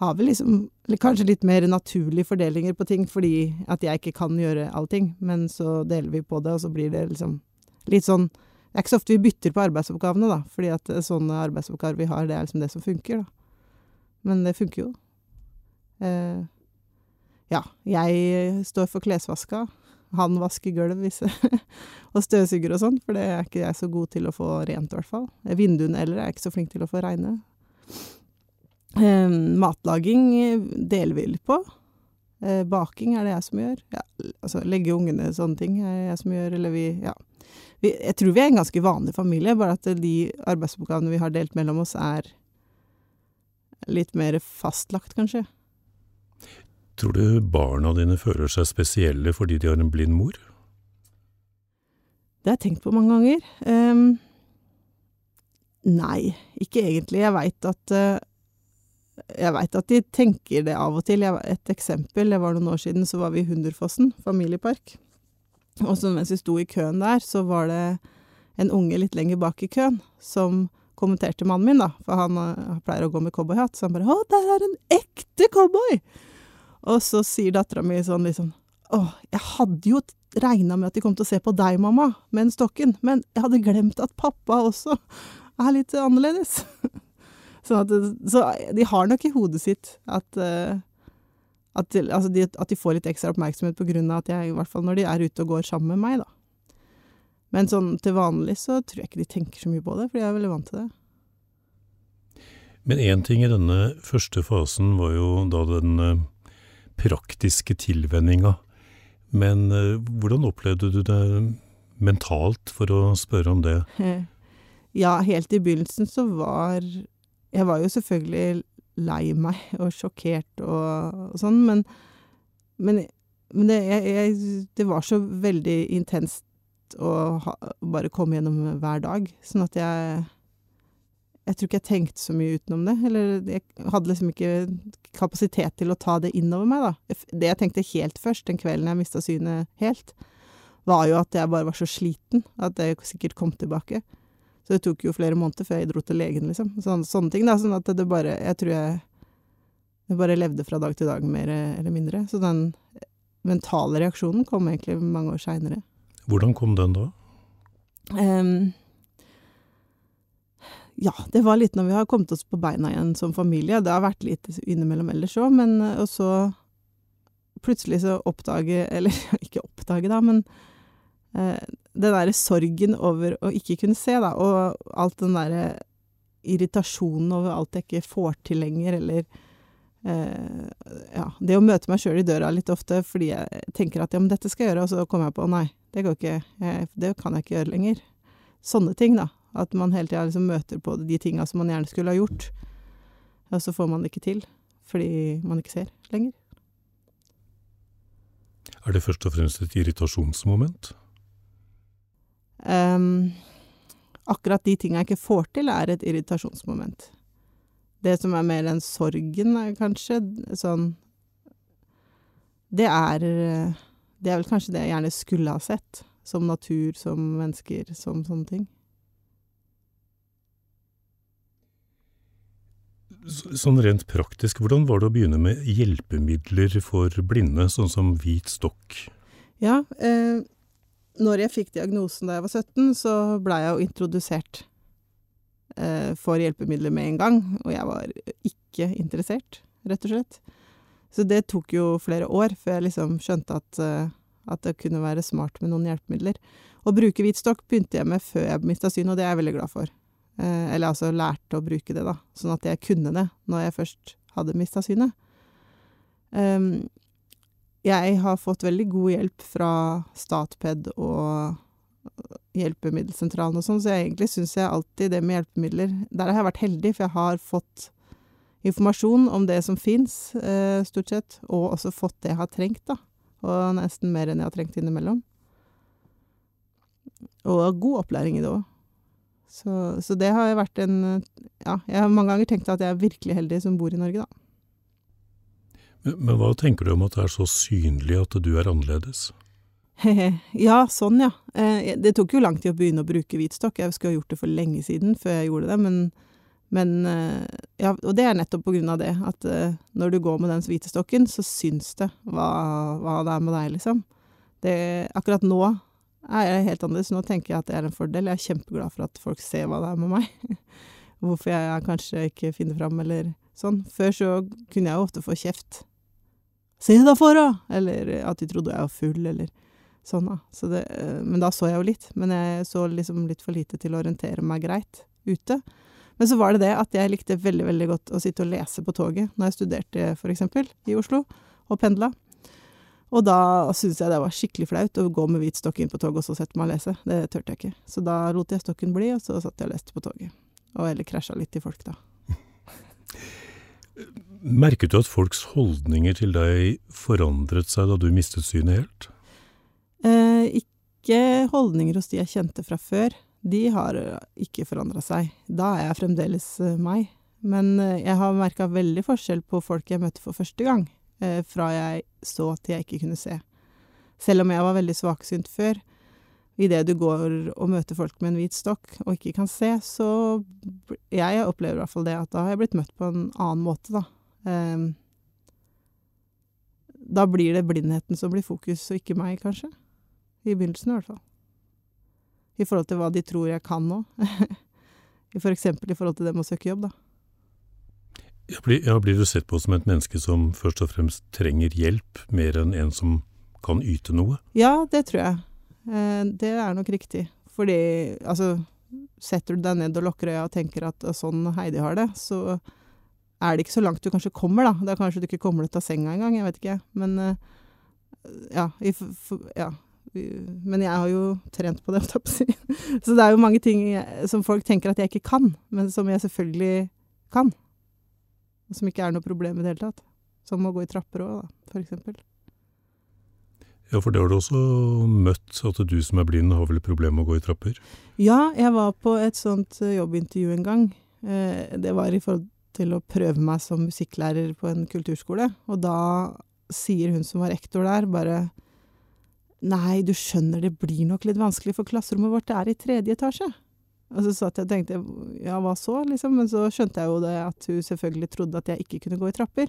har vi liksom kanskje litt mer naturlige fordelinger på ting, fordi at jeg ikke kan gjøre allting, men så deler vi på det, og så blir det liksom litt sånn Det er ikke så ofte vi bytter på arbeidsoppgavene, da, fordi at sånne arbeidsoppgaver vi har, det er liksom det som funker, da. Men det funker jo. Eh, ja, jeg står for klesvaska. Han vasker gulv og støvsuger og sånn, for det er ikke jeg så god til å få rent, i hvert fall. Vinduene eller er jeg ikke så flink til å få reine. Eh, matlaging deler vi litt på. Eh, baking er det jeg som gjør. Ja, altså legge ungene sånne ting er det jeg som gjør, eller vi Ja. Vi, jeg tror vi er en ganske vanlig familie, bare at de arbeidsoppgavene vi har delt mellom oss, er litt mer fastlagt, kanskje. Tror du barna dine føler seg spesielle fordi de har en blind mor? Det har jeg tenkt på mange ganger. Ehm, nei, ikke egentlig. Jeg veit at eh, Jeg veit at de tenker det av og til. Jeg, et eksempel, det var noen år siden, så var vi i Hunderfossen familiepark. Og så mens vi sto i køen der, så var det en unge litt lenger bak i køen som kommenterte mannen min, da, for han han pleier å gå med cowboyhatt, så han bare 'Å, der er en ekte cowboy!' Og så sier dattera mi sånn liksom 'Å, jeg hadde jo regna med at de kom til å se på deg, mamma, med den stokken, men jeg hadde glemt at pappa også er litt annerledes'. sånn at, så de har nok i hodet sitt at uh, at, altså de, at de får litt ekstra oppmerksomhet på grunn av at jeg, i hvert fall når de er ute og går sammen med meg, da. Men sånn til vanlig så tror jeg ikke de tenker så mye på det, for de er veldig vant til det. Men én ting i denne første fasen var jo da den eh, praktiske tilvenninga. Men eh, hvordan opplevde du det mentalt, for å spørre om det? Ja, helt i begynnelsen så var Jeg var jo selvfølgelig lei meg og sjokkert og, og sånn, men, men, men det, jeg, jeg, det var så veldig intenst å ha, bare komme gjennom hver dag, sånn at jeg Jeg tror ikke jeg tenkte så mye utenom det, eller jeg hadde liksom ikke kapasitet til å ta det innover meg, da. Det jeg tenkte helt først, den kvelden jeg mista synet helt, var jo at jeg bare var så sliten at det sikkert kom tilbake. Så det tok jo flere måneder før jeg dro til legen, liksom. Sånne, sånne ting, da. Sånn at det bare Jeg tror jeg Jeg bare levde fra dag til dag, mer eller mindre. Så den mentale reaksjonen kom egentlig mange år seinere. Hvordan kom den da? Um, ja, det var litt når vi har kommet oss på beina igjen som familie. Det har vært litt innimellom ellers òg, men Og så plutselig så oppdage Eller ikke oppdage, da, men eh, den derre sorgen over å ikke kunne se, da, og alt den derre irritasjonen over alt jeg ikke får til lenger, eller eh, Ja, det å møte meg sjøl i døra litt ofte fordi jeg tenker at ja, men dette skal jeg gjøre, og så kommer jeg på nei, det går ikke, det kan jeg ikke gjøre lenger. Sånne ting, da. At man hele tida liksom møter på de tinga som man gjerne skulle ha gjort, og så får man det ikke til fordi man ikke ser lenger. Er det først og fremst et irritasjonsmoment? Um, akkurat de tinga jeg ikke får til, er et irritasjonsmoment. Det som er mer enn sorgen, kanskje sånn Det er Det er vel kanskje det jeg gjerne skulle ha sett. Som natur, som mennesker, som sånne ting. Sånn rent praktisk, hvordan var det å begynne med hjelpemidler for blinde, sånn som hvit stokk? Ja, eh, når jeg fikk diagnosen da jeg var 17, så blei jeg jo introdusert eh, for hjelpemidler med en gang, og jeg var ikke interessert, rett og slett. Så det tok jo flere år før jeg liksom skjønte at, eh, at det kunne være smart med noen hjelpemidler. Å bruke hvitstokk begynte jeg med før jeg mista synet, og det er jeg veldig glad for. Eh, eller altså lærte å bruke det, da, sånn at jeg kunne det når jeg først hadde mista synet. Um, jeg har fått veldig god hjelp fra Statped og Hjelpemiddelsentralen og sånn, så jeg egentlig syns jeg alltid det med hjelpemidler Der har jeg vært heldig, for jeg har fått informasjon om det som fins, eh, stort sett, og også fått det jeg har trengt, da. Og nesten mer enn jeg har trengt innimellom. Og god opplæring i det òg. Så, så det har vært en Ja, jeg har mange ganger tenkt at jeg er virkelig heldig som bor i Norge, da. Men, men hva tenker du om at det er så synlig at du er annerledes? ja, sånn ja. Eh, det tok jo lang tid å begynne å bruke hvitstokk. Jeg skulle ha gjort det for lenge siden før jeg gjorde det, men, men eh, Ja, og det er nettopp på grunn av det, at eh, når du går med den hvite stokken, så syns det hva, hva det er med deg, liksom. Det, akkurat nå er jeg helt annerledes. Nå tenker jeg at det er en fordel. Jeg er kjempeglad for at folk ser hva det er med meg. Hvorfor jeg kanskje ikke finner fram, eller sånn. Før så kunne jeg jo ofte få kjeft. Se da for, da! Eller at de trodde jeg var full, eller sånn, da. Så det, men da så jeg jo litt. Men jeg så liksom litt for lite til å orientere meg greit ute. Men så var det det at jeg likte veldig, veldig godt å sitte og lese på toget når jeg studerte, for eksempel, i Oslo, og pendla. Og da syntes jeg det var skikkelig flaut å gå med hvit stokk inn på toget og så sette meg og lese. Det turte jeg ikke. Så da lot jeg stokken bli, og så satt jeg og leste på toget. Og eller krasja litt i folk, da. Merket du at folks holdninger til deg forandret seg da du mistet synet helt? Eh, ikke holdninger hos de jeg kjente fra før. De har eh, ikke forandra seg. Da er jeg fremdeles eh, meg. Men eh, jeg har merka veldig forskjell på folk jeg møtte for første gang, eh, fra jeg så til jeg ikke kunne se. Selv om jeg var veldig svaksynt før. Idet du går og møter folk med en hvit stokk og ikke kan se, så Jeg opplever i hvert fall det, at da har jeg blitt møtt på en annen måte, da. Um, da blir det blindheten som blir fokus, og ikke meg, kanskje. I begynnelsen, i hvert fall. I forhold til hva de tror jeg kan nå. For eksempel i forhold til det med å søke jobb, da. Ja, blir, ja, blir du sett på som et menneske som først og fremst trenger hjelp, mer enn en som kan yte noe? Ja, det tror jeg. Eh, det er nok riktig. Fordi altså Setter du deg ned og lukker øya og tenker at sånn Heidi har det, så er det ikke så langt du kanskje kommer, da. Da kanskje du ikke kommer ut av senga engang, jeg vet ikke. Men eh, ja, i, ja. Men jeg har jo trent på det. Så det er jo mange ting som folk tenker at jeg ikke kan, men som jeg selvfølgelig kan. Som ikke er noe problem i det hele tatt. Som å gå i trapper òg, da, for eksempel. Ja, for det har du også møtt, at du som er blind har vel problemer med å gå i trapper? Ja, jeg var på et sånt eh, jobbintervju en gang. Eh, Det var i forhold til å prøve meg som musikklærer på en kulturskole. Og da sier hun som var rektor der, bare Nei, du skjønner det blir nok litt vanskelig, for klasserommet vårt er i tredje etasje. Og så satt jeg og tenkte ja, hva så, liksom? Men så skjønte jeg jo det at hun selvfølgelig trodde at jeg ikke kunne gå i trapper.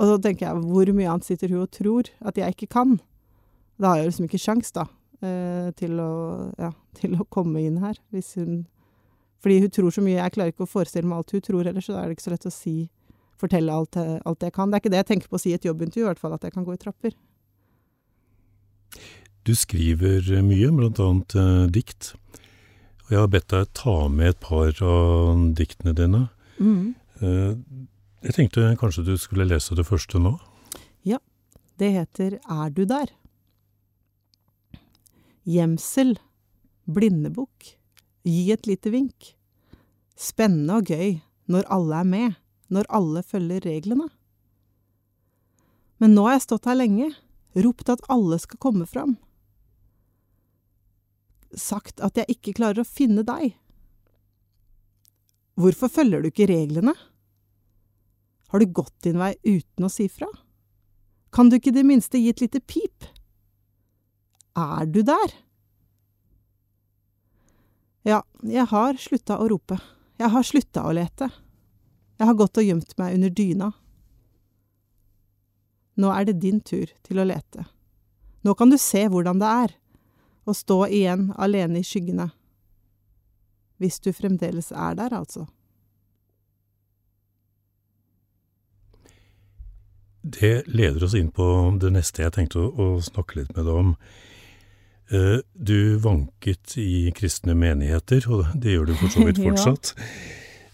Og så tenker jeg, hvor mye annet sitter hun og tror at jeg ikke kan? Da har jeg liksom ikke sjans, da, eh, til å, ja, til å komme inn her, hvis hun Fordi hun tror så mye, jeg klarer ikke å forestille meg alt hun tror heller, så da er det ikke så lett å si Fortelle alt, eh, alt jeg kan. Det er ikke det jeg tenker på å si i et jobbintervju, i hvert fall, at jeg kan gå i trapper. Du skriver mye, blant annet eh, dikt. Og jeg har bedt deg ta med et par av diktene dine. Mm. Eh, jeg tenkte kanskje du skulle lese det første nå? Ja, det heter Er du der? Gjemsel, blindebukk, gi et lite vink. Spennende og gøy når alle er med, når alle følger reglene. Men nå har jeg stått her lenge, ropt at alle skal komme fram. Sagt at jeg ikke klarer å finne deg. Hvorfor følger du ikke reglene? Har du gått din vei uten å si fra? Kan du ikke i det minste gi et lite pip? Er du der? Ja, jeg har slutta å rope. Jeg har slutta å lete. Jeg har gått og gjemt meg under dyna. Nå er det din tur til å lete. Nå kan du se hvordan det er å stå igjen alene i skyggene. Hvis du fremdeles er der, altså. Det leder oss inn på det neste jeg tenkte å, å snakke litt med deg om. Eh, Du vanket i kristne menigheter, og det gjør du for så vidt fortsatt.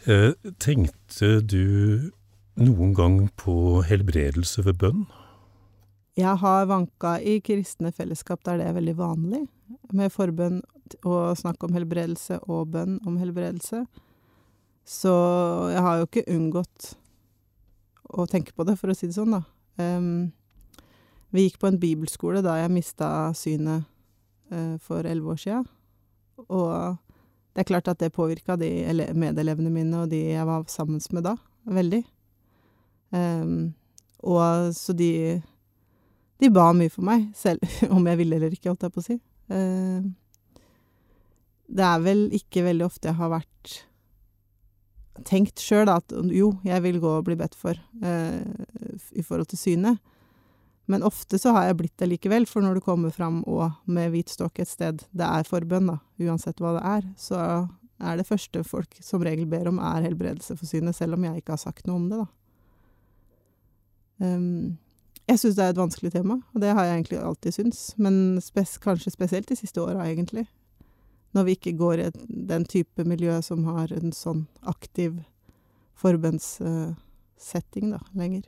ja. Tenkte du noen gang på helbredelse ved bønn? Jeg har vanka i kristne fellesskap der det er veldig vanlig, med forbønn og snakk om helbredelse og bønn om helbredelse. Så jeg har jo ikke unngått å tenke på det, for å si det sånn, da. Um, vi gikk på en bibelskole da jeg mista synet eh, for elleve år sia, og det er klart at det påvirka de medelevene mine og de jeg var sammen med da, veldig. Um, og så de de ba mye for meg, selv om jeg ville eller ikke, holdt jeg på å si. Uh, det er vel ikke veldig ofte jeg har vært tenkt sjøl at jo, jeg vil gå og bli bedt for uh, i forhold til synet. Men ofte så har jeg blitt det likevel, for når du kommer fram og med hvit stokk et sted det er forbønn, da, uansett hva det er, så er det første folk som regel ber om, er helbredelse for synet, selv om jeg ikke har sagt noe om det, da. Um, jeg syns det er et vanskelig tema, og det har jeg egentlig alltid syntes. Men spes kanskje spesielt de siste åra, egentlig. Når vi ikke går i den type miljø som har en sånn aktiv forbønnssetting, da, lenger.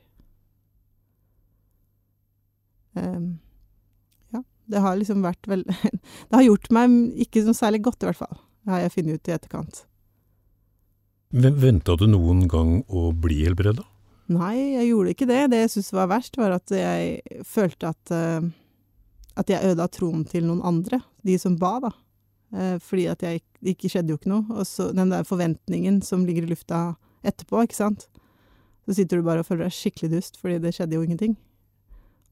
Eh, Ja, det har liksom vært vel Det har gjort meg ikke noe særlig godt, i hvert fall. Det har jeg funnet ut i etterkant. Venta du noen gang å bli helbreda? Nei, jeg gjorde ikke det. Det jeg syntes var verst, var at jeg følte at eh, at jeg ødela troen til noen andre, de som ba, da. Eh, fordi at jeg ikke skjedde jo ikke noe. Og så den der forventningen som ligger i lufta etterpå, ikke sant. Så sitter du bare og føler deg skikkelig dust, fordi det skjedde jo ingenting.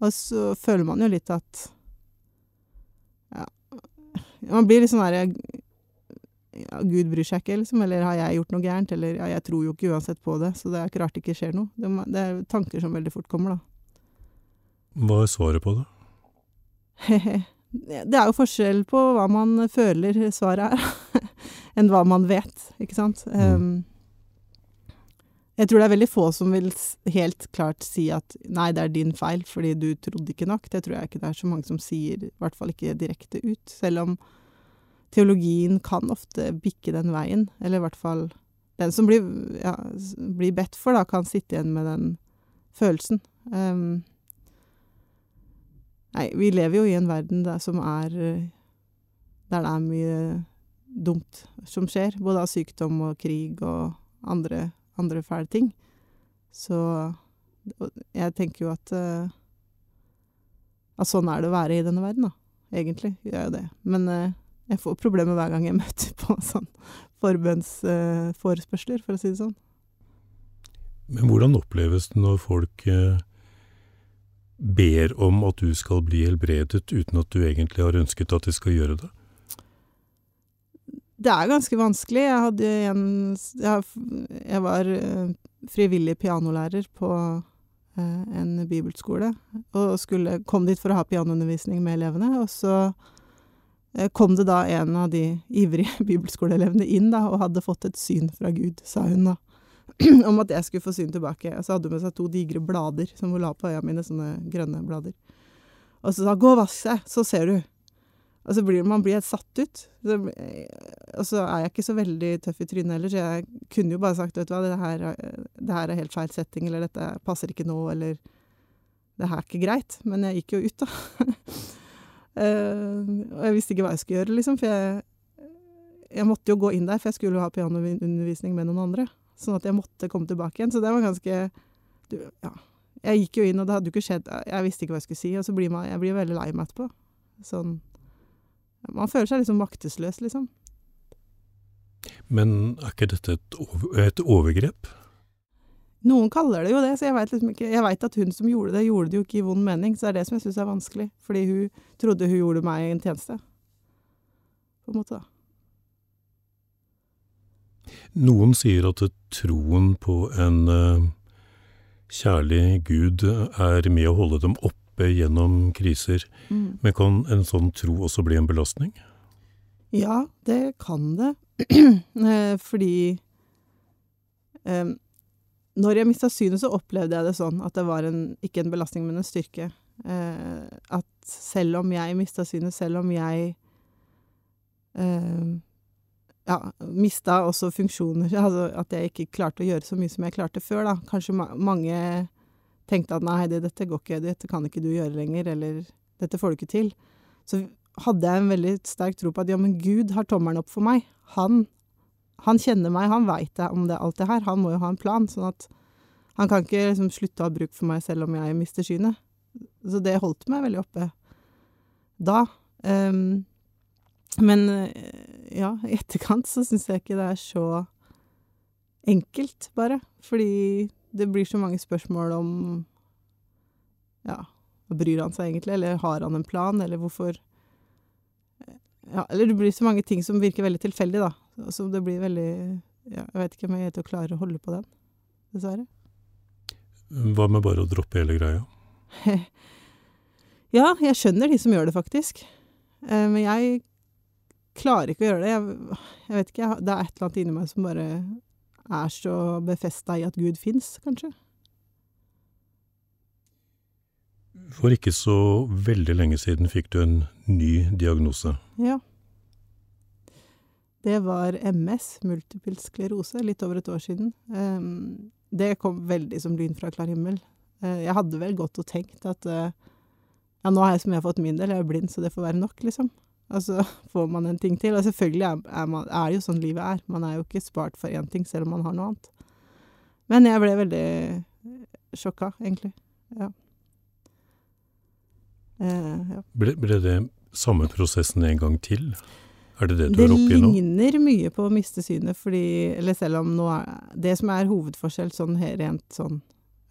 Og så føler man jo litt at Ja, man blir litt sånn derre ja, Gud bryr seg ikke, liksom. Eller har jeg gjort noe gærent? Eller ja, jeg tror jo ikke uansett på det, så det er ikke rart det ikke skjer noe. Det, det er tanker som veldig fort kommer, da. Hva er svaret på det? Det er jo forskjell på hva man føler svaret er, enn hva man vet, ikke sant. Um, jeg tror det er veldig få som vil helt klart si at nei, det er din feil fordi du trodde ikke nok. Det tror jeg ikke det er så mange som sier, i hvert fall ikke direkte ut. Selv om teologien kan ofte bikke den veien, eller i hvert fall den som blir, ja, blir bedt for, da, kan sitte igjen med den følelsen. Um, Nei, vi lever jo i en verden der som er Der det er mye dumt som skjer. Både av sykdom og krig og andre, andre fæle ting. Så jeg tenker jo at At sånn er det å være i denne verden, da. Egentlig gjør jeg jo det. Men jeg får problemer hver gang jeg møter på sånn forbønnsforespørsler, for å si det sånn. Men hvordan oppleves det når folk ber om at du skal bli helbredet, uten at du egentlig har ønsket at de skal gjøre det? Det er ganske vanskelig. Jeg hadde en Jeg, var frivillig pianolærer på en bibelskole, og skulle, kom dit for å ha pianoundervisning med elevene. Og så kom det da en av de ivrige bibelskoleelevene inn da, og hadde fått et syn fra Gud, sa hun da om at jeg skulle få syn tilbake. Og så hadde hun med seg to digre blader som hun la på øya mine, sånne grønne blader. Og så sa 'gå og vask deg, så ser du'. Og så blir man blir helt satt ut. Så, og så er jeg ikke så veldig tøff i trynet heller, så jeg kunne jo bare sagt 'vet du hva, det her, det her er helt feil setting', eller 'dette passer ikke nå', eller 'det her er ikke greit'. Men jeg gikk jo ut, da. uh, og jeg visste ikke hva jeg skulle gjøre, liksom, for jeg, jeg måtte jo gå inn der, for jeg skulle jo ha pianoundervisning med noen andre. Sånn at jeg måtte komme tilbake igjen. Så det var ganske du, Ja. Jeg gikk jo inn, og det hadde jo ikke skjedd Jeg visste ikke hva jeg skulle si, og så blir man Jeg blir veldig lei meg etterpå. Sånn Man føler seg liksom maktesløs, liksom. Men er ikke dette et, et overgrep? Noen kaller det jo det, så jeg veit liksom ikke Jeg veit at hun som gjorde det, gjorde det jo ikke i vond mening, så det er det som jeg syns er vanskelig. Fordi hun trodde hun gjorde meg en tjeneste. På en måte, da. Noen sier at troen på en uh, kjærlig Gud er med å holde dem oppe gjennom kriser. Mm. Men kan en sånn tro også bli en belastning? Ja, det kan det. Fordi eh, når jeg mista synet, så opplevde jeg det sånn at det var en, ikke en belastning, men en styrke. Eh, at selv om jeg mista synet, selv om jeg eh, ja, mista også funksjoner, altså at jeg ikke klarte å gjøre så mye som jeg klarte før, da. Kanskje ma mange tenkte at nei, det, dette går ikke, dette kan ikke du gjøre lenger, eller dette får du ikke til. Så hadde jeg en veldig sterk tro på at ja, men Gud har tommelen opp for meg. Han, han kjenner meg, han veit om det, alt det her. Han må jo ha en plan, sånn at han kan ikke liksom slutte å ha bruk for meg selv om jeg mister synet. Så det holdt meg veldig oppe da. Um, men ja, i etterkant så syns jeg ikke det er så enkelt, bare. Fordi det blir så mange spørsmål om Ja, bryr han seg egentlig, eller har han en plan, eller hvorfor Ja, eller det blir så mange ting som virker veldig tilfeldig, da. Så det blir veldig ja, Jeg vet ikke om jeg er til å holde på den, dessverre. Hva med bare å droppe hele greia? ja, jeg skjønner de som gjør det, faktisk. Men jeg klarer ikke å gjøre det. Jeg, jeg vet ikke, det er et eller annet inni meg som bare er så befesta i at Gud fins, kanskje. For ikke så veldig lenge siden fikk du en ny diagnose. Ja. Det var MS, multiple sklerose, litt over et år siden. Um, det kom veldig som lyn fra klar himmel. Uh, jeg hadde vel gått og tenkt at uh, Ja, nå har jeg som jeg har fått min del, jeg er blind, så det får være nok, liksom. Og så får man en ting til. Og selvfølgelig er, er, man, er det jo sånn livet er. Man er jo ikke spart for én ting, selv om man har noe annet. Men jeg ble veldig sjokka, egentlig. Ja. Eh, ja. Ble, ble det samme prosessen en gang til? Er det det du Det er oppi nå? Det ligner mye på å miste synet, fordi Eller selv om nå er Det som er hovedforskjell sånn rent sånn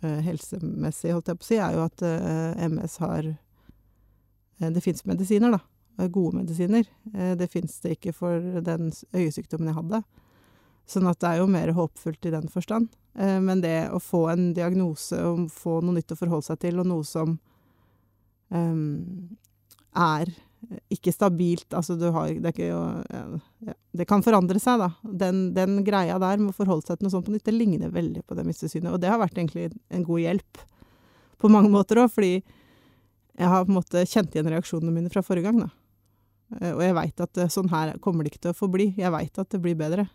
uh, helsemessig, holdt jeg på å si, er jo at uh, MS har eh, Det fins medisiner, da. Eh, Gode medisiner. Eh, det fins det ikke for den øyesykdommen jeg hadde. Sånn at det er jo mer håpfullt i den forstand. Eh, men det å få en diagnose og få noe nytt å forholde seg til, og noe som um, er ikke stabilt Altså, du har Det ikke ja, Det kan forandre seg, da. Den, den greia der med å forholde seg til noe sånt på nytt, det ligner veldig på det mistesynet. Og det har vært egentlig en god hjelp på mange måter òg, fordi jeg har på en måte kjent igjen reaksjonene mine fra forrige gang, da. Eh, Og jeg veit at eh, sånn her kommer det ikke til å forbli. Jeg veit at det blir bedre.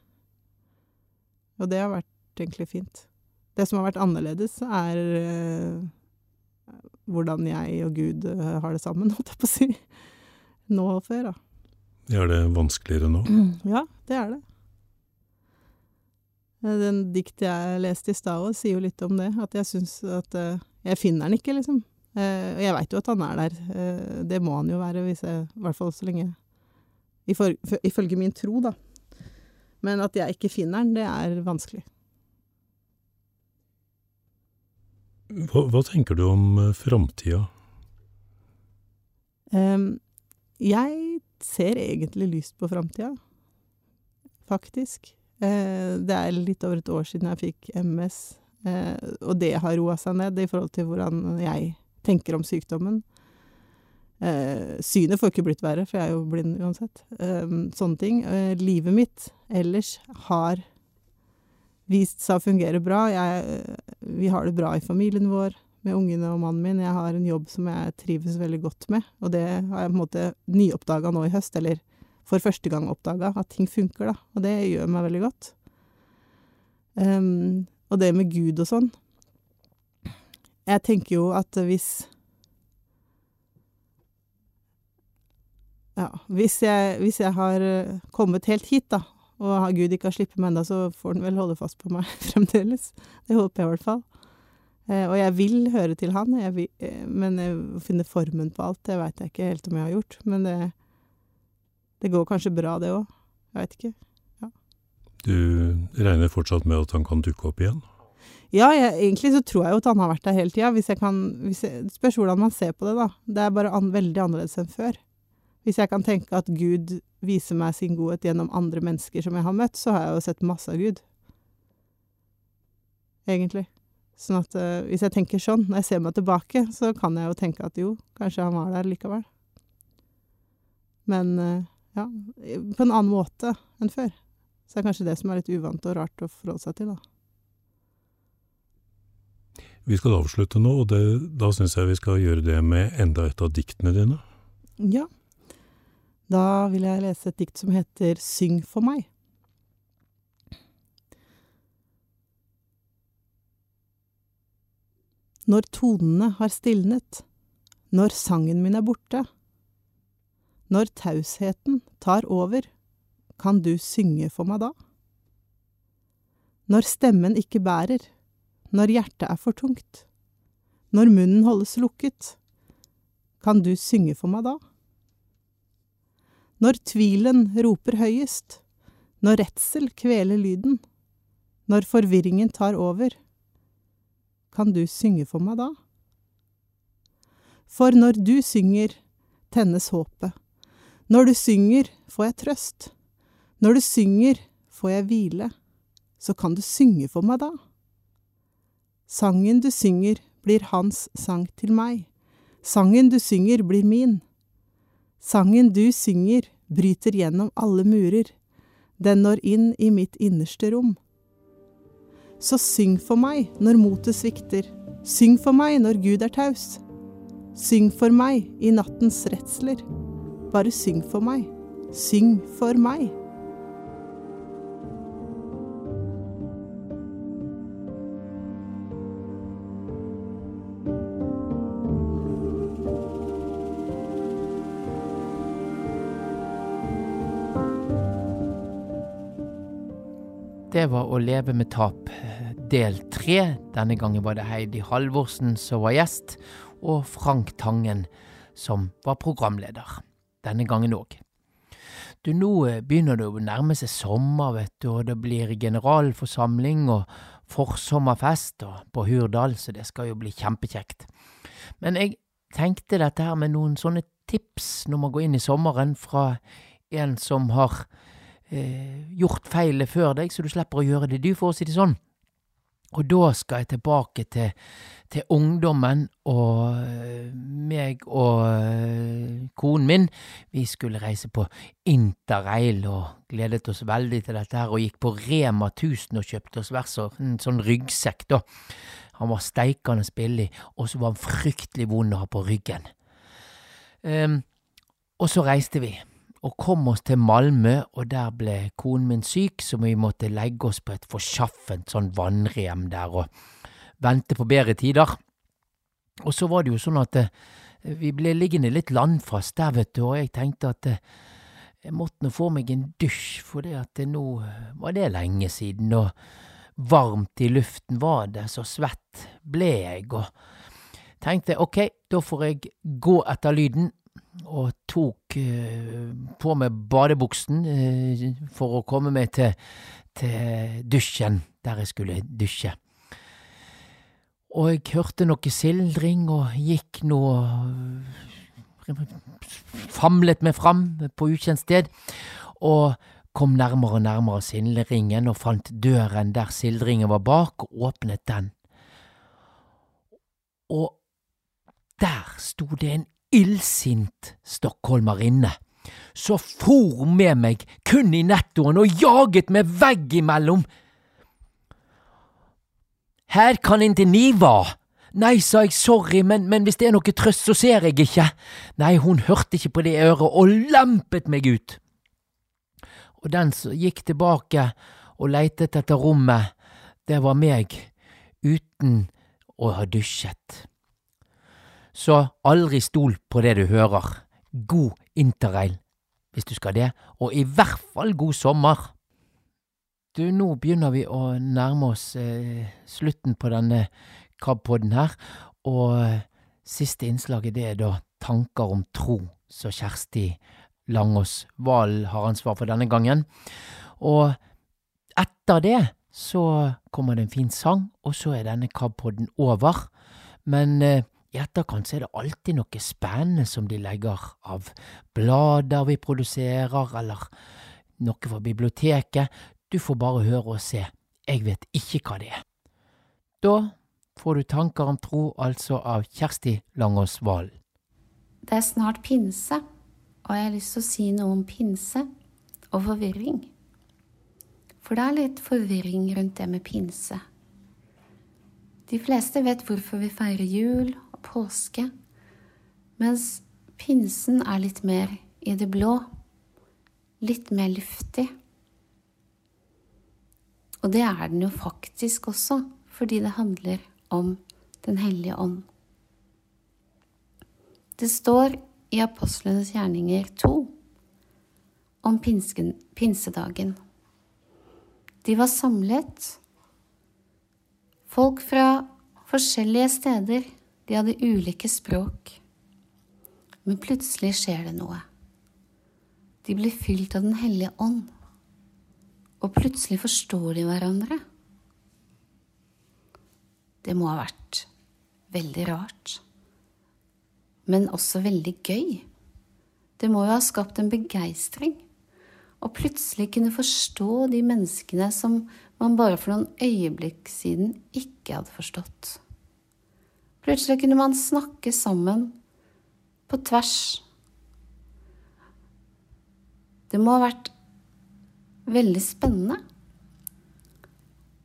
Og det har vært egentlig fint. Det som har vært annerledes, er eh, hvordan jeg og Gud har det sammen, holdt jeg på å si. Nå og før, da. Er det vanskeligere nå? Ja, det er det. Den dikt jeg leste i stad òg, sier jo litt om det. At jeg syns at eh, Jeg finner den ikke, liksom. Eh, Og jeg veit jo at han er der. Eh, Det må han jo være, hvis jeg, i hvert fall så lenge Ifølge min tro, da. Men at jeg ikke finner han, det er vanskelig. Hva, hva tenker du om uh, framtida? Um, jeg ser egentlig lyst på framtida, faktisk. Uh, det er litt over et år siden jeg fikk MS, Uh, og det har roa seg ned i forhold til hvordan jeg tenker om sykdommen. Eh, synet får ikke blitt verre, for jeg er jo blind uansett. Eh, sånne ting. Eh, livet mitt ellers har vist seg å fungere bra. Jeg, vi har det bra i familien vår, med ungene og mannen min. Jeg har en jobb som jeg trives veldig godt med, og det har jeg på en måte nyoppdaga nå i høst, eller for første gang oppdaga, at ting funker, da. Og det gjør meg veldig godt. Em, og det med Gud og sånn Jeg tenker jo at hvis Ja, hvis jeg, hvis jeg har eh, kommet helt hit, da, og Gud ikke har sluppet meg ennå, så får han vel holde fast på meg fremdeles. Det håper jeg i hvert fall. Eh, og jeg vil høre til han, jeg vil, eh, men å finne formen på alt, det veit jeg ikke helt om jeg har gjort. Men det, det går kanskje bra, det òg. Jeg veit ikke. Du regner fortsatt med at han kan dukke opp igjen? Ja, jeg, egentlig så tror jeg jo at han har vært der hele tida. Hvis jeg kan hvis spørs hvordan man ser på det, da. Det er bare an, veldig annerledes enn før. Hvis jeg kan tenke at Gud viser meg sin godhet gjennom andre mennesker som jeg har møtt, så har jeg jo sett masse av Gud. Egentlig. Sånn at uh, hvis jeg tenker sånn, når jeg ser meg tilbake, så kan jeg jo tenke at jo, kanskje han var der likevel. Men uh, ja, på en annen måte enn før. Så det er kanskje det som er litt uvant og rart å forholde seg til, da. Vi skal avslutte nå, og det, da syns jeg vi skal gjøre det med enda et av diktene dine. Ja. Da vil jeg lese et dikt som heter Syng for meg. Når tonene har stilnet, når sangen min er borte, når tausheten tar over, kan du synge for meg da? Når stemmen ikke bærer, når hjertet er for tungt, når munnen holdes lukket, kan du synge for meg da? Når tvilen roper høyest, når redsel kveler lyden, når forvirringen tar over, kan du synge for meg da? For når du synger, tennes håpet. Når du synger, får jeg trøst. Når du synger, får jeg hvile. Så kan du synge for meg da. Sangen du synger, blir hans sang til meg. Sangen du synger, blir min. Sangen du synger, bryter gjennom alle murer. Den når inn i mitt innerste rom. Så syng for meg når motet svikter. Syng for meg når Gud er taus. Syng for meg i nattens redsler. Bare syng for meg. Syng for meg. Det var Å leve med tap del tre. Denne gangen var det Heidi Halvorsen som var gjest, og Frank Tangen som var programleder. Denne gangen òg. Du, nå begynner det å nærme seg sommer, vet du, og det blir generalforsamling og forsommerfest på Hurdal, så det skal jo bli kjempekjekt. Men jeg tenkte dette her med noen sånne tips når man går inn i sommeren fra en som har eh, gjort feilet før deg, så du slipper å gjøre det du, for å si det sånn. Og da skal jeg tilbake til, til ungdommen, og eh, meg og eh, konen min, vi skulle reise på interrail og gledet oss veldig til dette her, og gikk på Rema 1000 og kjøpte oss hver en sånn ryggsekk, da. Han var steikende billig, og så var han fryktelig vond å ha på ryggen. Um, og så reiste vi og kom oss til Malmö, og der ble konen min syk, så vi måtte legge oss på et forsjaffent sånn vannrem der og vente på bedre tider. Og så var det jo sånn at eh, vi ble liggende litt landfast der, vet du, og jeg tenkte at eh, jeg måtte nå få meg en dusj, for det at det nå var det lenge siden, og varmt i luften var det, så svett ble jeg, og tenkte ok, da får jeg gå etter lyden, og tok uh, på meg badebuksen uh, for å komme meg til, til dusjen der jeg skulle dusje. Og jeg hørte noe sildring og gikk nå Famlet meg fram på ukjent sted, og kom nærmere og nærmere sildringen og fant døren der sildringen var bak, og åpnet den. Og der sto det en illsint stockholmerinne, så for med meg kun i nettoen og jaget meg veggimellom. Her kan inte ni va? Nei, sa jeg, sorry, men, men hvis det er noe trøst, så ser jeg ikke. Nei, hun hørte ikke på det øret og lempet meg ut. Og den som gikk tilbake og leitet etter rommet, det var meg, uten å ha dusjet. Så aldri stol på det du hører. God interrail hvis du skal det, og i hvert fall god sommer. Du, nå begynner vi å nærme oss eh, slutten på denne KAB-podden her, og eh, siste innslaget det er da Tanker om tro, så Kjersti Langås Valen har ansvar for denne gangen. Og etter det så kommer det en fin sang, og så er denne KAB-podden over. Men eh, i etterkant er det alltid noe spennende som de legger av blader vi produserer, eller noe fra biblioteket. Du får bare høre og se. Jeg vet ikke hva det er. Da får du tanker om tro, altså av Kjersti Langås Valen. Det er snart pinse, og jeg har lyst til å si noe om pinse og forvirring. For det er litt forvirring rundt det med pinse. De fleste vet hvorfor vi feirer jul påske, mens pinsen er litt mer i det blå, litt mer luftig. Og det er den jo faktisk også, fordi det handler om Den hellige ånd. Det står i Apostlenes gjerninger 2 om pinsken, pinsedagen. De var samlet, folk fra forskjellige steder de hadde ulike språk. Men plutselig skjer det noe. De blir fylt av Den hellige ånd. Og plutselig forstår de hverandre. Det må ha vært veldig rart. Men også veldig gøy. Det må jo ha skapt en begeistring. Og plutselig kunne forstå de menneskene som man bare for noen øyeblikk siden ikke hadde forstått. Plutselig kunne man snakke sammen på tvers. Det må ha vært veldig spennende.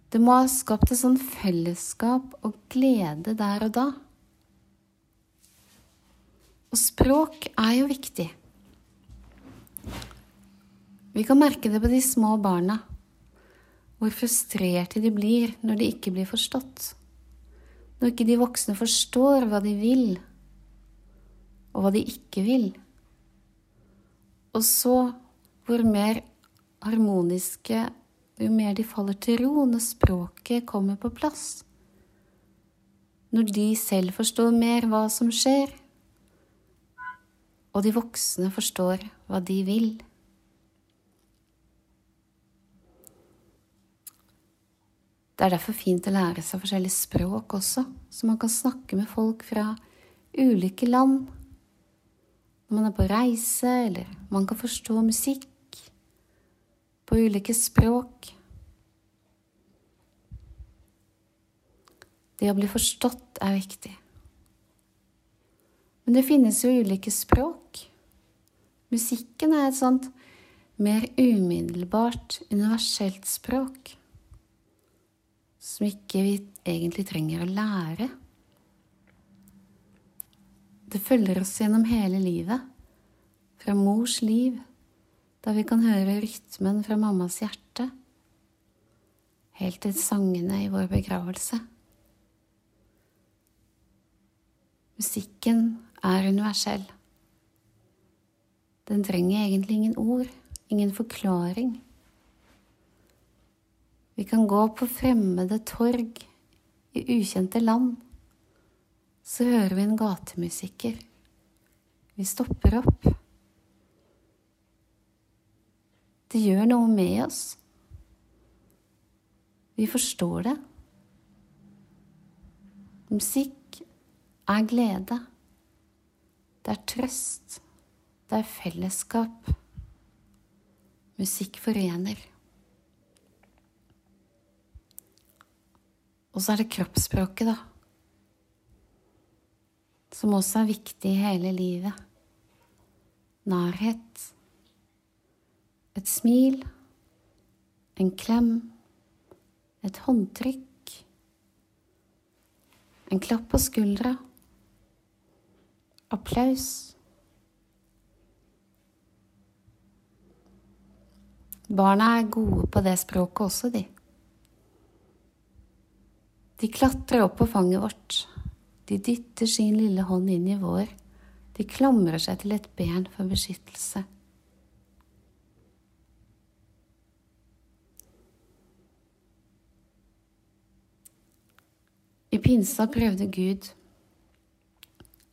Det må ha skapt et sånn fellesskap og glede der og da. Og språk er jo viktig. Vi kan merke det på de små barna, hvor frustrerte de blir når de ikke blir forstått. Når ikke de voksne forstår hva de vil, og hva de ikke vil. Og så hvor mer harmoniske jo mer de faller til ro når språket kommer på plass. Når de selv forstår mer hva som skjer, og de voksne forstår hva de vil. Det er derfor fint å lære seg forskjellige språk også, så man kan snakke med folk fra ulike land når man er på reise, eller man kan forstå musikk på ulike språk. Det å bli forstått er viktig. Men det finnes jo ulike språk. Musikken er et sånt mer umiddelbart, universelt språk som ikke vi egentlig trenger å lære. Det følger oss gjennom hele livet, fra mors liv, da vi kan høre rytmen fra mammas hjerte, helt til sangene i vår begravelse. Musikken er universell. Den trenger egentlig ingen ord, ingen forklaring. Vi kan gå på fremmede torg i ukjente land så hører vi en gatemusiker. Vi stopper opp. Det gjør noe med oss. Vi forstår det. Musikk er glede. Det er trøst. Det er fellesskap. Musikk forener. Og så er det kroppsspråket, da som også er viktig i hele livet. Nærhet. Et smil. En klem. Et håndtrykk. En klapp på skuldra. Applaus. Barna er gode på det språket også, de. De klatrer opp på fanget vårt. De dytter sin lille hånd inn i vår. De klamrer seg til et ben for beskyttelse. I pinsa prøvde Gud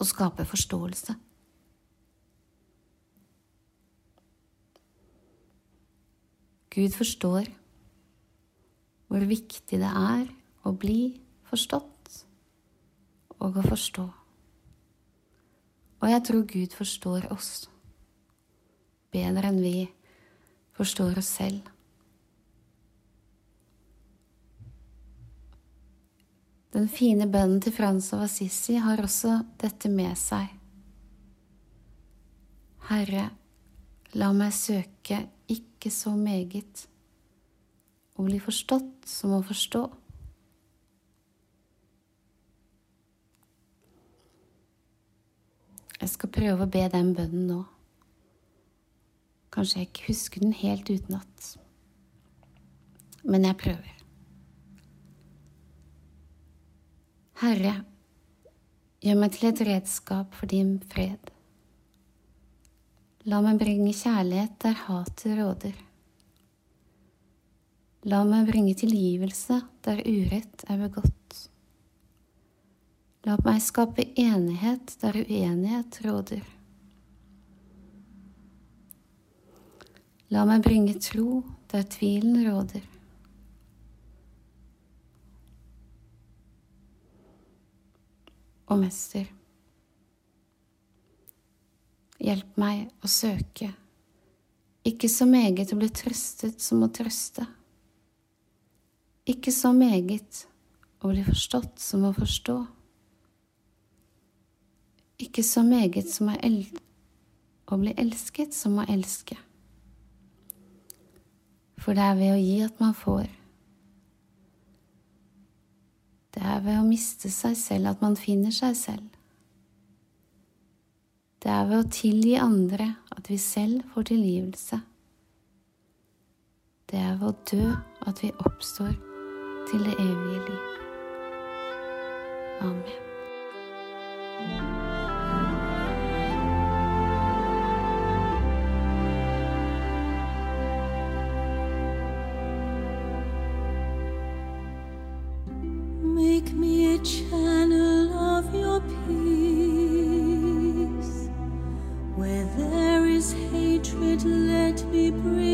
å skape forståelse. Gud forstår hvor viktig det er å bli forstått og å forstå. Og jeg tror Gud forstår oss bedre enn vi forstår oss selv. Den fine bønnen til Frans av Assisi har også dette med seg. Herre, la meg søke ikke så meget å bli forstått som å forstå. Jeg skal prøve å be den bønnen nå. Kanskje jeg ikke husker den helt utenat. Men jeg prøver. Herre, gjør meg til et redskap for din fred. La meg bringe kjærlighet der hatet råder. La meg bringe tilgivelse der urett er begått. La meg skape enighet der uenighet råder. La meg bringe tro der tvilen råder. Og mester, hjelp meg å søke, ikke så meget å bli trøstet som å trøste, ikke så meget å bli forstått som å forstå ikke så meget som å bli elsket som å elske. For det er ved å gi at man får. Det er ved å miste seg selv at man finner seg selv. Det er ved å tilgi andre at vi selv får tilgivelse. Det er ved å dø at vi oppstår til det evige liv. Amen. channel of your peace. Where there is hatred, let me breathe.